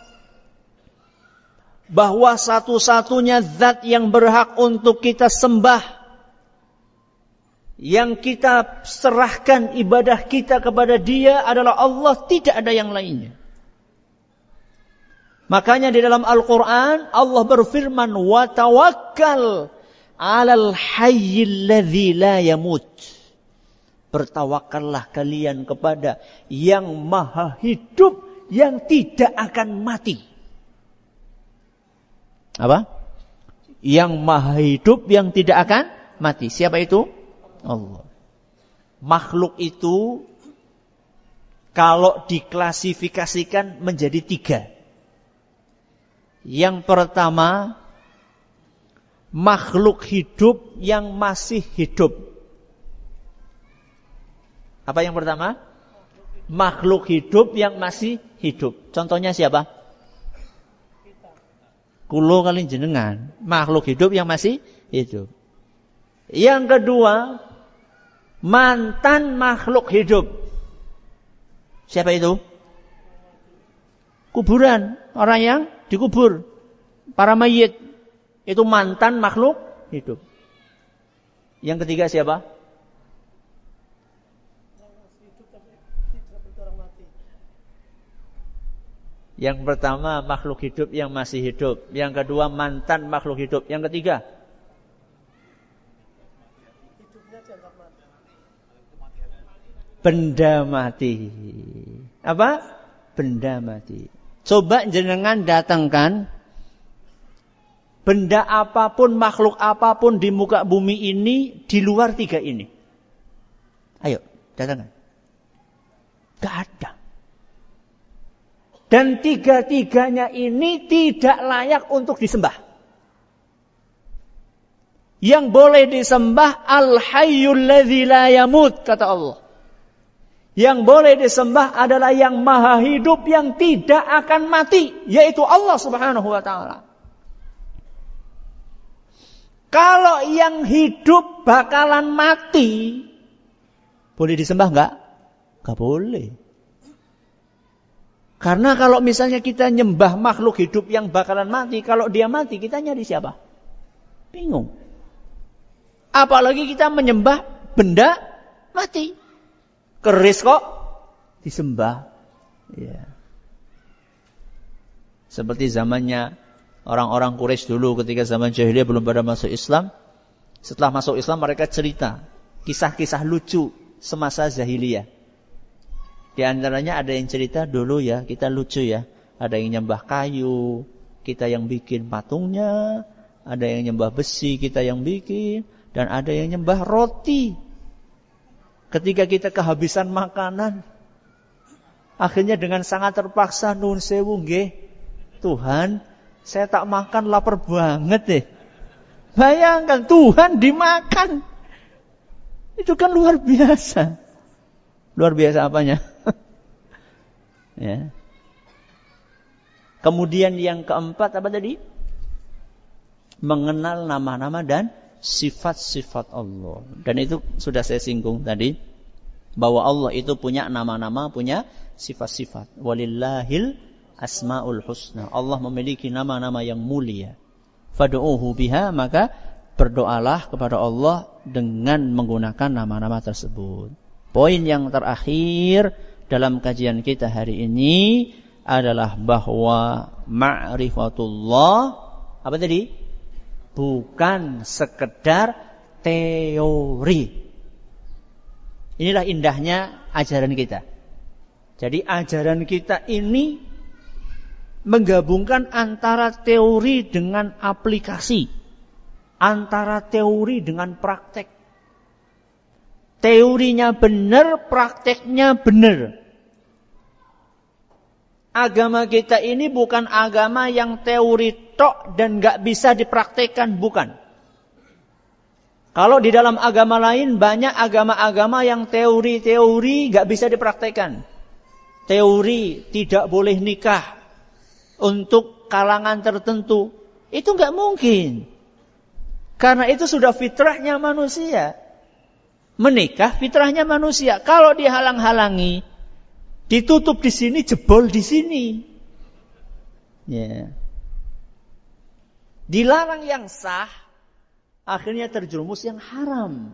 bahwa satu-satunya zat yang berhak untuk kita sembah yang kita serahkan ibadah kita kepada dia adalah Allah, tidak ada yang lainnya. Makanya di dalam Al-Quran Allah berfirman, alal hayyil ladzi la yamut. Bertawakallah kalian kepada yang maha hidup yang tidak akan mati. Apa? Yang maha hidup yang tidak akan mati. Siapa itu? Allah. Makhluk itu kalau diklasifikasikan menjadi tiga. Yang pertama, makhluk hidup yang masih hidup. Apa yang pertama? Makhluk hidup yang masih hidup. Contohnya siapa? Kulo kali jenengan. Makhluk hidup yang masih hidup. Yang kedua, mantan makhluk hidup. Siapa itu? Kuburan. Orang yang dikubur. Para mayit. Itu mantan makhluk hidup. Yang ketiga siapa? Yang pertama makhluk hidup yang masih hidup. Yang kedua mantan makhluk hidup. Yang ketiga benda mati. Apa? Benda mati. Coba jenengan datangkan benda apa pun, makhluk apa pun di muka bumi ini di luar tiga ini. Ayo, datangkan. Gak ada. Dan tiga-tiganya ini tidak layak untuk disembah. Yang boleh disembah al-hayyul la kata Allah. Yang boleh disembah adalah yang maha hidup yang tidak akan mati. Yaitu Allah subhanahu wa ta'ala. Kalau yang hidup bakalan mati. Boleh disembah enggak? Enggak boleh. Karena kalau misalnya kita nyembah makhluk hidup yang bakalan mati. Kalau dia mati kita nyari siapa? Bingung. Apalagi kita menyembah benda mati keris kok disembah. Ya. Seperti zamannya orang-orang Quraisy dulu ketika zaman jahiliyah belum pada masuk Islam. Setelah masuk Islam mereka cerita kisah-kisah lucu semasa jahiliyah. Di antaranya ada yang cerita dulu ya, kita lucu ya. Ada yang nyembah kayu, kita yang bikin patungnya, ada yang nyembah besi, kita yang bikin, dan ada yang nyembah roti. Ketika kita kehabisan makanan, akhirnya dengan sangat terpaksa nun sewu nggih. Tuhan, saya tak makan lapar banget deh. Bayangkan Tuhan dimakan. Itu kan luar biasa. Luar biasa apanya? [laughs] ya. Kemudian yang keempat apa tadi? Mengenal nama-nama dan sifat-sifat Allah. Dan itu sudah saya singgung tadi bahwa Allah itu punya nama-nama, punya sifat-sifat. Walillahil asmaul husna. Allah memiliki nama-nama yang mulia. Fadu'uhu biha maka berdoalah kepada Allah dengan menggunakan nama-nama tersebut. Poin yang terakhir dalam kajian kita hari ini adalah bahwa ma'rifatullah apa tadi? Bukan sekedar teori. Inilah indahnya ajaran kita. Jadi ajaran kita ini menggabungkan antara teori dengan aplikasi. Antara teori dengan praktek. Teorinya benar, prakteknya benar. Agama kita ini bukan agama yang teori tok dan gak bisa dipraktekkan, bukan. Kalau di dalam agama lain banyak agama-agama yang teori-teori gak bisa dipraktekkan. Teori tidak boleh nikah untuk kalangan tertentu. Itu gak mungkin. Karena itu sudah fitrahnya manusia. Menikah fitrahnya manusia. Kalau dihalang-halangi, Ditutup di sini, jebol di sini. Ya. Dilarang yang sah, akhirnya terjerumus yang haram.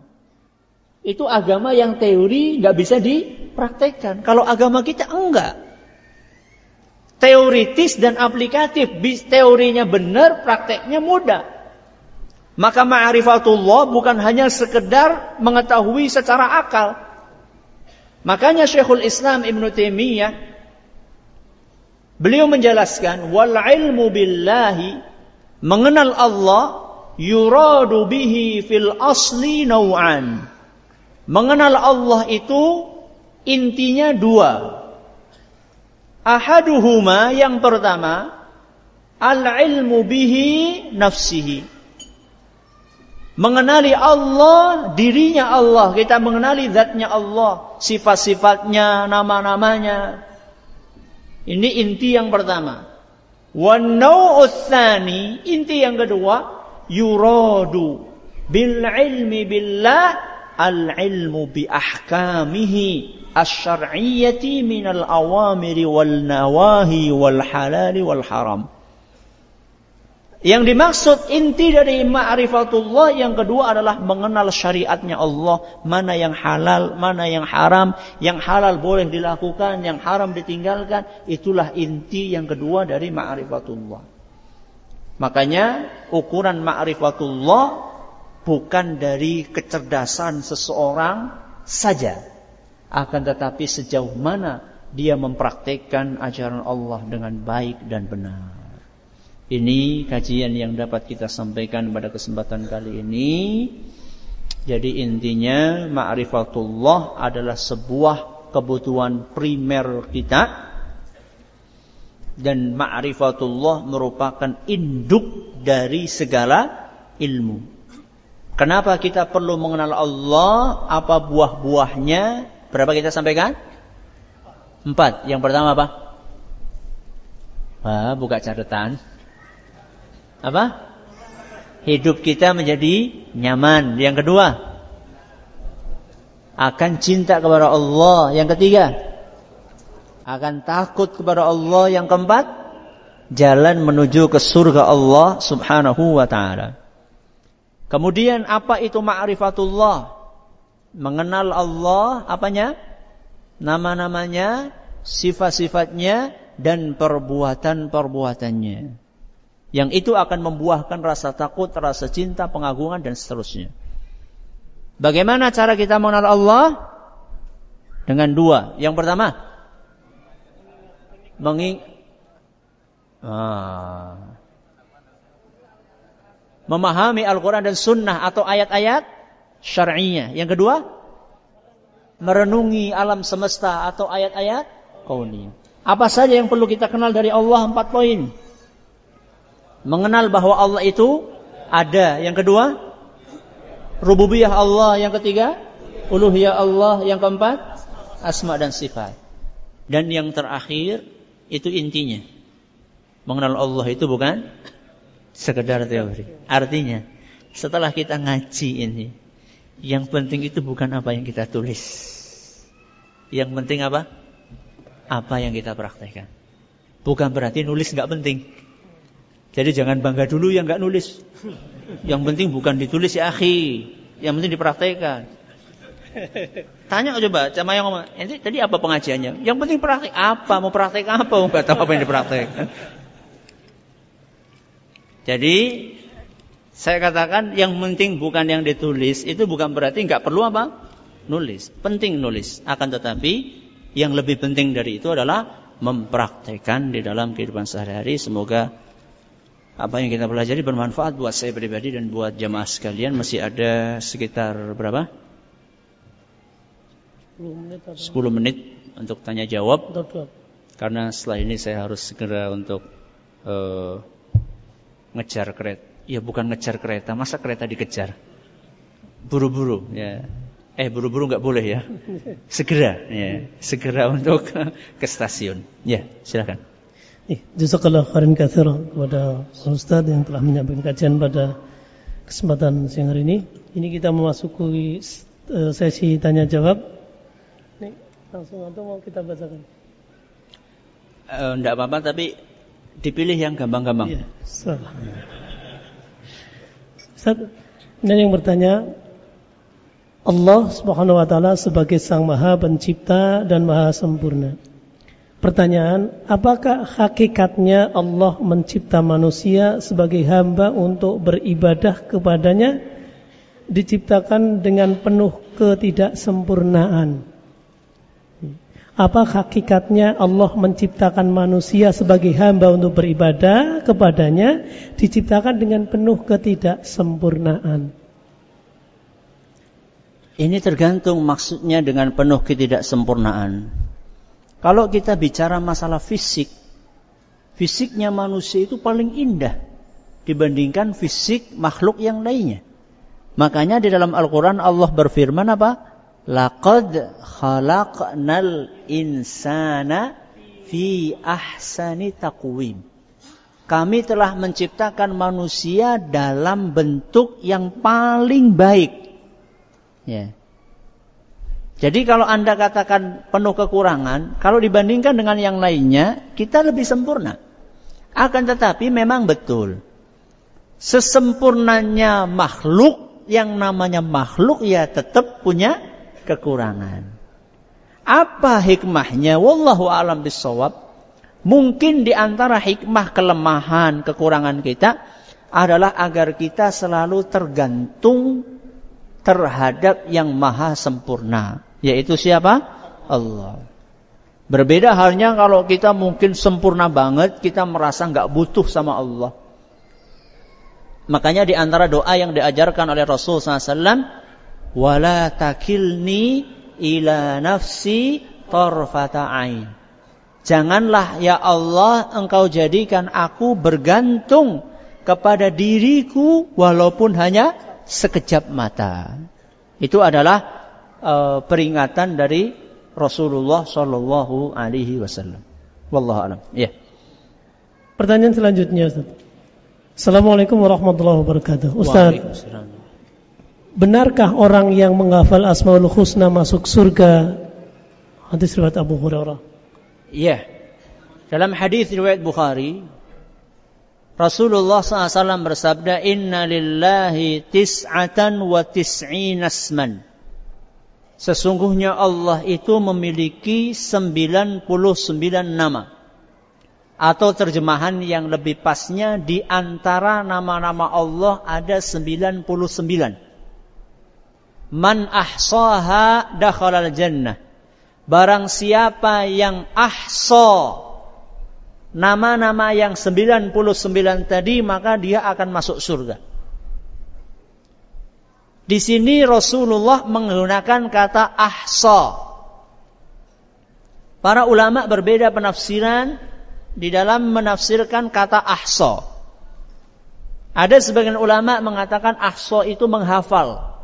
Itu agama yang teori nggak bisa dipraktekkan. Kalau agama kita enggak. Teoritis dan aplikatif. Teorinya benar, prakteknya mudah. Maka ma'rifatullah bukan hanya sekedar mengetahui secara akal. Makanya Syekhul Islam Ibn Taimiyah beliau menjelaskan wal ilmu billahi mengenal Allah yuradu bihi fil asli nau'an. Mengenal Allah itu intinya dua. Ahaduhuma yang pertama Al-ilmu bihi nafsihi. Mengenali Allah, dirinya Allah. Kita mengenali zatnya Allah. Sifat-sifatnya, nama-namanya. Ini inti yang pertama. Wan inti yang kedua, yuradu bil ilmi billah al ilmu bi ahkamihi asy-syar'iyyati minal awamiri wal nawahi wal halali wal haram. Yang dimaksud inti dari ma'rifatullah yang kedua adalah mengenal syariatnya Allah, mana yang halal, mana yang haram, yang halal boleh dilakukan, yang haram ditinggalkan, itulah inti yang kedua dari ma'rifatullah. Makanya ukuran ma'rifatullah bukan dari kecerdasan seseorang saja, akan tetapi sejauh mana dia mempraktekkan ajaran Allah dengan baik dan benar. Ini kajian yang dapat kita sampaikan pada kesempatan kali ini. Jadi intinya ma'rifatullah adalah sebuah kebutuhan primer kita dan ma'rifatullah merupakan induk dari segala ilmu. Kenapa kita perlu mengenal Allah? Apa buah-buahnya? Berapa kita sampaikan? Empat. Yang pertama apa? Ah, buka catatan apa? Hidup kita menjadi nyaman. Yang kedua, akan cinta kepada Allah. Yang ketiga, akan takut kepada Allah. Yang keempat, jalan menuju ke surga Allah Subhanahu wa taala. Kemudian apa itu ma'rifatullah? Mengenal Allah apanya? Nama-namanya, sifat-sifatnya dan perbuatan-perbuatannya. Yang itu akan membuahkan rasa takut, rasa cinta, pengagungan dan seterusnya. Bagaimana cara kita mengenal Allah? Dengan dua. Yang pertama, menging ah. memahami Al-Quran dan Sunnah atau ayat-ayat syar'iyah. Yang kedua, merenungi alam semesta atau ayat-ayat kauniyah. Apa saja yang perlu kita kenal dari Allah? Empat poin. Mengenal bahwa Allah itu ada. Yang kedua, rububiyah Allah. Yang ketiga, uluhiyah Allah. Yang keempat, asma dan sifat. Dan yang terakhir, itu intinya. Mengenal Allah itu bukan sekedar teori. Artinya, setelah kita ngaji ini, yang penting itu bukan apa yang kita tulis. Yang penting apa? Apa yang kita praktekkan. Bukan berarti nulis nggak penting. Jadi jangan bangga dulu yang nggak nulis. Yang penting bukan ditulis ya akhi. Yang penting dipraktekkan. Tanya coba sama yang ngomong, ini tadi apa pengajiannya? Yang penting praktek apa? Mau praktek apa? Mau nggak tahu apa yang dipraktekkan. Jadi saya katakan yang penting bukan yang ditulis itu bukan berarti nggak perlu apa? Nulis. Penting nulis. Akan tetapi yang lebih penting dari itu adalah mempraktekkan di dalam kehidupan sehari-hari. Semoga apa yang kita pelajari bermanfaat buat saya pribadi dan buat jamaah sekalian masih ada sekitar berapa? 10 menit, untuk tanya jawab. Karena setelah ini saya harus segera untuk uh, ngejar kereta. Ya bukan ngejar kereta, masa kereta dikejar? Buru-buru ya. Eh buru-buru nggak boleh ya. [laughs] Segera ya, segera untuk [laughs] ke stasiun. Ya, silakan. Eh, jazakallah khairan katsira kepada Ustaz yang telah menyampaikan kajian pada kesempatan siang hari ini. Ini kita memasuki eh, sesi tanya jawab. Nih, langsung atau mau kita bacakan? Uh, enggak apa-apa tapi dipilih yang gampang-gampang. Iya, salah. Ustaz, ini yang bertanya Allah Subhanahu wa taala sebagai Sang Maha Pencipta dan Maha Sempurna. Pertanyaan, apakah hakikatnya Allah mencipta manusia sebagai hamba untuk beribadah kepadanya diciptakan dengan penuh ketidaksempurnaan? Apa hakikatnya Allah menciptakan manusia sebagai hamba untuk beribadah kepadanya diciptakan dengan penuh ketidaksempurnaan? Ini tergantung maksudnya dengan penuh ketidaksempurnaan. Kalau kita bicara masalah fisik, fisiknya manusia itu paling indah dibandingkan fisik makhluk yang lainnya. Makanya di dalam Al-Quran Allah berfirman apa? Laqad khalaqnal insana fi ahsani taqwim. Kami telah menciptakan manusia dalam bentuk yang paling baik. Ya. Jadi kalau Anda katakan penuh kekurangan, kalau dibandingkan dengan yang lainnya, kita lebih sempurna. Akan tetapi memang betul. Sesempurnanya makhluk, yang namanya makhluk ya tetap punya kekurangan. Apa hikmahnya? Wallahu alam bisawab. Mungkin di antara hikmah kelemahan, kekurangan kita adalah agar kita selalu tergantung terhadap yang maha sempurna. Yaitu siapa? Allah. Berbeda halnya kalau kita mungkin sempurna banget, kita merasa nggak butuh sama Allah. Makanya di antara doa yang diajarkan oleh Rasul SAW, wala takilni ila nafsi torfata ain. Janganlah ya Allah engkau jadikan aku bergantung kepada diriku walaupun hanya sekejap mata. Itu adalah uh, peringatan dari Rasulullah Shallallahu Alaihi Wasallam. Wallahu alam. Ya. Pertanyaan selanjutnya, Ustaz. Assalamualaikum warahmatullahi wabarakatuh. Ustaz, benarkah orang yang menghafal Asmaul Husna masuk surga? Hadis riwayat Abu Hurairah. Iya. Dalam hadis riwayat Bukhari, Rasulullah SAW bersabda, Inna lillahi tis'atan wa tis'in asman. Sesungguhnya Allah itu memiliki 99 nama. Atau terjemahan yang lebih pasnya, di antara nama-nama Allah ada 99. Man ahsaha dakhalal jannah Barang siapa yang ahsa nama-nama yang 99 tadi maka dia akan masuk surga. Di sini Rasulullah menggunakan kata ahsa. Para ulama berbeda penafsiran di dalam menafsirkan kata ahsa. Ada sebagian ulama mengatakan ahsa itu menghafal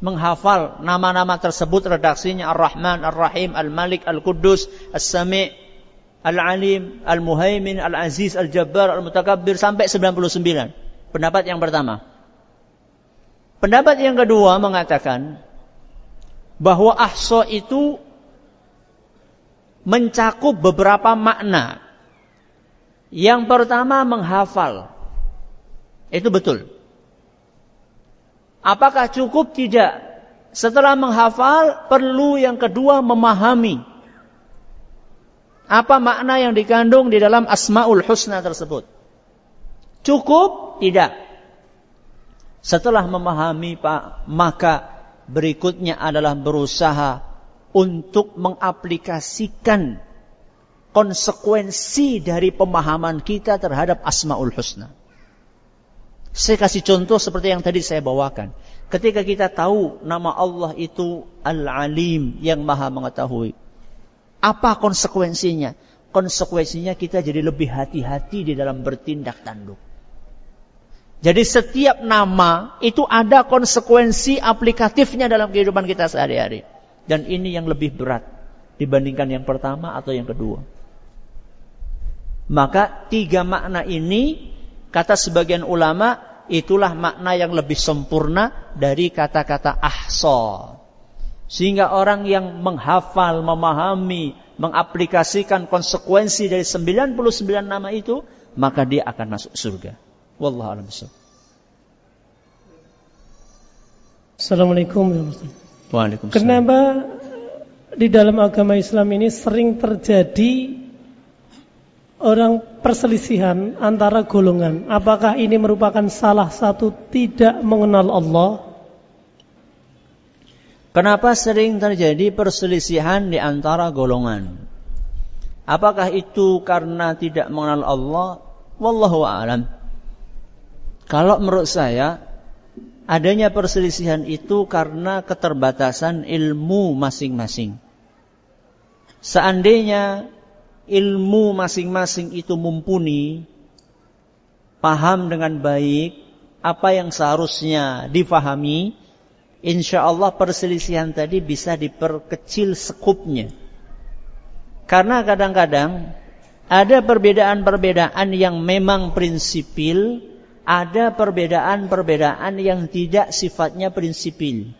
menghafal nama-nama tersebut redaksinya Ar-Rahman, Ar-Rahim, Al-Malik, Al-Quddus, As-Sami', Al-Alim, Al-Muhaimin, Al-Aziz, Al-Jabbar, Al-Mutakabbir sampai 99. Pendapat yang pertama. Pendapat yang kedua mengatakan bahwa ahsa itu mencakup beberapa makna. Yang pertama menghafal. Itu betul. Apakah cukup? Tidak. Setelah menghafal, perlu yang kedua memahami. Apa makna yang dikandung di dalam Asma'ul Husna tersebut? Cukup? Tidak. Setelah memahami, Pak, maka berikutnya adalah berusaha untuk mengaplikasikan konsekuensi dari pemahaman kita terhadap Asma'ul Husna. Saya kasih contoh seperti yang tadi saya bawakan. Ketika kita tahu nama Allah itu Al-Alim yang maha mengetahui. Apa konsekuensinya? Konsekuensinya kita jadi lebih hati-hati di dalam bertindak tanduk. Jadi setiap nama itu ada konsekuensi aplikatifnya dalam kehidupan kita sehari-hari. Dan ini yang lebih berat dibandingkan yang pertama atau yang kedua. Maka tiga makna ini Kata sebagian ulama, itulah makna yang lebih sempurna dari kata-kata ahsa. Sehingga orang yang menghafal, memahami, mengaplikasikan konsekuensi dari 99 nama itu, maka dia akan masuk surga. Wallahu a'lam Assalamualaikum warahmatullahi Waalaikumsalam. Kenapa di dalam agama Islam ini sering terjadi orang perselisihan antara golongan. Apakah ini merupakan salah satu tidak mengenal Allah? Kenapa sering terjadi perselisihan di antara golongan? Apakah itu karena tidak mengenal Allah? Wallahu a'lam. Kalau menurut saya adanya perselisihan itu karena keterbatasan ilmu masing-masing. Seandainya ilmu masing-masing itu mumpuni, paham dengan baik apa yang seharusnya difahami, insya Allah perselisihan tadi bisa diperkecil sekupnya. Karena kadang-kadang ada perbedaan-perbedaan yang memang prinsipil, ada perbedaan-perbedaan yang tidak sifatnya prinsipil.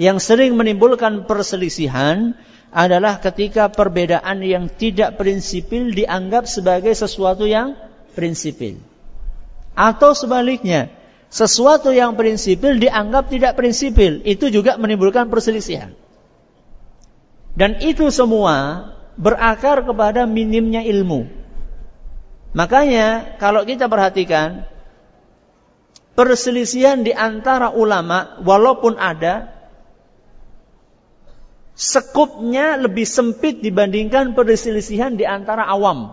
Yang sering menimbulkan perselisihan adalah ketika perbedaan yang tidak prinsipil dianggap sebagai sesuatu yang prinsipil. Atau sebaliknya, sesuatu yang prinsipil dianggap tidak prinsipil. Itu juga menimbulkan perselisihan. Dan itu semua berakar kepada minimnya ilmu. Makanya kalau kita perhatikan perselisihan di antara ulama walaupun ada sekupnya lebih sempit dibandingkan perselisihan di antara awam.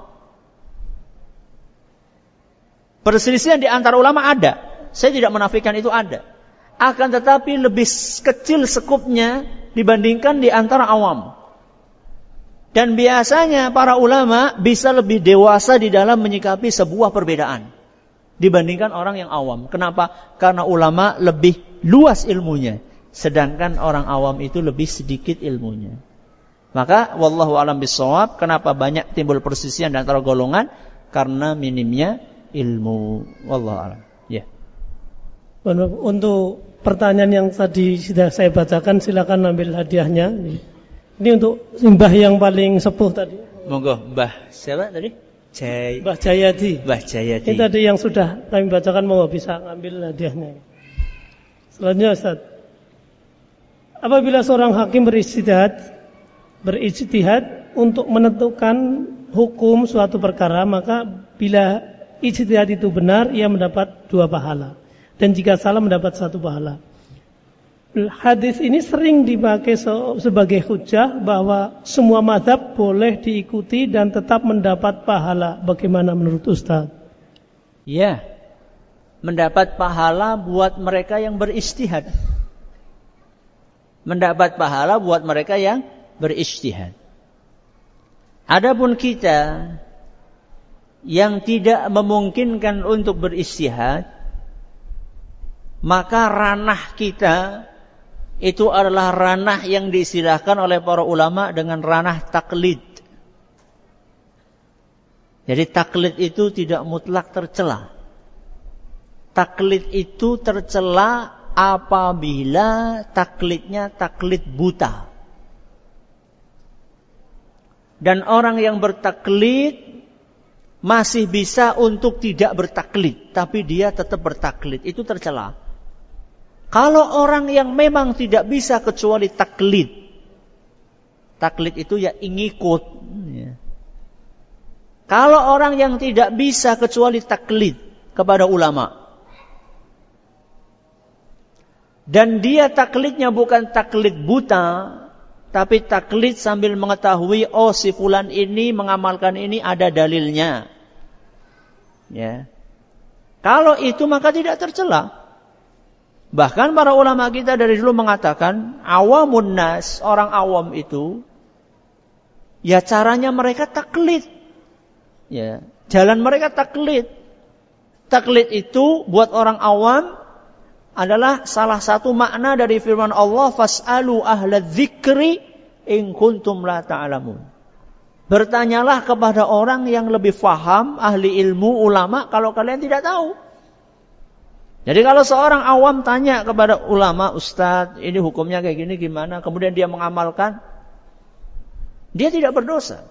Perselisihan di antara ulama ada. Saya tidak menafikan itu ada. Akan tetapi lebih kecil sekupnya dibandingkan di antara awam. Dan biasanya para ulama bisa lebih dewasa di dalam menyikapi sebuah perbedaan dibandingkan orang yang awam. Kenapa? Karena ulama lebih luas ilmunya. Sedangkan orang awam itu lebih sedikit ilmunya. Maka wallahu alam bisawab, kenapa banyak timbul persisian antara golongan? Karena minimnya ilmu. Wallahu alam. Ya. Untuk pertanyaan yang tadi sudah saya bacakan silakan ambil hadiahnya. Ini untuk mbah yang paling sepuh tadi. Monggo, Mbah siapa tadi? Jay. Mbah Jayadi. Mbah Jayadi. Ini tadi yang sudah kami bacakan mau bisa ambil hadiahnya. Selanjutnya Ustaz. Apabila seorang hakim berijtihad berijtihad untuk menentukan hukum suatu perkara, maka bila ijtihad itu benar, ia mendapat dua pahala. Dan jika salah mendapat satu pahala. Hadis ini sering dipakai sebagai hujah bahwa semua madhab boleh diikuti dan tetap mendapat pahala. Bagaimana menurut Ustaz? Ya, mendapat pahala buat mereka yang beristihad mendapat pahala buat mereka yang beristihad. Adapun kita yang tidak memungkinkan untuk beristihad, maka ranah kita itu adalah ranah yang diistilahkan oleh para ulama dengan ranah taklid. Jadi taklid itu tidak mutlak tercela. Taklid itu tercela apabila taklidnya taklid buta. Dan orang yang bertaklid masih bisa untuk tidak bertaklid, tapi dia tetap bertaklid. Itu tercela. Kalau orang yang memang tidak bisa kecuali taklid, taklid itu ya ingikut. Ya. Kalau orang yang tidak bisa kecuali taklid kepada ulama, Dan dia taklidnya bukan taklid buta, tapi taklid sambil mengetahui oh si fulan ini mengamalkan ini ada dalilnya. Ya. Kalau itu maka tidak tercela. Bahkan para ulama kita dari dulu mengatakan awamun nas, orang awam itu ya caranya mereka taklid. Ya, jalan mereka taklid. Taklid itu buat orang awam adalah salah satu makna dari firman Allah fas'alu ahla dzikri in kuntum la ta'lamun. Bertanyalah kepada orang yang lebih faham, ahli ilmu, ulama kalau kalian tidak tahu. Jadi kalau seorang awam tanya kepada ulama, ustadz, ini hukumnya kayak gini gimana? Kemudian dia mengamalkan, dia tidak berdosa.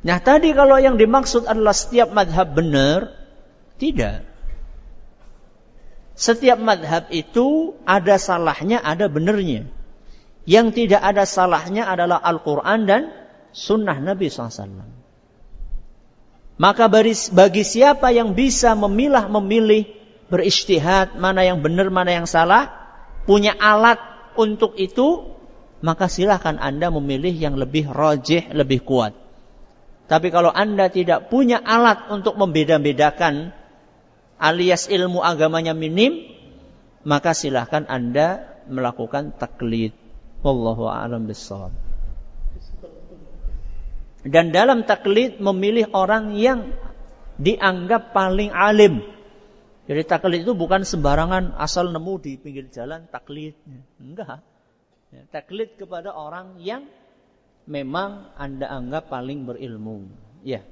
Nah tadi kalau yang dimaksud adalah setiap madhab benar, tidak. Setiap madhab itu ada salahnya, ada benernya. Yang tidak ada salahnya adalah Al-Quran dan sunnah Nabi SAW. Maka bagi siapa yang bisa memilah memilih beristihad mana yang benar mana yang salah, punya alat untuk itu, maka silahkan Anda memilih yang lebih rojih, lebih kuat. Tapi kalau Anda tidak punya alat untuk membeda-bedakan alias ilmu agamanya minim, maka silahkan Anda melakukan taklid. Wallahu a'lam bishawab. Dan dalam taklid memilih orang yang dianggap paling alim. Jadi taklid itu bukan sembarangan asal nemu di pinggir jalan taklid. Enggak. Ya, taklid kepada orang yang memang Anda anggap paling berilmu. Ya.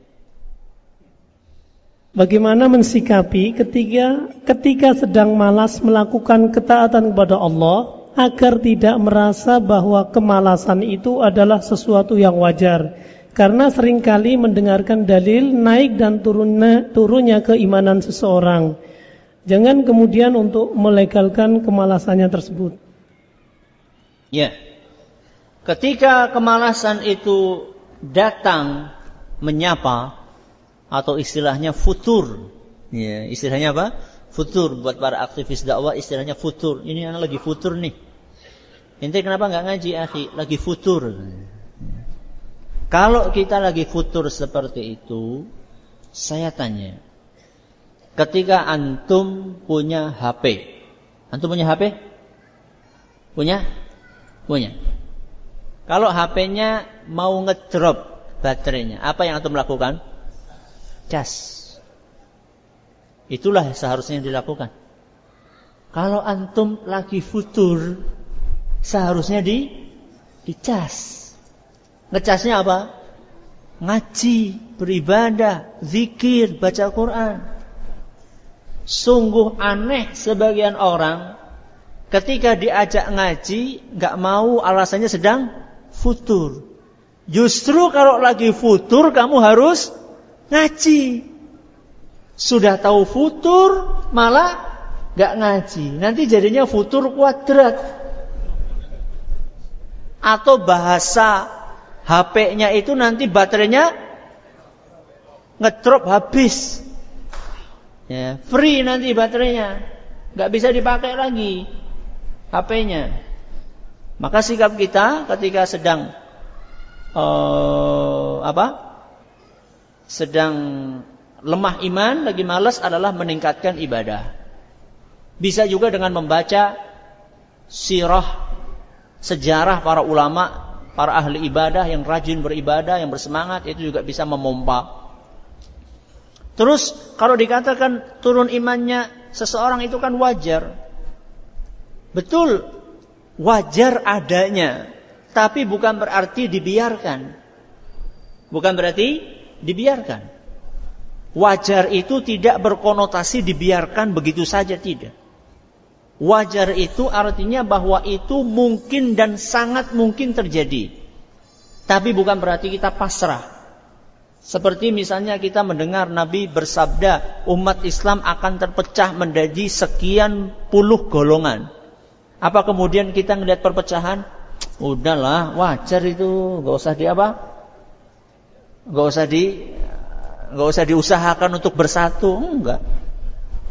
Bagaimana mensikapi ketika ketika sedang malas melakukan ketaatan kepada Allah agar tidak merasa bahwa kemalasan itu adalah sesuatu yang wajar karena sering kali mendengarkan dalil naik dan turunnya, turunnya keimanan seseorang. Jangan kemudian untuk melegalkan kemalasannya tersebut. Ya. Ketika kemalasan itu datang menyapa atau istilahnya futur. Ya, istilahnya apa? Futur buat para aktivis dakwah istilahnya futur. Ini anak lagi futur nih. Inti kenapa nggak ngaji, akhi? Lagi futur. Kalau kita lagi futur seperti itu, saya tanya, ketika antum punya HP, antum punya HP? Punya? Punya. Kalau HP-nya mau ngedrop baterainya, apa yang antum lakukan? Cas. Itulah seharusnya yang dilakukan. Kalau antum lagi futur, seharusnya di dicas. Ngecasnya apa? Ngaji, beribadah, zikir, baca Quran. Sungguh aneh sebagian orang ketika diajak ngaji nggak mau alasannya sedang futur. Justru kalau lagi futur kamu harus ngaji. Sudah tahu futur malah nggak ngaji. Nanti jadinya futur kuadrat. Atau bahasa HP-nya itu nanti baterainya ngedrop habis. Ya, free nanti baterainya. Nggak bisa dipakai lagi HP-nya. Maka sikap kita ketika sedang uh, apa? Sedang lemah iman, lagi malas adalah meningkatkan ibadah. Bisa juga dengan membaca sirah sejarah para ulama para ahli ibadah yang rajin beribadah, yang bersemangat itu juga bisa memompa. Terus kalau dikatakan turun imannya seseorang itu kan wajar. Betul, wajar adanya, tapi bukan berarti dibiarkan. Bukan berarti dibiarkan. Wajar itu tidak berkonotasi dibiarkan begitu saja tidak. Wajar itu artinya bahwa itu mungkin dan sangat mungkin terjadi. Tapi bukan berarti kita pasrah. Seperti misalnya kita mendengar Nabi bersabda, umat Islam akan terpecah menjadi sekian puluh golongan. Apa kemudian kita melihat perpecahan? Udahlah, wajar itu, gak usah di apa? Gak usah di, gak usah diusahakan untuk bersatu, enggak.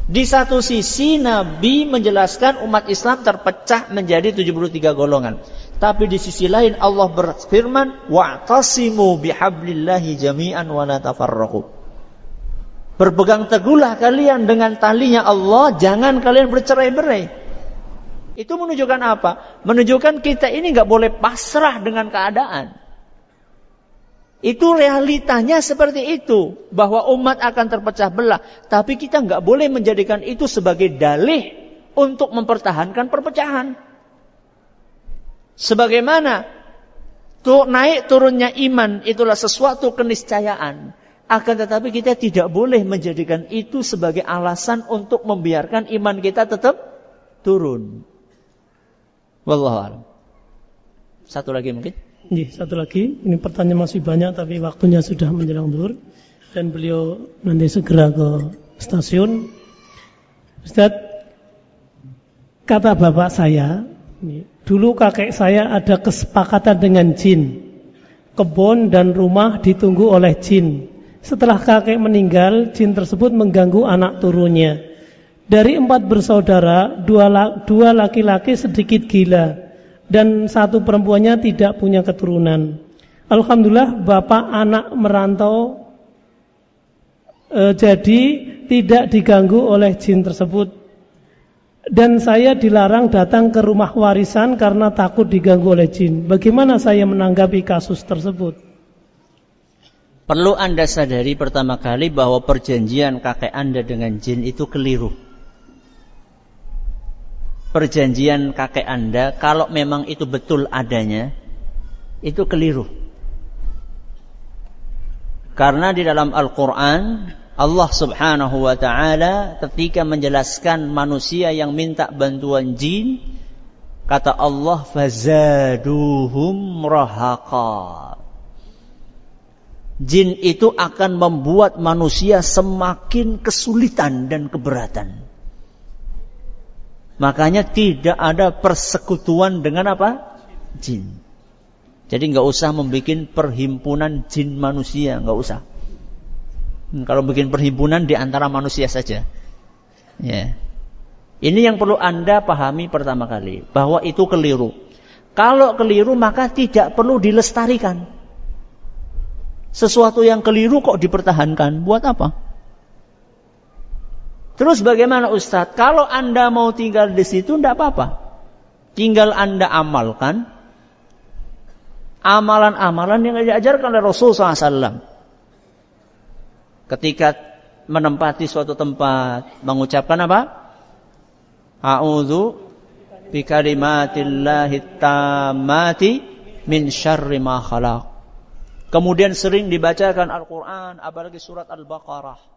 Di satu sisi Nabi menjelaskan umat Islam terpecah menjadi 73 golongan. Tapi di sisi lain Allah berfirman, "Wa'tasimu bihablillahi jami'an wa la tafarraqu." Berpegang teguhlah kalian dengan talinya Allah, jangan kalian bercerai-berai. Itu menunjukkan apa? Menunjukkan kita ini nggak boleh pasrah dengan keadaan. Itu realitanya seperti itu. Bahwa umat akan terpecah belah. Tapi kita nggak boleh menjadikan itu sebagai dalih untuk mempertahankan perpecahan. Sebagaimana tuh naik turunnya iman itulah sesuatu keniscayaan. Akan tetapi kita tidak boleh menjadikan itu sebagai alasan untuk membiarkan iman kita tetap turun. Wallahu Satu lagi mungkin. Ini satu lagi, ini pertanyaan masih banyak tapi waktunya sudah menjelang dur dan beliau nanti segera ke stasiun. Ustaz, kata bapak saya, dulu kakek saya ada kesepakatan dengan jin. Kebun dan rumah ditunggu oleh jin. Setelah kakek meninggal, jin tersebut mengganggu anak turunnya. Dari empat bersaudara, dua laki-laki sedikit gila dan satu perempuannya tidak punya keturunan. Alhamdulillah bapak anak merantau e, jadi tidak diganggu oleh jin tersebut. Dan saya dilarang datang ke rumah warisan karena takut diganggu oleh jin. Bagaimana saya menanggapi kasus tersebut? Perlu Anda sadari pertama kali bahwa perjanjian kakek Anda dengan jin itu keliru. Perjanjian kakek Anda, kalau memang itu betul adanya, itu keliru. Karena di dalam Al-Quran, Allah subhanahu wa ta'ala ketika menjelaskan manusia yang minta bantuan jin, kata Allah, fazaduhum rahaqa Jin itu akan membuat manusia semakin kesulitan dan keberatan. Makanya tidak ada persekutuan dengan apa? Jin. Jadi nggak usah membuat perhimpunan jin manusia, nggak usah. Hmm, kalau bikin perhimpunan di antara manusia saja. Ya. Ini yang perlu Anda pahami pertama kali, bahwa itu keliru. Kalau keliru maka tidak perlu dilestarikan. Sesuatu yang keliru kok dipertahankan? Buat apa? Terus bagaimana Ustadz? Kalau Anda mau tinggal di situ, tidak apa-apa. Tinggal Anda amalkan amalan-amalan yang diajarkan oleh Rasul SAW. Ketika menempati suatu tempat, mengucapkan apa? A'udhu bikalimatillahi tammati min syarri ma khalaq. Kemudian sering dibacakan Al-Quran, apalagi surat Al-Baqarah.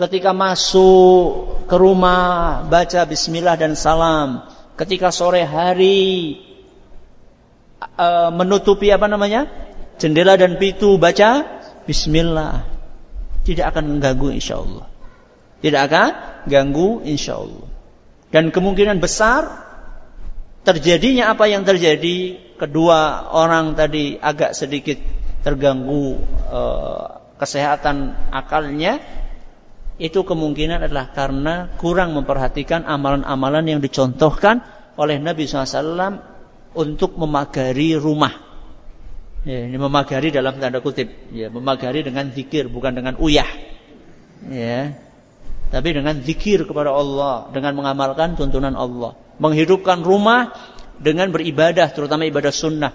Ketika masuk ke rumah, baca bismillah dan salam. Ketika sore hari, uh, menutupi apa namanya? Jendela dan pintu, baca bismillah. Tidak akan mengganggu insya Allah. Tidak akan ganggu insya Allah. Dan kemungkinan besar terjadinya apa yang terjadi kedua orang tadi agak sedikit terganggu e, kesehatan akalnya itu kemungkinan adalah karena kurang memperhatikan amalan-amalan yang dicontohkan oleh Nabi SAW untuk memagari rumah. Ya, ini memagari dalam tanda kutip, ya, memagari dengan zikir bukan dengan uyah. Ya. Tapi dengan zikir kepada Allah, dengan mengamalkan tuntunan Allah, menghidupkan rumah dengan beribadah terutama ibadah sunnah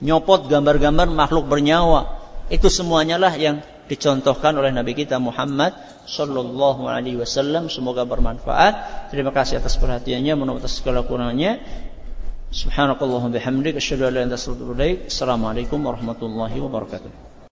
nyopot gambar-gambar makhluk bernyawa. Itu semuanya lah yang dicontohkan oleh Nabi kita Muhammad Sallallahu Alaihi Wasallam. Semoga bermanfaat. Terima kasih atas perhatiannya, menurut atas segala kurangnya. Subhanakallahumma bihamdik asyhadu an ilaha illa anta Assalamualaikum warahmatullahi wabarakatuh.